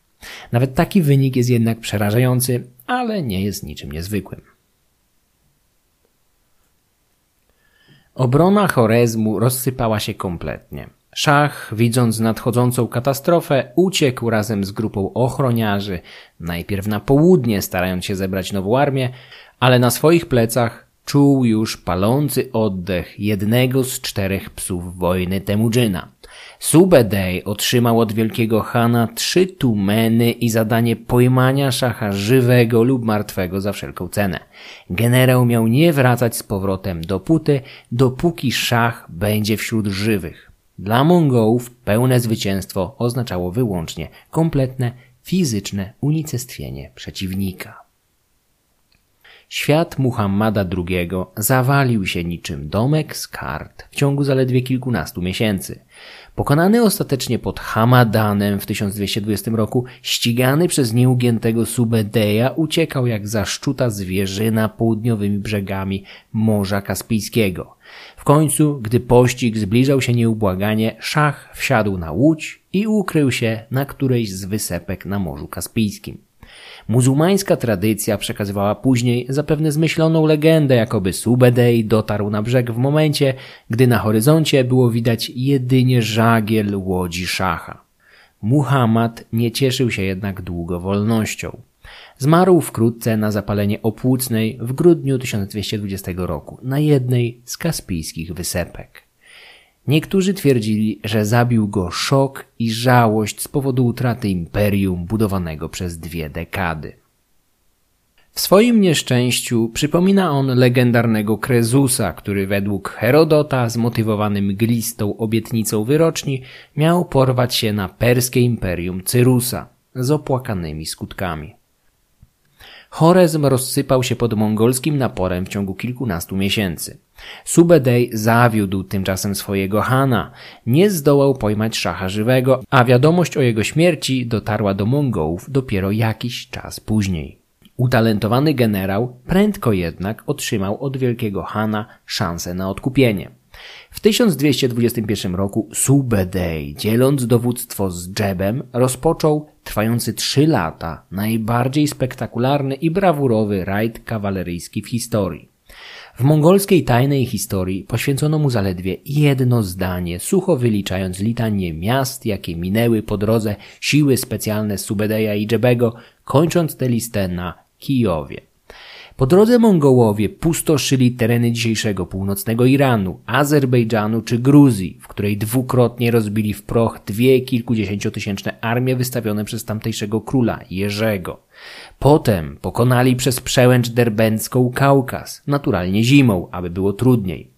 Nawet taki wynik jest jednak przerażający, ale nie jest niczym niezwykłym. Obrona Chorezmu rozsypała się kompletnie. Szach, widząc nadchodzącą katastrofę, uciekł razem z grupą ochroniarzy, najpierw na południe, starając się zebrać nową armię, ale na swoich plecach czuł już palący oddech jednego z czterech psów wojny Temudżyna. Subedej otrzymał od wielkiego Hana trzy tumeny i zadanie pojmania szacha żywego lub martwego za wszelką cenę. Generał miał nie wracać z powrotem do Puty, dopóki szach będzie wśród żywych. Dla Mongołów pełne zwycięstwo oznaczało wyłącznie kompletne fizyczne unicestwienie przeciwnika. Świat Muhammada II zawalił się niczym domek z kart w ciągu zaledwie kilkunastu miesięcy. Pokonany ostatecznie pod Hamadanem w 1220 roku, ścigany przez nieugiętego Subedeja, uciekał jak zaszczuta zwierzyna południowymi brzegami Morza Kaspijskiego. W końcu, gdy pościg zbliżał się nieubłaganie, szach wsiadł na łódź i ukrył się na którejś z wysepek na Morzu Kaspijskim. Muzułmańska tradycja przekazywała później zapewne zmyśloną legendę, jakoby Subedej dotarł na brzeg w momencie, gdy na horyzoncie było widać jedynie żagiel łodzi szacha. Muhammad nie cieszył się jednak długo wolnością. Zmarł wkrótce na zapalenie opłucnej w grudniu 1220 roku na jednej z kaspijskich wysepek. Niektórzy twierdzili, że zabił go szok i żałość z powodu utraty imperium budowanego przez dwie dekady. W swoim nieszczęściu przypomina on legendarnego Krezusa, który według Herodota, zmotywowany mglistą obietnicą wyroczni, miał porwać się na perskie imperium Cyrusa z opłakanymi skutkami. Chorezm rozsypał się pod mongolskim naporem w ciągu kilkunastu miesięcy. Subedej zawiódł tymczasem swojego Hana, nie zdołał pojmać szacha żywego, a wiadomość o jego śmierci dotarła do Mongołów dopiero jakiś czas później. Utalentowany generał prędko jednak otrzymał od wielkiego Hana szansę na odkupienie. W 1221 roku Subedej, dzieląc dowództwo z Dżebem, rozpoczął trwający trzy lata najbardziej spektakularny i brawurowy rajd kawaleryjski w historii. W mongolskiej tajnej historii poświęcono mu zaledwie jedno zdanie, sucho wyliczając litanie miast, jakie minęły po drodze siły specjalne Subedeja i Dżebego, kończąc tę listę na Kijowie. Po drodze Mongołowie pustoszyli tereny dzisiejszego północnego Iranu, Azerbejdżanu czy Gruzji, w której dwukrotnie rozbili w proch dwie kilkudziesięciotysięczne armie wystawione przez tamtejszego króla Jerzego. Potem pokonali przez przełęcz derbencką Kaukaz, naturalnie zimą, aby było trudniej.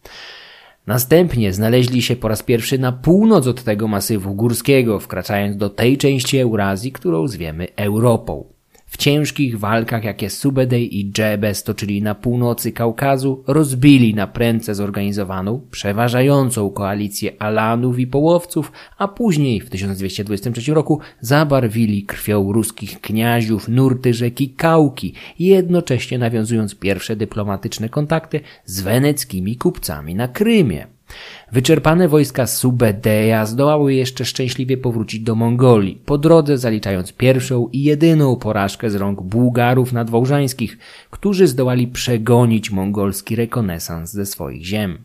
Następnie znaleźli się po raz pierwszy na północ od tego masywu górskiego, wkraczając do tej części Eurazji, którą zwiemy Europą. W ciężkich walkach, jakie Subedej i Dżebe stoczyli na północy Kaukazu, rozbili na prędce zorganizowaną, przeważającą koalicję Alanów i Połowców, a później w 1223 roku zabarwili krwią ruskich kniaziów nurty rzeki Kauki, jednocześnie nawiązując pierwsze dyplomatyczne kontakty z weneckimi kupcami na Krymie. Wyczerpane wojska Subedeja zdołały jeszcze szczęśliwie powrócić do Mongolii, po drodze zaliczając pierwszą i jedyną porażkę z rąk Bułgarów nadwołżańskich, którzy zdołali przegonić mongolski rekonesans ze swoich ziem.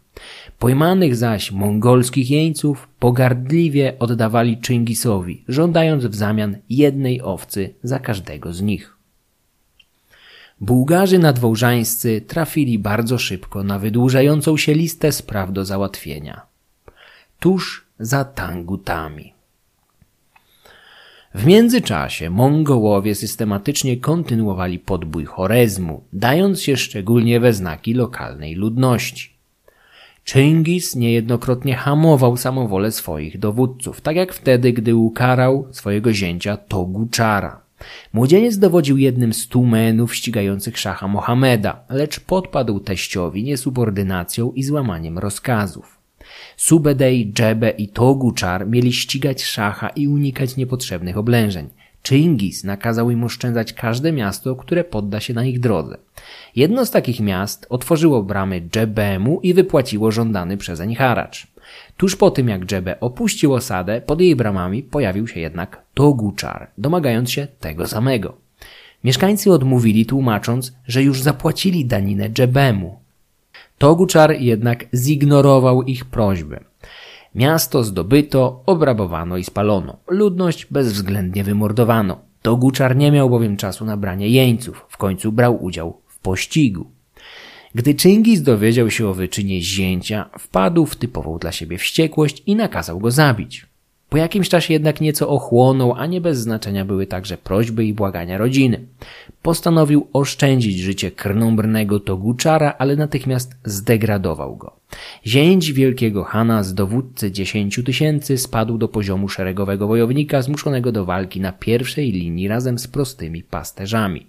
Pojmanych zaś mongolskich jeńców pogardliwie oddawali Czyngisowi, żądając w zamian jednej owcy za każdego z nich. Bułgarzy nadwołżańscy trafili bardzo szybko na wydłużającą się listę spraw do załatwienia. Tuż za Tangutami. W międzyczasie Mongołowie systematycznie kontynuowali podbój Chorezmu, dając się szczególnie we znaki lokalnej ludności. Czyngis niejednokrotnie hamował samowolę swoich dowódców, tak jak wtedy, gdy ukarał swojego zięcia Toguczara. Młodzieniec dowodził jednym z tłumenów ścigających szacha Mohameda, lecz podpadł teściowi niesubordynacją i złamaniem rozkazów. Subedej, Dżebe i Toguczar mieli ścigać szacha i unikać niepotrzebnych oblężeń. Czyngis nakazał im oszczędzać każde miasto, które podda się na ich drodze. Jedno z takich miast otworzyło bramy Dżebemu i wypłaciło żądany przezeń haracz. Tuż po tym, jak Dżebe opuścił osadę, pod jej bramami pojawił się jednak Toguczar, domagając się tego samego. Mieszkańcy odmówili, tłumacząc, że już zapłacili daninę Dżebemu. Toguczar jednak zignorował ich prośby. Miasto zdobyto, obrabowano i spalono. Ludność bezwzględnie wymordowano. Toguczar nie miał bowiem czasu na branie jeńców. W końcu brał udział w pościgu. Gdy Czyngis dowiedział się o wyczynie zięcia, wpadł w typową dla siebie wściekłość i nakazał go zabić. Po jakimś czasie jednak nieco ochłonął, a nie bez znaczenia były także prośby i błagania rodziny. Postanowił oszczędzić życie krnąbrnego Toguczara, ale natychmiast zdegradował go. Zięć wielkiego Hana z dowódcy dziesięciu tysięcy spadł do poziomu szeregowego wojownika zmuszonego do walki na pierwszej linii razem z prostymi pasterzami.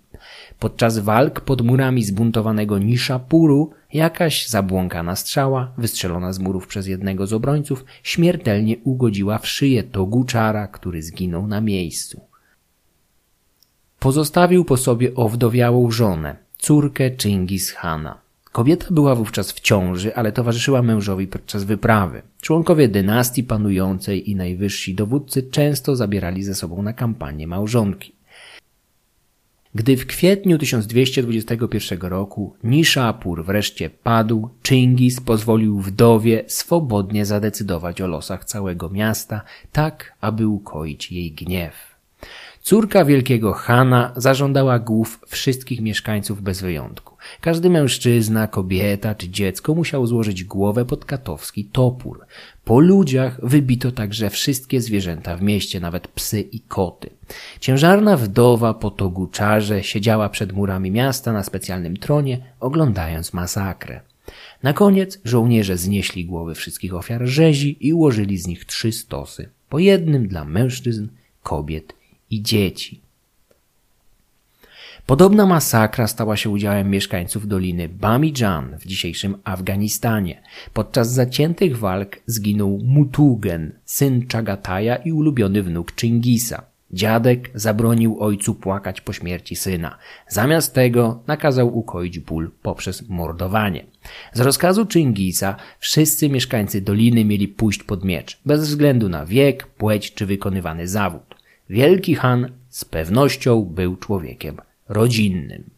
Podczas walk pod murami zbuntowanego Nishapuru jakaś zabłąkana strzała, wystrzelona z murów przez jednego z obrońców, śmiertelnie ugodziła w szyję Toguczara, który zginął na miejscu. Pozostawił po sobie owdowiałą żonę, córkę Chingis Hana. Kobieta była wówczas w ciąży, ale towarzyszyła mężowi podczas wyprawy. Członkowie dynastii panującej i najwyżsi dowódcy często zabierali ze sobą na kampanię małżonki. Gdy w kwietniu 1221 roku Nishapur wreszcie padł, Chingis pozwolił wdowie swobodnie zadecydować o losach całego miasta, tak aby ukoić jej gniew. Córka wielkiego Hana zażądała głów wszystkich mieszkańców bez wyjątku. Każdy mężczyzna, kobieta czy dziecko musiał złożyć głowę pod katowski topór. Po ludziach wybito także wszystkie zwierzęta w mieście, nawet psy i koty. Ciężarna wdowa po toguczarze siedziała przed murami miasta na specjalnym tronie, oglądając masakrę. Na koniec żołnierze znieśli głowy wszystkich ofiar rzezi i ułożyli z nich trzy stosy, po jednym dla mężczyzn, kobiet i dzieci. Podobna masakra stała się udziałem mieszkańców doliny Bamijan w dzisiejszym Afganistanie. Podczas zaciętych walk zginął Mutugen, syn Czagataja i ulubiony wnuk Chingisa. Dziadek zabronił ojcu płakać po śmierci syna. Zamiast tego nakazał ukoić ból poprzez mordowanie. Z rozkazu Chingisa wszyscy mieszkańcy doliny mieli pójść pod miecz, bez względu na wiek, płeć czy wykonywany zawód. Wielki Han z pewnością był człowiekiem rodzinnym.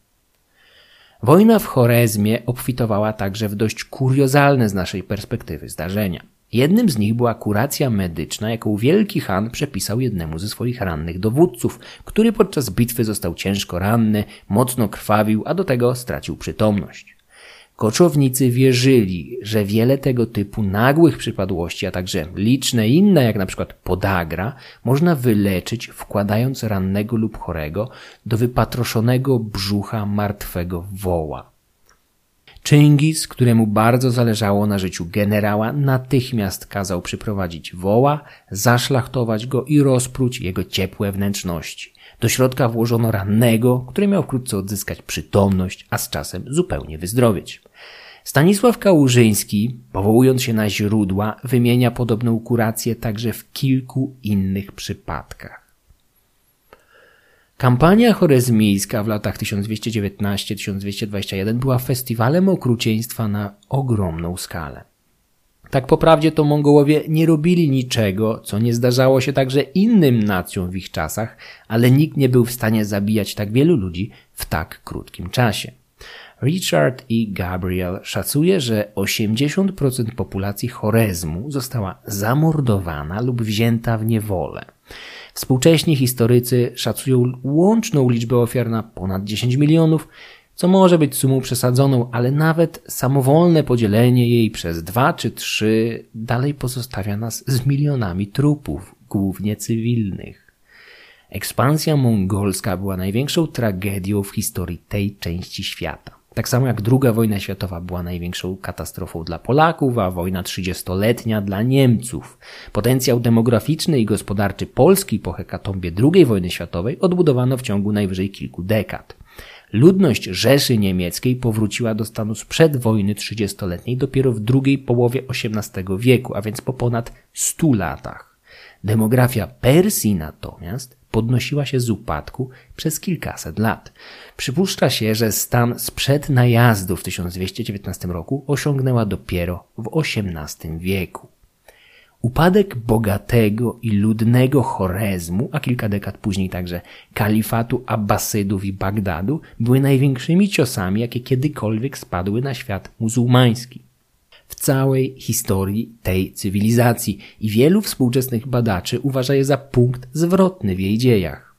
Wojna w Chorezmie obfitowała także w dość kuriozalne z naszej perspektywy zdarzenia. Jednym z nich była kuracja medyczna, jaką Wielki Han przepisał jednemu ze swoich rannych dowódców, który podczas bitwy został ciężko ranny, mocno krwawił, a do tego stracił przytomność. Koczownicy wierzyli, że wiele tego typu nagłych przypadłości, a także liczne inne, jak na przykład podagra, można wyleczyć wkładając rannego lub chorego do wypatroszonego brzucha martwego woła. Czyngis, któremu bardzo zależało na życiu generała, natychmiast kazał przyprowadzić woła, zaszlachtować go i rozpróć jego ciepłe wnętrzności. Do środka włożono rannego, który miał wkrótce odzyskać przytomność, a z czasem zupełnie wyzdrowieć. Stanisław Kałużyński, powołując się na źródła, wymienia podobną kurację także w kilku innych przypadkach. Kampania chorezmijska w latach 1219-1221 była festiwalem okrucieństwa na ogromną skalę. Tak poprawdzie to Mongołowie nie robili niczego, co nie zdarzało się także innym nacjom w ich czasach, ale nikt nie był w stanie zabijać tak wielu ludzi w tak krótkim czasie. Richard E. Gabriel szacuje, że 80% populacji Chorezmu została zamordowana lub wzięta w niewolę. Współcześni historycy szacują łączną liczbę ofiar na ponad 10 milionów, co może być sumą przesadzoną, ale nawet samowolne podzielenie jej przez dwa czy trzy dalej pozostawia nas z milionami trupów, głównie cywilnych. Ekspansja mongolska była największą tragedią w historii tej części świata. Tak samo jak II wojna światowa była największą katastrofą dla Polaków, a wojna trzydziestoletnia dla Niemców. Potencjał demograficzny i gospodarczy Polski po hekatombie II wojny światowej odbudowano w ciągu najwyżej kilku dekad. Ludność Rzeszy Niemieckiej powróciła do stanu sprzed wojny trzydziestoletniej dopiero w drugiej połowie XVIII wieku, a więc po ponad stu latach. Demografia Persji natomiast podnosiła się z upadku przez kilkaset lat. Przypuszcza się, że stan sprzed najazdu w 1219 roku osiągnęła dopiero w XVIII wieku. Upadek bogatego i ludnego Chorezmu, a kilka dekad później także kalifatu Abbasydów i Bagdadu, były największymi ciosami, jakie kiedykolwiek spadły na świat muzułmański. W całej historii tej cywilizacji i wielu współczesnych badaczy uważa je za punkt zwrotny w jej dziejach.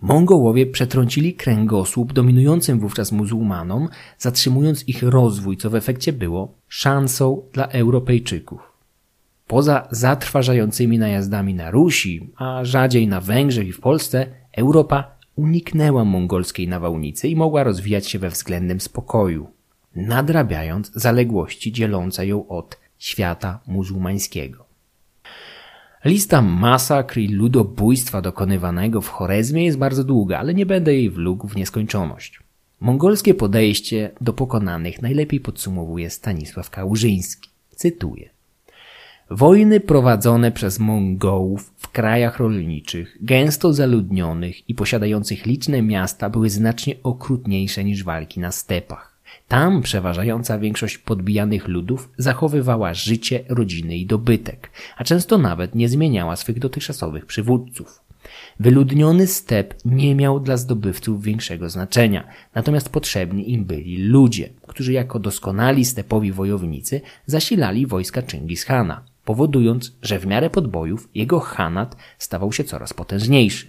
Mongołowie przetrącili kręgosłup dominującym wówczas muzułmanom, zatrzymując ich rozwój, co w efekcie było szansą dla Europejczyków. Poza zatrważającymi najazdami na Rusi, a rzadziej na Węgrzech i w Polsce, Europa uniknęła mongolskiej nawałnicy i mogła rozwijać się we względnym spokoju, nadrabiając zaległości dzielące ją od świata muzułmańskiego. Lista masakr i ludobójstwa dokonywanego w Chorezmie jest bardzo długa, ale nie będę jej wlógł w nieskończoność. Mongolskie podejście do pokonanych najlepiej podsumowuje Stanisław Kałużyński. Cytuję. Wojny prowadzone przez Mongołów w krajach rolniczych, gęsto zaludnionych i posiadających liczne miasta były znacznie okrutniejsze niż walki na stepach. Tam przeważająca większość podbijanych ludów zachowywała życie, rodziny i dobytek, a często nawet nie zmieniała swych dotychczasowych przywódców. Wyludniony step nie miał dla zdobywców większego znaczenia, natomiast potrzebni im byli ludzie, którzy jako doskonali stepowi wojownicy zasilali wojska Chingis Khana powodując, że w miarę podbojów jego Hanat stawał się coraz potężniejszy.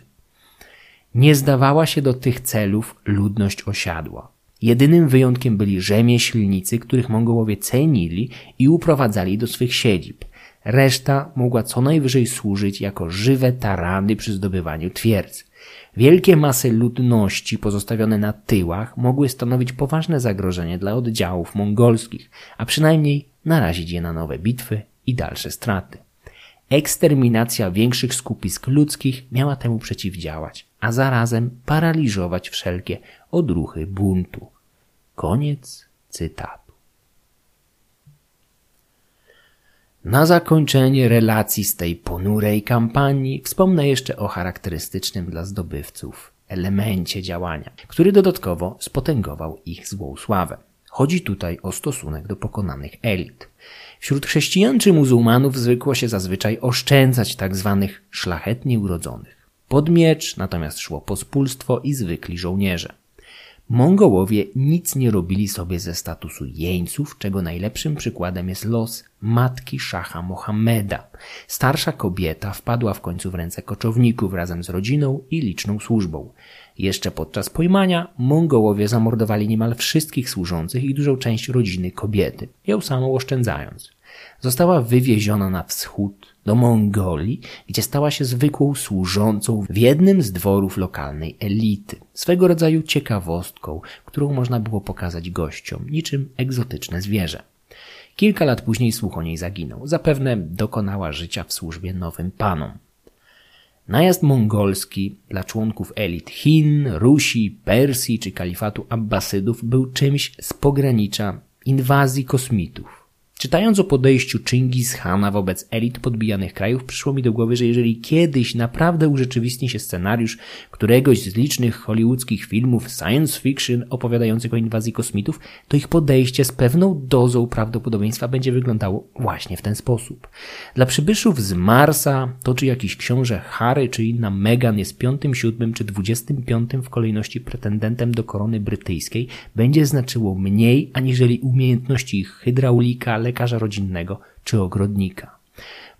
Nie zdawała się do tych celów ludność osiadła. Jedynym wyjątkiem byli rzemieślnicy, których Mongołowie cenili i uprowadzali do swych siedzib. Reszta mogła co najwyżej służyć jako żywe tarany przy zdobywaniu twierdz. Wielkie masy ludności pozostawione na tyłach mogły stanowić poważne zagrożenie dla oddziałów mongolskich, a przynajmniej narazić je na nowe bitwy i dalsze straty. Eksterminacja większych skupisk ludzkich miała temu przeciwdziałać, a zarazem paraliżować wszelkie odruchy buntu. Koniec cytatu. Na zakończenie relacji z tej ponurej kampanii wspomnę jeszcze o charakterystycznym dla zdobywców elemencie działania, który dodatkowo spotęgował ich złą sławę. Chodzi tutaj o stosunek do pokonanych elit. Wśród chrześcijan czy muzułmanów zwykło się zazwyczaj oszczędzać tak zwanych szlachetnie urodzonych. Pod miecz natomiast szło pospólstwo i zwykli żołnierze. Mongołowie nic nie robili sobie ze statusu jeńców, czego najlepszym przykładem jest los matki szacha Mohammeda. Starsza kobieta wpadła w końcu w ręce koczowników razem z rodziną i liczną służbą. Jeszcze podczas pojmania Mongołowie zamordowali niemal wszystkich służących i dużą część rodziny kobiety, ją samą oszczędzając. Została wywieziona na wschód do Mongolii, gdzie stała się zwykłą służącą w jednym z dworów lokalnej elity, swego rodzaju ciekawostką, którą można było pokazać gościom, niczym egzotyczne zwierzę. Kilka lat później słuch o niej zaginął. Zapewne dokonała życia w służbie nowym panom. Najazd mongolski dla członków elit Chin, Rusi, Persji czy kalifatu Abbasydów był czymś z pogranicza inwazji kosmitów. Czytając o podejściu Chingis Hana wobec elit podbijanych krajów, przyszło mi do głowy, że jeżeli kiedyś naprawdę urzeczywistni się scenariusz któregoś z licznych hollywoodzkich filmów science fiction opowiadających o inwazji kosmitów, to ich podejście z pewną dozą prawdopodobieństwa będzie wyglądało właśnie w ten sposób. Dla przybyszów z Marsa to czy jakiś książę Harry czy inna Meghan jest piątym, siódmym czy dwudziestym piątym w kolejności pretendentem do korony brytyjskiej będzie znaczyło mniej aniżeli umiejętności ich hydraulika, lekarza rodzinnego czy ogrodnika.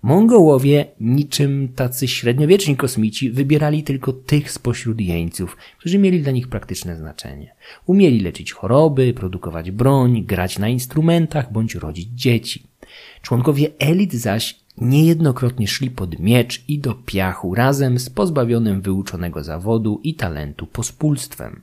Mongołowie, niczym tacy średniowieczni kosmici, wybierali tylko tych spośród jeńców, którzy mieli dla nich praktyczne znaczenie. Umieli leczyć choroby, produkować broń, grać na instrumentach bądź rodzić dzieci. Członkowie elit zaś niejednokrotnie szli pod miecz i do piachu razem z pozbawionym wyuczonego zawodu i talentu pospólstwem.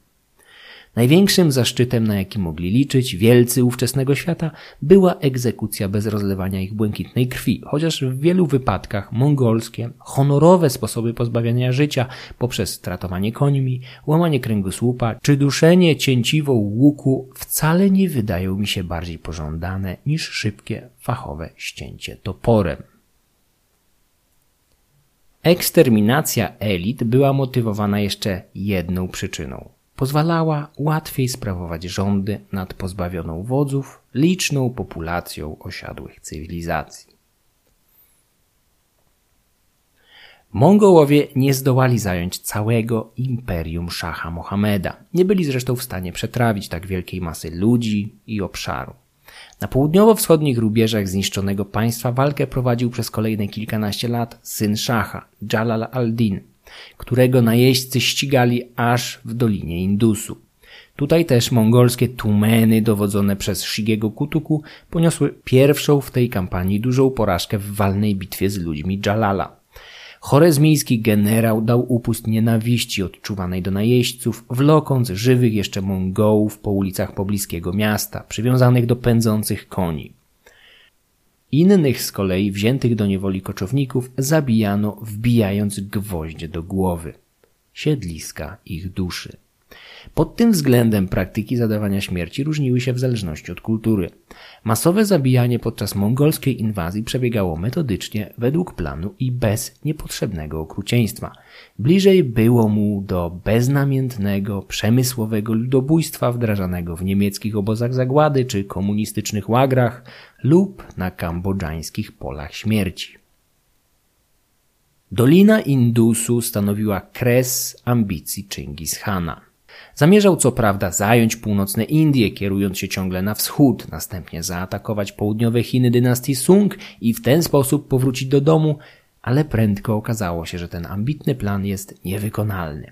Największym zaszczytem, na jaki mogli liczyć wielcy ówczesnego świata, była egzekucja bez rozlewania ich błękitnej krwi, chociaż w wielu wypadkach mongolskie, honorowe sposoby pozbawiania życia poprzez stratowanie końmi, łamanie kręgosłupa czy duszenie cięciwą łuku wcale nie wydają mi się bardziej pożądane niż szybkie, fachowe ścięcie toporem. Eksterminacja elit była motywowana jeszcze jedną przyczyną pozwalała łatwiej sprawować rządy nad pozbawioną wodzów liczną populacją osiadłych cywilizacji. Mongołowie nie zdołali zająć całego imperium szacha Mohameda. Nie byli zresztą w stanie przetrawić tak wielkiej masy ludzi i obszaru. Na południowo-wschodnich rubieżach zniszczonego państwa walkę prowadził przez kolejne kilkanaście lat syn szacha, Jalal al-Din, którego najeźdźcy ścigali aż w dolinie Indusu. Tutaj też mongolskie tumeny dowodzone przez Shigiego Kutuku poniosły pierwszą w tej kampanii dużą porażkę w walnej bitwie z ludźmi Jalala. Chorezmijski generał dał upust nienawiści odczuwanej do najeźdźców, wlokąc żywych jeszcze Mongołów po ulicach pobliskiego miasta, przywiązanych do pędzących koni. Innych z kolei wziętych do niewoli koczowników zabijano wbijając gwoździe do głowy. Siedliska ich duszy. Pod tym względem praktyki zadawania śmierci różniły się w zależności od kultury. Masowe zabijanie podczas mongolskiej inwazji przebiegało metodycznie, według planu i bez niepotrzebnego okrucieństwa. Bliżej było mu do beznamiętnego, przemysłowego ludobójstwa wdrażanego w niemieckich obozach zagłady czy komunistycznych łagrach lub na kambodżańskich polach śmierci. Dolina Indusu stanowiła kres ambicji Chingis Hana. Zamierzał co prawda zająć północne Indie, kierując się ciągle na wschód, następnie zaatakować południowe Chiny dynastii Sung i w ten sposób powrócić do domu, ale prędko okazało się, że ten ambitny plan jest niewykonalny.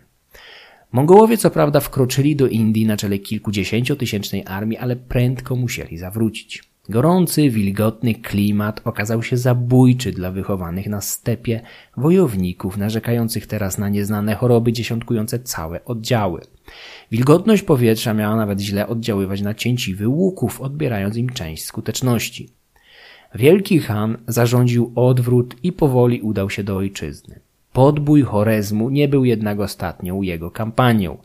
Mongołowie co prawda wkroczyli do Indii na czele kilkudziesięciotysięcznej armii, ale prędko musieli zawrócić. Gorący, wilgotny klimat okazał się zabójczy dla wychowanych na stepie wojowników narzekających teraz na nieznane choroby dziesiątkujące całe oddziały. Wilgotność powietrza miała nawet źle oddziaływać na cięciwy łuków, odbierając im część skuteczności. Wielki Han zarządził odwrót i powoli udał się do ojczyzny. Podbój Chorezmu nie był jednak ostatnią jego kampanią.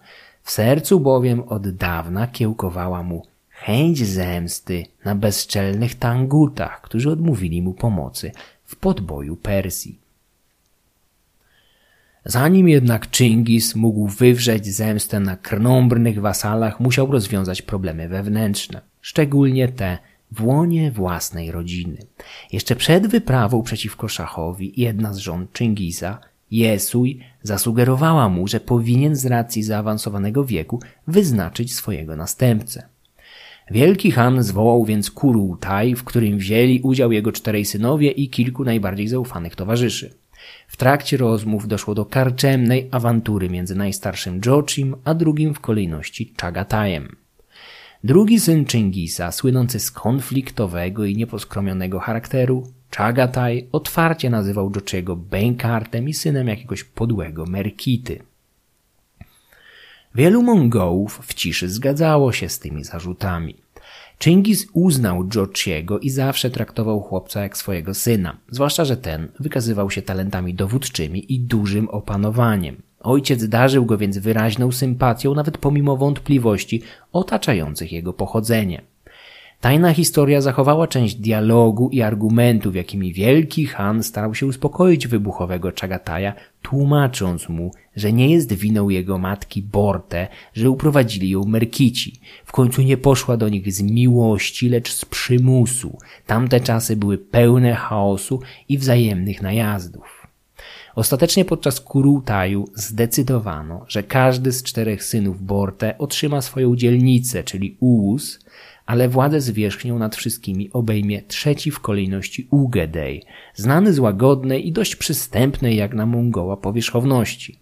W sercu bowiem od dawna kiełkowała mu chęć zemsty na bezczelnych tangutach, którzy odmówili mu pomocy w podboju Persji. Zanim jednak Chingis mógł wywrzeć zemstę na krnąbrnych wasalach, musiał rozwiązać problemy wewnętrzne, szczególnie te w łonie własnej rodziny. Jeszcze przed wyprawą przeciwko szachowi jedna z żon Chingisa, Jesuj, zasugerowała mu, że powinien z racji zaawansowanego wieku wyznaczyć swojego następcę. Wielki Han zwołał więc Kurutaj, w którym wzięli udział jego czterej synowie i kilku najbardziej zaufanych towarzyszy. W trakcie rozmów doszło do karczemnej awantury między najstarszym Jochim, a drugim w kolejności Chagatajem. Drugi syn Chingisa, słynący z konfliktowego i nieposkromionego charakteru, Chagataj otwarcie nazywał Jochiego bękartem i synem jakiegoś podłego Merkity. Wielu Mongołów w ciszy zgadzało się z tymi zarzutami. Chingis uznał Jochiego i zawsze traktował chłopca jak swojego syna, zwłaszcza, że ten wykazywał się talentami dowódczymi i dużym opanowaniem. Ojciec darzył go więc wyraźną sympatią, nawet pomimo wątpliwości otaczających jego pochodzenie. Tajna historia zachowała część dialogu i argumentów, jakimi wielki Han starał się uspokoić wybuchowego Czagataja, tłumacząc mu, że nie jest winą jego matki Borte, że uprowadzili ją Merkici. W końcu nie poszła do nich z miłości, lecz z przymusu. Tamte czasy były pełne chaosu i wzajemnych najazdów. Ostatecznie podczas Kurultaju zdecydowano, że każdy z czterech synów Borte otrzyma swoją dzielnicę, czyli Uus, ale władzę zwierzchnią nad wszystkimi obejmie trzeci w kolejności Ugedej, znany z łagodnej i dość przystępnej jak na Mongoła powierzchowności.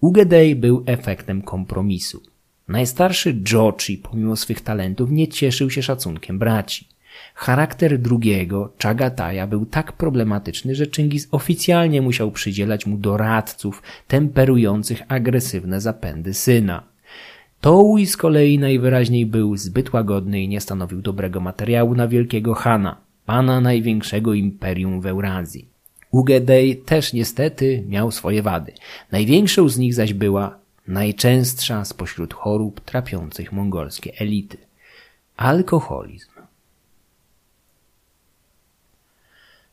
Ugedej był efektem kompromisu. Najstarszy Jochi, pomimo swych talentów, nie cieszył się szacunkiem braci. Charakter drugiego, Chagataja, był tak problematyczny, że Chingis oficjalnie musiał przydzielać mu doradców temperujących agresywne zapędy syna. Toui z kolei najwyraźniej był zbyt łagodny i nie stanowił dobrego materiału na wielkiego Hana, pana największego imperium w Eurazji. Ugedej też niestety miał swoje wady. Największą z nich zaś była najczęstsza spośród chorób trapiących mongolskie elity alkoholizm.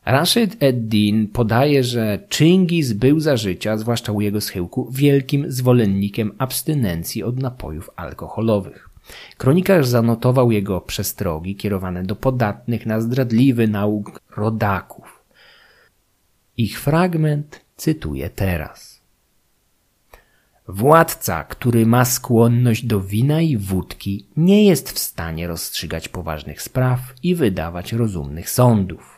Rashid ed-Din podaje, że Chingis był za życia, zwłaszcza u jego schyłku, wielkim zwolennikiem abstynencji od napojów alkoholowych. Kronikarz zanotował jego przestrogi kierowane do podatnych na zdradliwy nauk rodaków. Ich fragment Cytuję teraz. Władca, który ma skłonność do wina i wódki, nie jest w stanie rozstrzygać poważnych spraw i wydawać rozumnych sądów.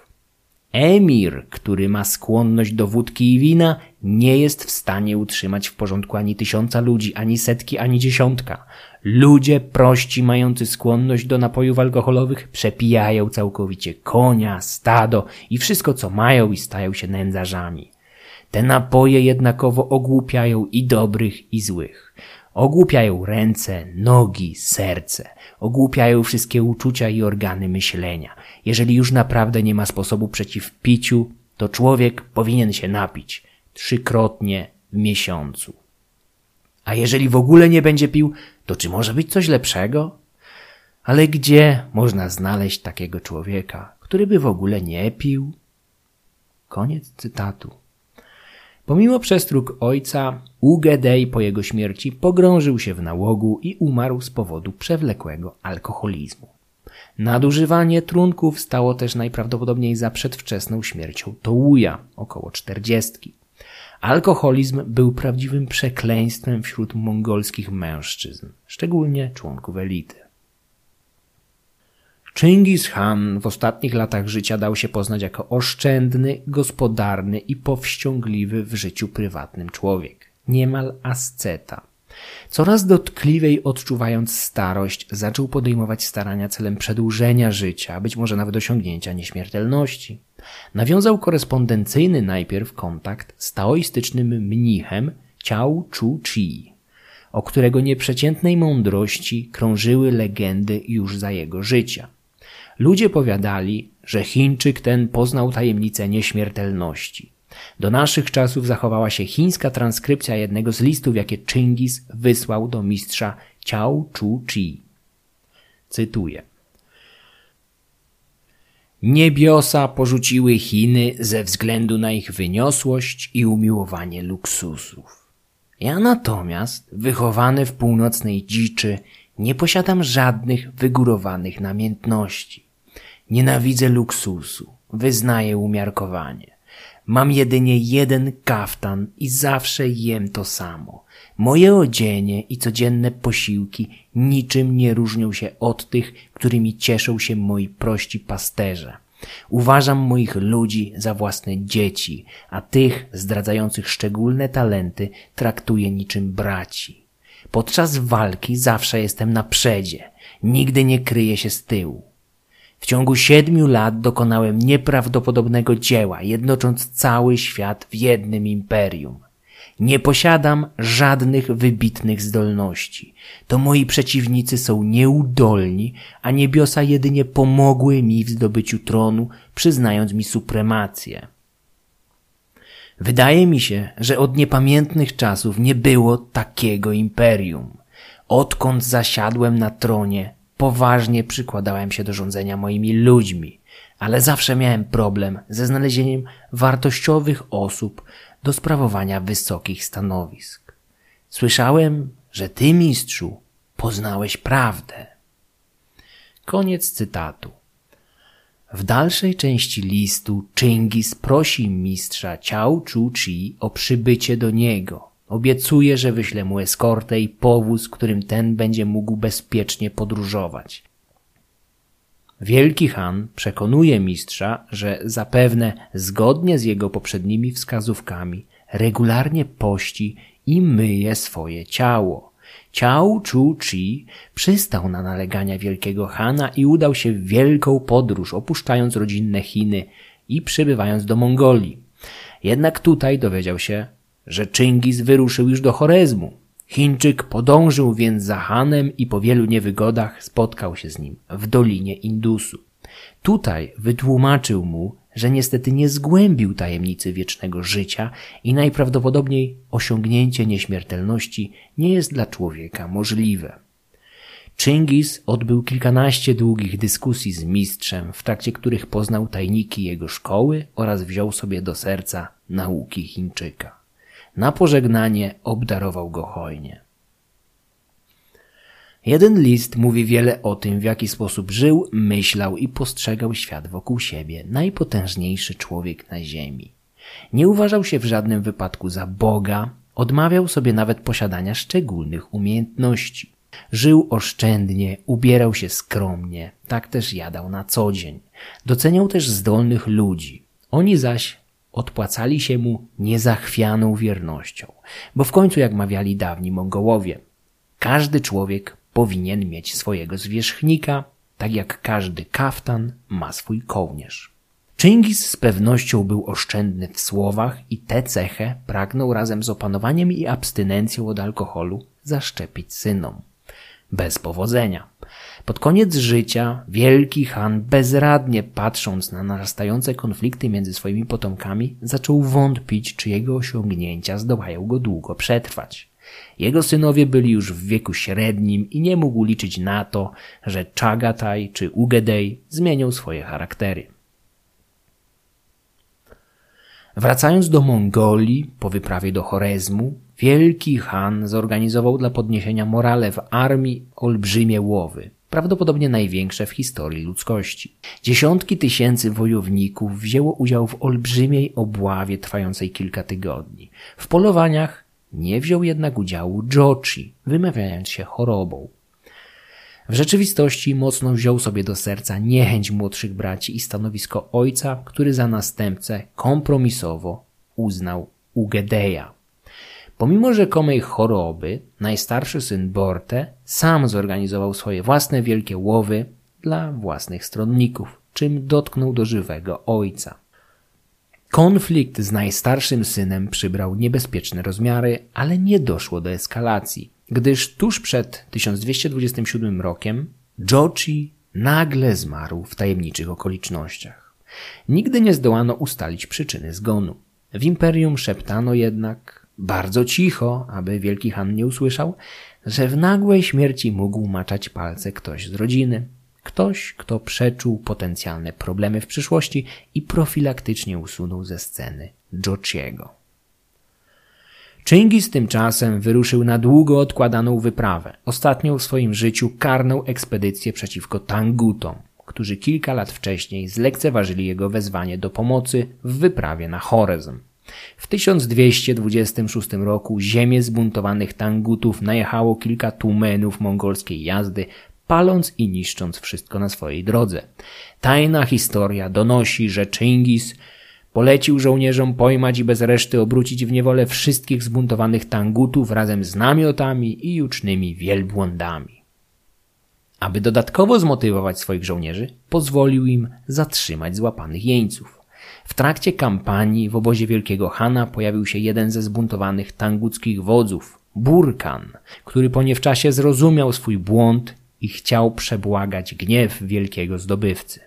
Emir, który ma skłonność do wódki i wina, nie jest w stanie utrzymać w porządku ani tysiąca ludzi, ani setki, ani dziesiątka. Ludzie prości, mający skłonność do napojów alkoholowych, przepijają całkowicie konia, stado i wszystko, co mają i stają się nędzarzami. Te napoje jednakowo ogłupiają i dobrych, i złych. Ogłupiają ręce, nogi, serce. Ogłupiają wszystkie uczucia i organy myślenia. Jeżeli już naprawdę nie ma sposobu przeciw piciu, to człowiek powinien się napić trzykrotnie w miesiącu. A jeżeli w ogóle nie będzie pił, to czy może być coś lepszego? Ale gdzie można znaleźć takiego człowieka, który by w ogóle nie pił? Koniec cytatu. Pomimo przestróg ojca, Ugedej po jego śmierci pogrążył się w nałogu i umarł z powodu przewlekłego alkoholizmu. Nadużywanie trunków stało też najprawdopodobniej za przedwczesną śmiercią Tołuja, około czterdziestki. Alkoholizm był prawdziwym przekleństwem wśród mongolskich mężczyzn, szczególnie członków elity. Chingis Khan w ostatnich latach życia dał się poznać jako oszczędny, gospodarny i powściągliwy w życiu prywatnym człowiek, niemal asceta. Coraz dotkliwiej odczuwając starość, zaczął podejmować starania celem przedłużenia życia, być może nawet osiągnięcia nieśmiertelności. Nawiązał korespondencyjny najpierw kontakt z taoistycznym mnichem Ciao Chu Chi, o którego nieprzeciętnej mądrości krążyły legendy już za jego życia. Ludzie powiadali, że Chińczyk ten poznał tajemnicę nieśmiertelności. Do naszych czasów zachowała się chińska transkrypcja jednego z listów, jakie Chingis wysłał do mistrza Ciao Chu Chi. Cytuję. Niebiosa porzuciły Chiny ze względu na ich wyniosłość i umiłowanie luksusów. Ja natomiast, wychowany w północnej dziczy, nie posiadam żadnych wygórowanych namiętności. Nienawidzę luksusu, wyznaję umiarkowanie. Mam jedynie jeden kaftan i zawsze jem to samo. Moje odzienie i codzienne posiłki niczym nie różnią się od tych, którymi cieszą się moi prości pasterze. Uważam moich ludzi za własne dzieci, a tych zdradzających szczególne talenty traktuję niczym braci. Podczas walki zawsze jestem na przedzie, nigdy nie kryję się z tyłu. W ciągu siedmiu lat dokonałem nieprawdopodobnego dzieła, jednocząc cały świat w jednym imperium. Nie posiadam żadnych wybitnych zdolności. To moi przeciwnicy są nieudolni, a niebiosa jedynie pomogły mi w zdobyciu tronu, przyznając mi supremację. Wydaje mi się, że od niepamiętnych czasów nie było takiego imperium. Odkąd zasiadłem na tronie, poważnie przykładałem się do rządzenia moimi ludźmi, ale zawsze miałem problem ze znalezieniem wartościowych osób do sprawowania wysokich stanowisk. Słyszałem, że ty, mistrzu, poznałeś prawdę. Koniec cytatu. W dalszej części listu Chingis prosi mistrza Ciao Chu Chi o przybycie do niego – Obiecuje, że wyśle mu eskortę i powóz, którym ten będzie mógł bezpiecznie podróżować. Wielki Han przekonuje mistrza, że zapewne zgodnie z jego poprzednimi wskazówkami regularnie pości i myje swoje ciało. Ciao Chu Chi przystał na nalegania wielkiego Hana i udał się w wielką podróż, opuszczając rodzinne Chiny i przybywając do Mongolii. Jednak tutaj dowiedział się, że Czyngis wyruszył już do Chorezmu. Chińczyk podążył więc za Hanem i po wielu niewygodach spotkał się z nim w Dolinie Indusu. Tutaj wytłumaczył mu, że niestety nie zgłębił tajemnicy wiecznego życia i najprawdopodobniej osiągnięcie nieśmiertelności nie jest dla człowieka możliwe. Czyngis odbył kilkanaście długich dyskusji z mistrzem, w trakcie których poznał tajniki jego szkoły oraz wziął sobie do serca nauki Chińczyka. Na pożegnanie obdarował go hojnie. Jeden list mówi wiele o tym, w jaki sposób żył, myślał i postrzegał świat wokół siebie najpotężniejszy człowiek na ziemi. Nie uważał się w żadnym wypadku za Boga, odmawiał sobie nawet posiadania szczególnych umiejętności. Żył oszczędnie, ubierał się skromnie, tak też jadał na co dzień. Doceniał też zdolnych ludzi. Oni zaś odpłacali się mu niezachwianą wiernością, bo w końcu, jak mawiali dawni Mongołowie, każdy człowiek powinien mieć swojego zwierzchnika, tak jak każdy kaftan ma swój kołnierz. Czyngis z pewnością był oszczędny w słowach i tę cechę pragnął razem z opanowaniem i abstynencją od alkoholu zaszczepić synom. Bez powodzenia. Pod koniec życia wielki Han, bezradnie patrząc na narastające konflikty między swoimi potomkami, zaczął wątpić, czy jego osiągnięcia zdołają go długo przetrwać. Jego synowie byli już w wieku średnim i nie mógł liczyć na to, że Chagataj czy Ugedej zmienią swoje charaktery. Wracając do Mongolii po wyprawie do Chorezmu, wielki Han zorganizował dla podniesienia morale w armii olbrzymie łowy, prawdopodobnie największe w historii ludzkości. Dziesiątki tysięcy wojowników wzięło udział w olbrzymiej obławie trwającej kilka tygodni. W polowaniach nie wziął jednak udziału Jochi, wymawiając się chorobą. W rzeczywistości mocno wziął sobie do serca niechęć młodszych braci i stanowisko ojca, który za następcę kompromisowo uznał Ugedeja. Pomimo rzekomej choroby, najstarszy syn Borte sam zorganizował swoje własne wielkie łowy dla własnych stronników, czym dotknął do żywego ojca. Konflikt z najstarszym synem przybrał niebezpieczne rozmiary, ale nie doszło do eskalacji, gdyż tuż przed 1227 rokiem Jochi nagle zmarł w tajemniczych okolicznościach. Nigdy nie zdołano ustalić przyczyny zgonu. W imperium szeptano jednak, bardzo cicho, aby Wielki Han nie usłyszał, że w nagłej śmierci mógł maczać palce ktoś z rodziny. Ktoś, kto przeczuł potencjalne problemy w przyszłości i profilaktycznie usunął ze sceny Jochiego. Chingis tymczasem wyruszył na długo odkładaną wyprawę, ostatnią w swoim życiu karną ekspedycję przeciwko Tangutom, którzy kilka lat wcześniej zlekceważyli jego wezwanie do pomocy w wyprawie na Chorezm. W 1226 roku ziemię zbuntowanych Tangutów najechało kilka tłumenów mongolskiej jazdy, paląc i niszcząc wszystko na swojej drodze. Tajna historia donosi, że Chingis polecił żołnierzom pojmać i bez reszty obrócić w niewolę wszystkich zbuntowanych Tangutów razem z namiotami i jucznymi wielbłądami. Aby dodatkowo zmotywować swoich żołnierzy, pozwolił im zatrzymać złapanych jeńców. W trakcie kampanii w obozie Wielkiego Hana pojawił się jeden ze zbuntowanych tanguckich wodzów, Burkan, który po nie w czasie zrozumiał swój błąd i chciał przebłagać gniew wielkiego zdobywcy.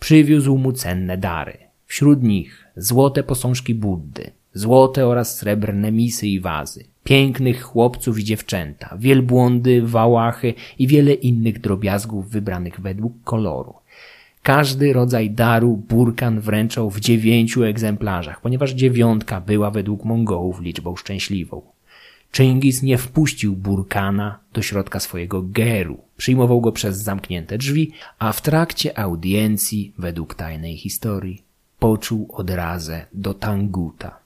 Przywiózł mu cenne dary. Wśród nich złote posążki Buddy, złote oraz srebrne misy i wazy, pięknych chłopców i dziewczęta, wielbłądy, wałachy i wiele innych drobiazgów wybranych według koloru. Każdy rodzaj daru Burkan wręczał w dziewięciu egzemplarzach, ponieważ dziewiątka była według Mongołów liczbą szczęśliwą. Chingis nie wpuścił Burkana do środka swojego geru, przyjmował go przez zamknięte drzwi, a w trakcie audiencji, według tajnej historii, poczuł odrazę do Tanguta.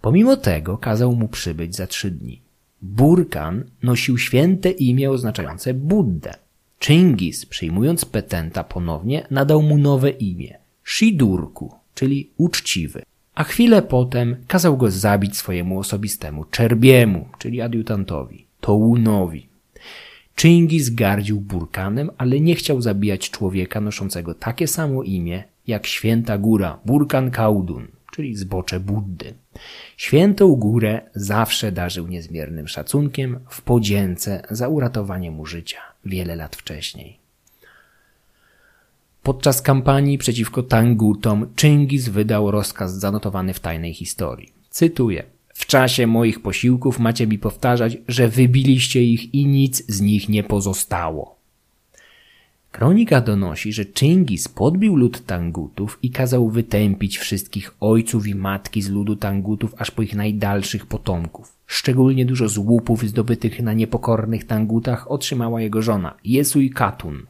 Pomimo tego kazał mu przybyć za trzy dni. Burkan nosił święte imię oznaczające Buddę. Chingis, przyjmując petenta ponownie, nadał mu nowe imię Shidurku, czyli uczciwy. A chwilę potem kazał go zabić swojemu osobistemu czerbiemu, czyli adiutantowi, Tounowi. Chingis gardził Burkanem, ale nie chciał zabijać człowieka noszącego takie samo imię jak święta góra Burkan Kaudun, czyli zbocze Buddy. Świętą górę zawsze darzył niezmiernym szacunkiem w podzięce za uratowanie mu życia wiele lat wcześniej. Podczas kampanii przeciwko Tangutom Chingis wydał rozkaz zanotowany w tajnej historii. Cytuję. W czasie moich posiłków macie mi powtarzać, że wybiliście ich i nic z nich nie pozostało. Kronika donosi, że Chingis podbił lud Tangutów i kazał wytępić wszystkich ojców i matki z ludu Tangutów aż po ich najdalszych potomków. Szczególnie dużo złupów zdobytych na niepokornych Tangutach otrzymała jego żona, Jesuj Katun.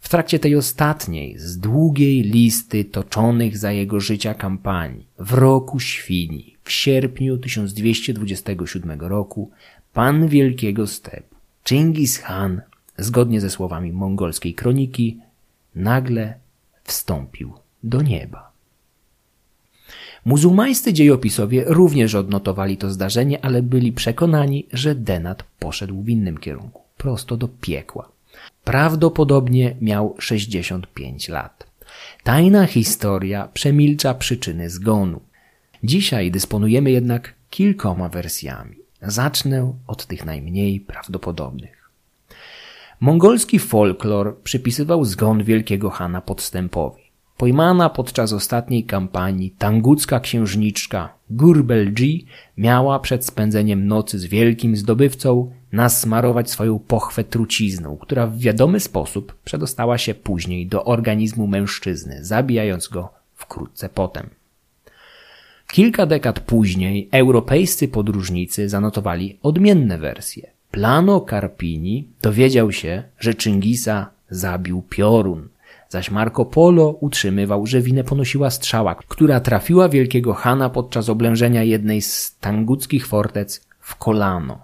W trakcie tej ostatniej z długiej listy toczonych za jego życia kampanii w roku świni w sierpniu 1227 roku pan Wielkiego Stepu Chingis Khan, zgodnie ze słowami mongolskiej kroniki, nagle wstąpił do nieba. Muzułmańscy dziejopisowie również odnotowali to zdarzenie, ale byli przekonani, że Denat poszedł w innym kierunku, prosto do piekła. Prawdopodobnie miał 65 lat. Tajna historia przemilcza przyczyny zgonu. Dzisiaj dysponujemy jednak kilkoma wersjami. Zacznę od tych najmniej prawdopodobnych. Mongolski folklor przypisywał zgon wielkiego Hana podstępowi. Pojmana podczas ostatniej kampanii tangucka księżniczka Gurbelji miała przed spędzeniem nocy z wielkim zdobywcą nasmarować swoją pochwę trucizną, która w wiadomy sposób przedostała się później do organizmu mężczyzny, zabijając go wkrótce potem. Kilka dekad później europejscy podróżnicy zanotowali odmienne wersje. Plano Carpini dowiedział się, że Czyngisa zabił piorun, zaś Marco Polo utrzymywał, że winę ponosiła strzała, która trafiła wielkiego Hana podczas oblężenia jednej z tanguckich fortec w kolano.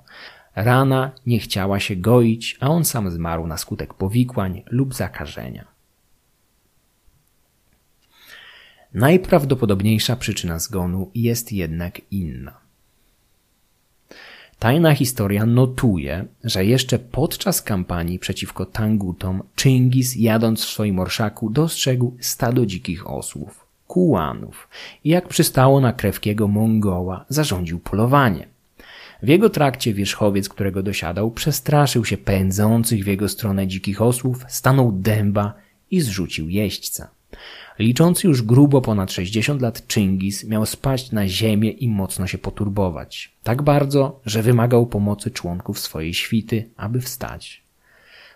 Rana nie chciała się goić, a on sam zmarł na skutek powikłań lub zakażenia. Najprawdopodobniejsza przyczyna zgonu jest jednak inna. Tajna historia notuje, że jeszcze podczas kampanii przeciwko Tangutom Chingis jadąc w swoim orszaku dostrzegł stado dzikich osłów, kułanów i jak przystało na krewkiego Mongoła zarządził polowanie. W jego trakcie wierzchowiec, którego dosiadał, przestraszył się pędzących w jego stronę dzikich osłów, stanął dęba i zrzucił jeźdźca. Liczący już grubo ponad 60 lat Chingis miał spaść na ziemię i mocno się poturbować. Tak bardzo, że wymagał pomocy członków swojej świty, aby wstać.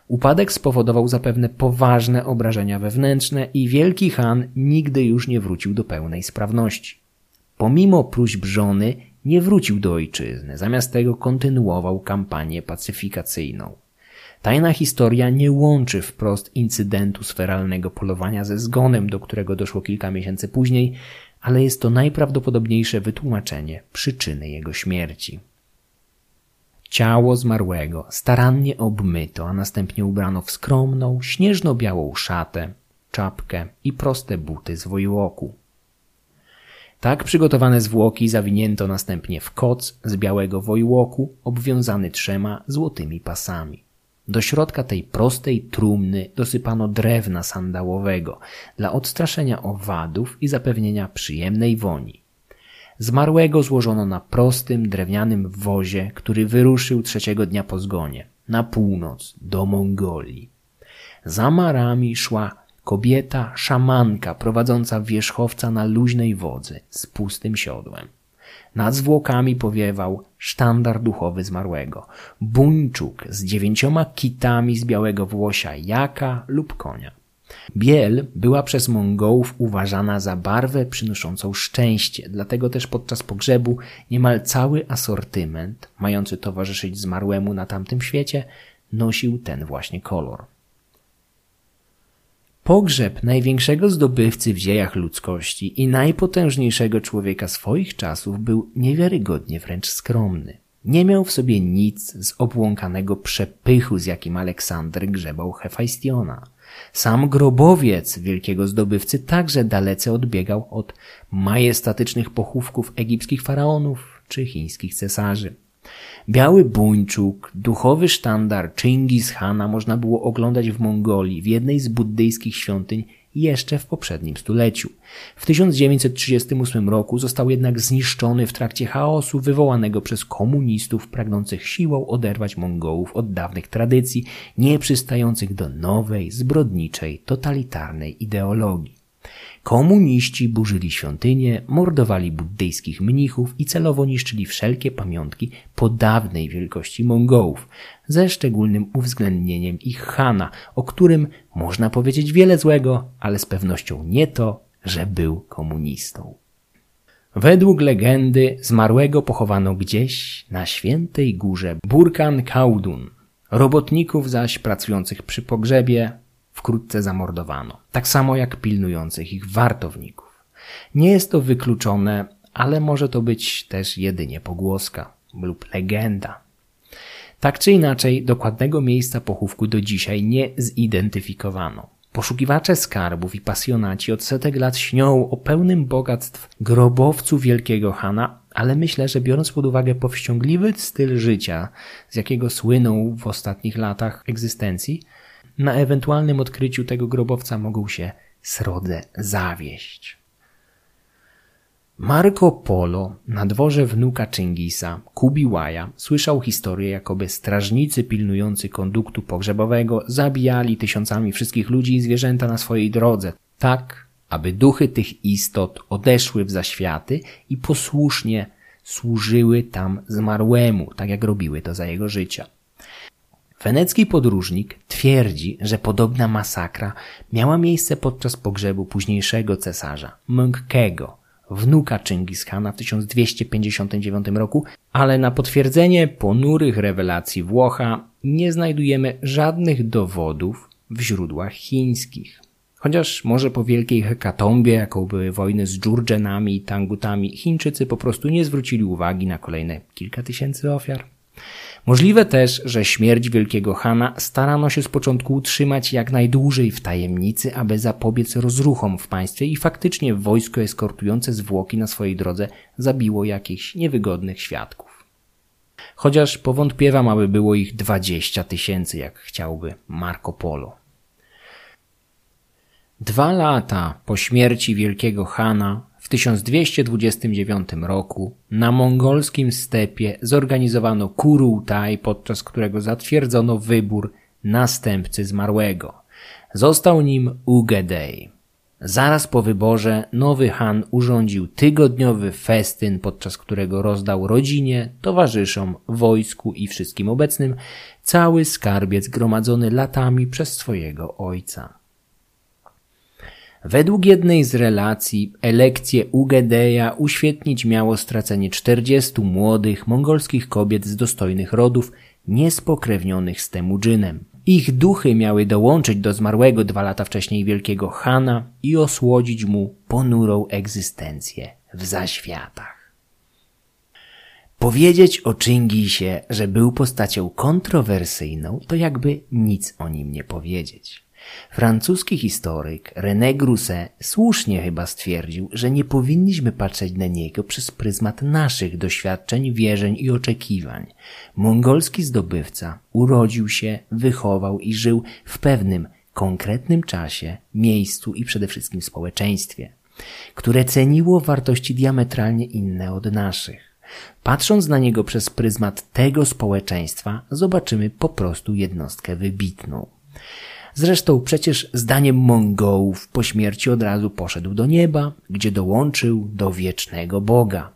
Upadek spowodował zapewne poważne obrażenia wewnętrzne i wielki Han nigdy już nie wrócił do pełnej sprawności. Pomimo próśb żony nie wrócił do ojczyzny, zamiast tego kontynuował kampanię pacyfikacyjną. Tajna historia nie łączy wprost incydentu sferalnego polowania ze zgonem, do którego doszło kilka miesięcy później, ale jest to najprawdopodobniejsze wytłumaczenie przyczyny jego śmierci. Ciało zmarłego starannie obmyto, a następnie ubrano w skromną, śnieżno-białą szatę, czapkę i proste buty z wojołoku. Tak przygotowane zwłoki zawinięto następnie w koc z białego wojłoku obwiązany trzema złotymi pasami. Do środka tej prostej trumny dosypano drewna sandałowego dla odstraszenia owadów i zapewnienia przyjemnej woni. Zmarłego złożono na prostym drewnianym wozie, który wyruszył trzeciego dnia po zgonie, na północ, do Mongolii. Za marami szła kobieta szamanka prowadząca wierzchowca na luźnej wodzy z pustym siodłem. Nad zwłokami powiewał sztandar duchowy zmarłego, buńczuk z dziewięcioma kitami z białego włosia jaka lub konia. Biel była przez Mongołów uważana za barwę przynoszącą szczęście, dlatego też podczas pogrzebu niemal cały asortyment, mający towarzyszyć zmarłemu na tamtym świecie, nosił ten właśnie kolor. Pogrzeb największego zdobywcy w dziejach ludzkości i najpotężniejszego człowieka swoich czasów był niewiarygodnie wręcz skromny. Nie miał w sobie nic z obłąkanego przepychu, z jakim Aleksander grzebał Hefajstiona. Sam grobowiec wielkiego zdobywcy także dalece odbiegał od majestatycznych pochówków egipskich faraonów czy chińskich cesarzy. Biały buńczuk, duchowy sztandar Chingis Hana można było oglądać w Mongolii w jednej z buddyjskich świątyń jeszcze w poprzednim stuleciu. W 1938 roku został jednak zniszczony w trakcie chaosu wywołanego przez komunistów pragnących siłą oderwać Mongołów od dawnych tradycji, nie przystających do nowej, zbrodniczej, totalitarnej ideologii. Komuniści burzyli świątynie, mordowali buddyjskich mnichów i celowo niszczyli wszelkie pamiątki po dawnej wielkości Mongołów, ze szczególnym uwzględnieniem ich Hana, o którym można powiedzieć wiele złego, ale z pewnością nie to, że był komunistą. Według legendy zmarłego pochowano gdzieś na świętej górze Burkan Kaudun, robotników zaś pracujących przy pogrzebie wkrótce zamordowano, tak samo jak pilnujących ich wartowników. Nie jest to wykluczone, ale może to być też jedynie pogłoska lub legenda. Tak czy inaczej, dokładnego miejsca pochówku do dzisiaj nie zidentyfikowano. Poszukiwacze skarbów i pasjonaci od setek lat śnią o pełnym bogactw grobowcu wielkiego Hana, ale myślę, że biorąc pod uwagę powściągliwy styl życia, z jakiego słynął w ostatnich latach egzystencji, na ewentualnym odkryciu tego grobowca mogą się srodze zawieść. Marco Polo na dworze wnuka Chingisa, Kubiłaja, słyszał historię, jakoby strażnicy pilnujący konduktu pogrzebowego zabijali tysiącami wszystkich ludzi i zwierzęta na swojej drodze, tak aby duchy tych istot odeszły w zaświaty i posłusznie służyły tam zmarłemu, tak jak robiły to za jego życia. Wenecki podróżnik twierdzi, że podobna masakra miała miejsce podczas pogrzebu późniejszego cesarza, Mengkego, wnuka Chingishana w 1259 roku, ale na potwierdzenie ponurych rewelacji Włocha nie znajdujemy żadnych dowodów w źródłach chińskich. Chociaż może po wielkiej hekatombie, jaką były wojny z Dżurdżenami i Tangutami, Chińczycy po prostu nie zwrócili uwagi na kolejne kilka tysięcy ofiar. Możliwe też, że śmierć wielkiego Hana starano się z początku utrzymać jak najdłużej w tajemnicy, aby zapobiec rozruchom w państwie i faktycznie wojsko eskortujące zwłoki na swojej drodze zabiło jakichś niewygodnych świadków. Chociaż powątpiewam, aby było ich dwadzieścia tysięcy, jak chciałby Marco Polo. Dwa lata po śmierci wielkiego Hana w 1229 roku na mongolskim stepie zorganizowano Kurultaj, podczas którego zatwierdzono wybór następcy zmarłego. Został nim Ugedej. Zaraz po wyborze nowy Han urządził tygodniowy festyn, podczas którego rozdał rodzinie, towarzyszom, wojsku i wszystkim obecnym cały skarbiec gromadzony latami przez swojego ojca. Według jednej z relacji elekcję Ugedeja uświetnić miało stracenie 40 młodych mongolskich kobiet z dostojnych rodów, niespokrewnionych z Temudżynem. Ich duchy miały dołączyć do zmarłego dwa lata wcześniej wielkiego Hana i osłodzić mu ponurą egzystencję w zaświatach. Powiedzieć o Chingisie, że był postacią kontrowersyjną, to jakby nic o nim nie powiedzieć. Francuski historyk René Grousset słusznie chyba stwierdził, że nie powinniśmy patrzeć na niego przez pryzmat naszych doświadczeń, wierzeń i oczekiwań. Mongolski zdobywca urodził się, wychował i żył w pewnym, konkretnym czasie, miejscu i przede wszystkim społeczeństwie, które ceniło wartości diametralnie inne od naszych. Patrząc na niego przez pryzmat tego społeczeństwa, zobaczymy po prostu jednostkę wybitną. Zresztą przecież zdaniem Mongołów po śmierci od razu poszedł do nieba, gdzie dołączył do wiecznego Boga.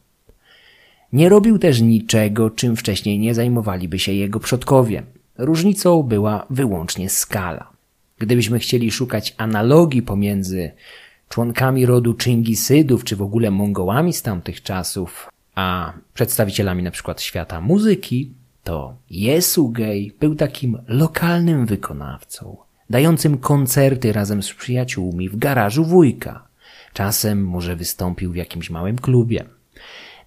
Nie robił też niczego, czym wcześniej nie zajmowaliby się jego przodkowie. Różnicą była wyłącznie skala. Gdybyśmy chcieli szukać analogii pomiędzy członkami rodu Chingisydów, czy w ogóle Mongołami z tamtych czasów, a przedstawicielami przykład świata muzyki, to Jesugej był takim lokalnym wykonawcą, dającym koncerty razem z przyjaciółmi w garażu wujka. Czasem może wystąpił w jakimś małym klubie.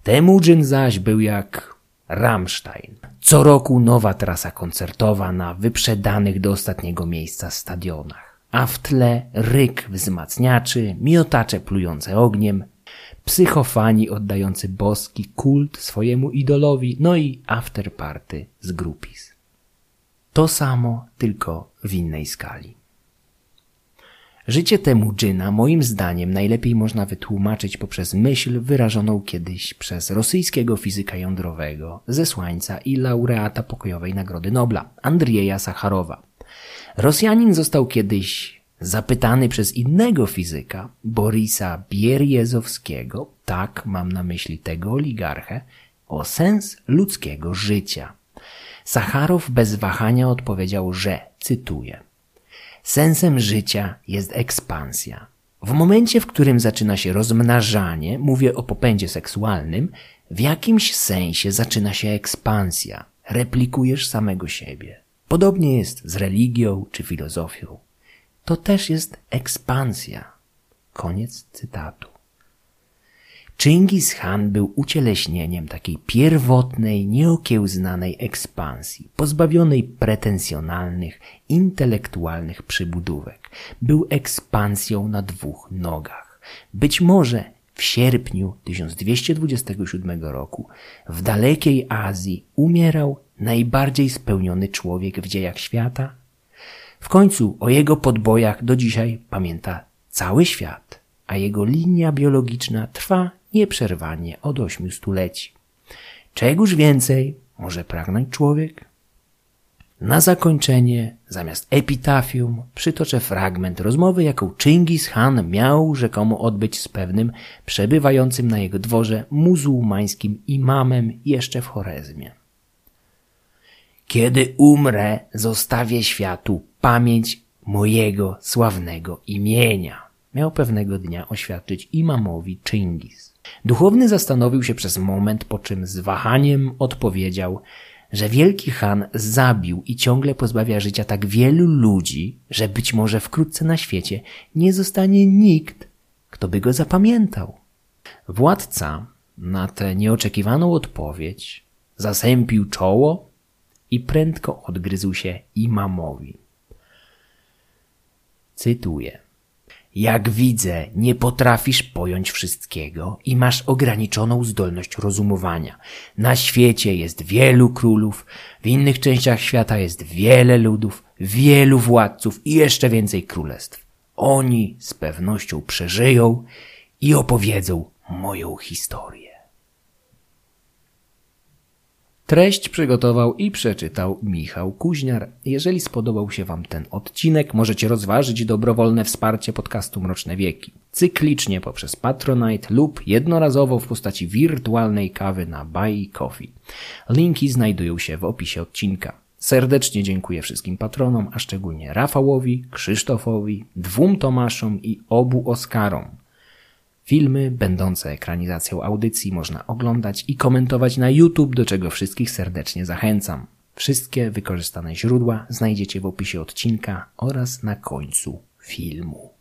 Temujin zaś był jak Rammstein. Co roku nowa trasa koncertowa na wyprzedanych do ostatniego miejsca stadionach. A w tle ryk wzmacniaczy, miotacze plujące ogniem, psychofani oddający boski kult swojemu idolowi, no i afterparty z grupis. To samo, tylko w innej skali. Życie Temudżyna moim zdaniem najlepiej można wytłumaczyć poprzez myśl wyrażoną kiedyś przez rosyjskiego fizyka jądrowego, zesłańca i laureata pokojowej Nagrody Nobla, Andrieja Sacharowa. Rosjanin został kiedyś zapytany przez innego fizyka, Borisa Bierjezowskiego, tak mam na myśli tego oligarchę, o sens ludzkiego życia. Sacharow bez wahania odpowiedział, że, cytuję, Sensem życia jest ekspansja. W momencie, w którym zaczyna się rozmnażanie, mówię o popędzie seksualnym, w jakimś sensie zaczyna się ekspansja. Replikujesz samego siebie. Podobnie jest z religią czy filozofią. to też jest ekspansja. Koniec cytatu. Chingis Khan był ucieleśnieniem takiej pierwotnej, nieokiełznanej ekspansji, pozbawionej pretensjonalnych, intelektualnych przybudówek. Był ekspansją na dwóch nogach. Być może w sierpniu 1227 roku w dalekiej Azji umierał najbardziej spełniony człowiek w dziejach świata? W końcu o jego podbojach do dzisiaj pamięta cały świat, a jego linia biologiczna trwa nieprzerwanie od ośmiu stuleci. Czegoż więcej może pragnąć człowiek? Na zakończenie, zamiast epitafium, przytoczę fragment rozmowy, jaką Chingis Khan miał rzekomo odbyć z pewnym przebywającym na jego dworze muzułmańskim imamem jeszcze w Chorezmie. Kiedy umrę, zostawię światu pamięć mojego sławnego imienia. Miał pewnego dnia oświadczyć imamowi Chingis. Duchowny zastanowił się przez moment, po czym z wahaniem odpowiedział, że wielki Han zabił i ciągle pozbawia życia tak wielu ludzi, że być może wkrótce na świecie nie zostanie nikt, kto by go zapamiętał. Władca na tę nieoczekiwaną odpowiedź zasępił czoło i prędko odgryzł się imamowi. Cytuję. Jak widzę, nie potrafisz pojąć wszystkiego i masz ograniczoną zdolność rozumowania. Na świecie jest wielu królów, w innych częściach świata jest wiele ludów, wielu władców i jeszcze więcej królestw. Oni z pewnością przeżyją i opowiedzą moją historię. Treść przygotował i przeczytał Michał Kuźniar. Jeżeli spodobał się Wam ten odcinek, możecie rozważyć dobrowolne wsparcie podcastu Mroczne Wieki. Cyklicznie poprzez Patronite lub jednorazowo w postaci wirtualnej kawy na Buy Coffee. Linki znajdują się w opisie odcinka. Serdecznie dziękuję wszystkim patronom, a szczególnie Rafałowi, Krzysztofowi, dwóm Tomaszom i obu Oskarom. Filmy będące ekranizacją audycji można oglądać i komentować na YouTube, do czego wszystkich serdecznie zachęcam. Wszystkie wykorzystane źródła znajdziecie w opisie odcinka oraz na końcu filmu.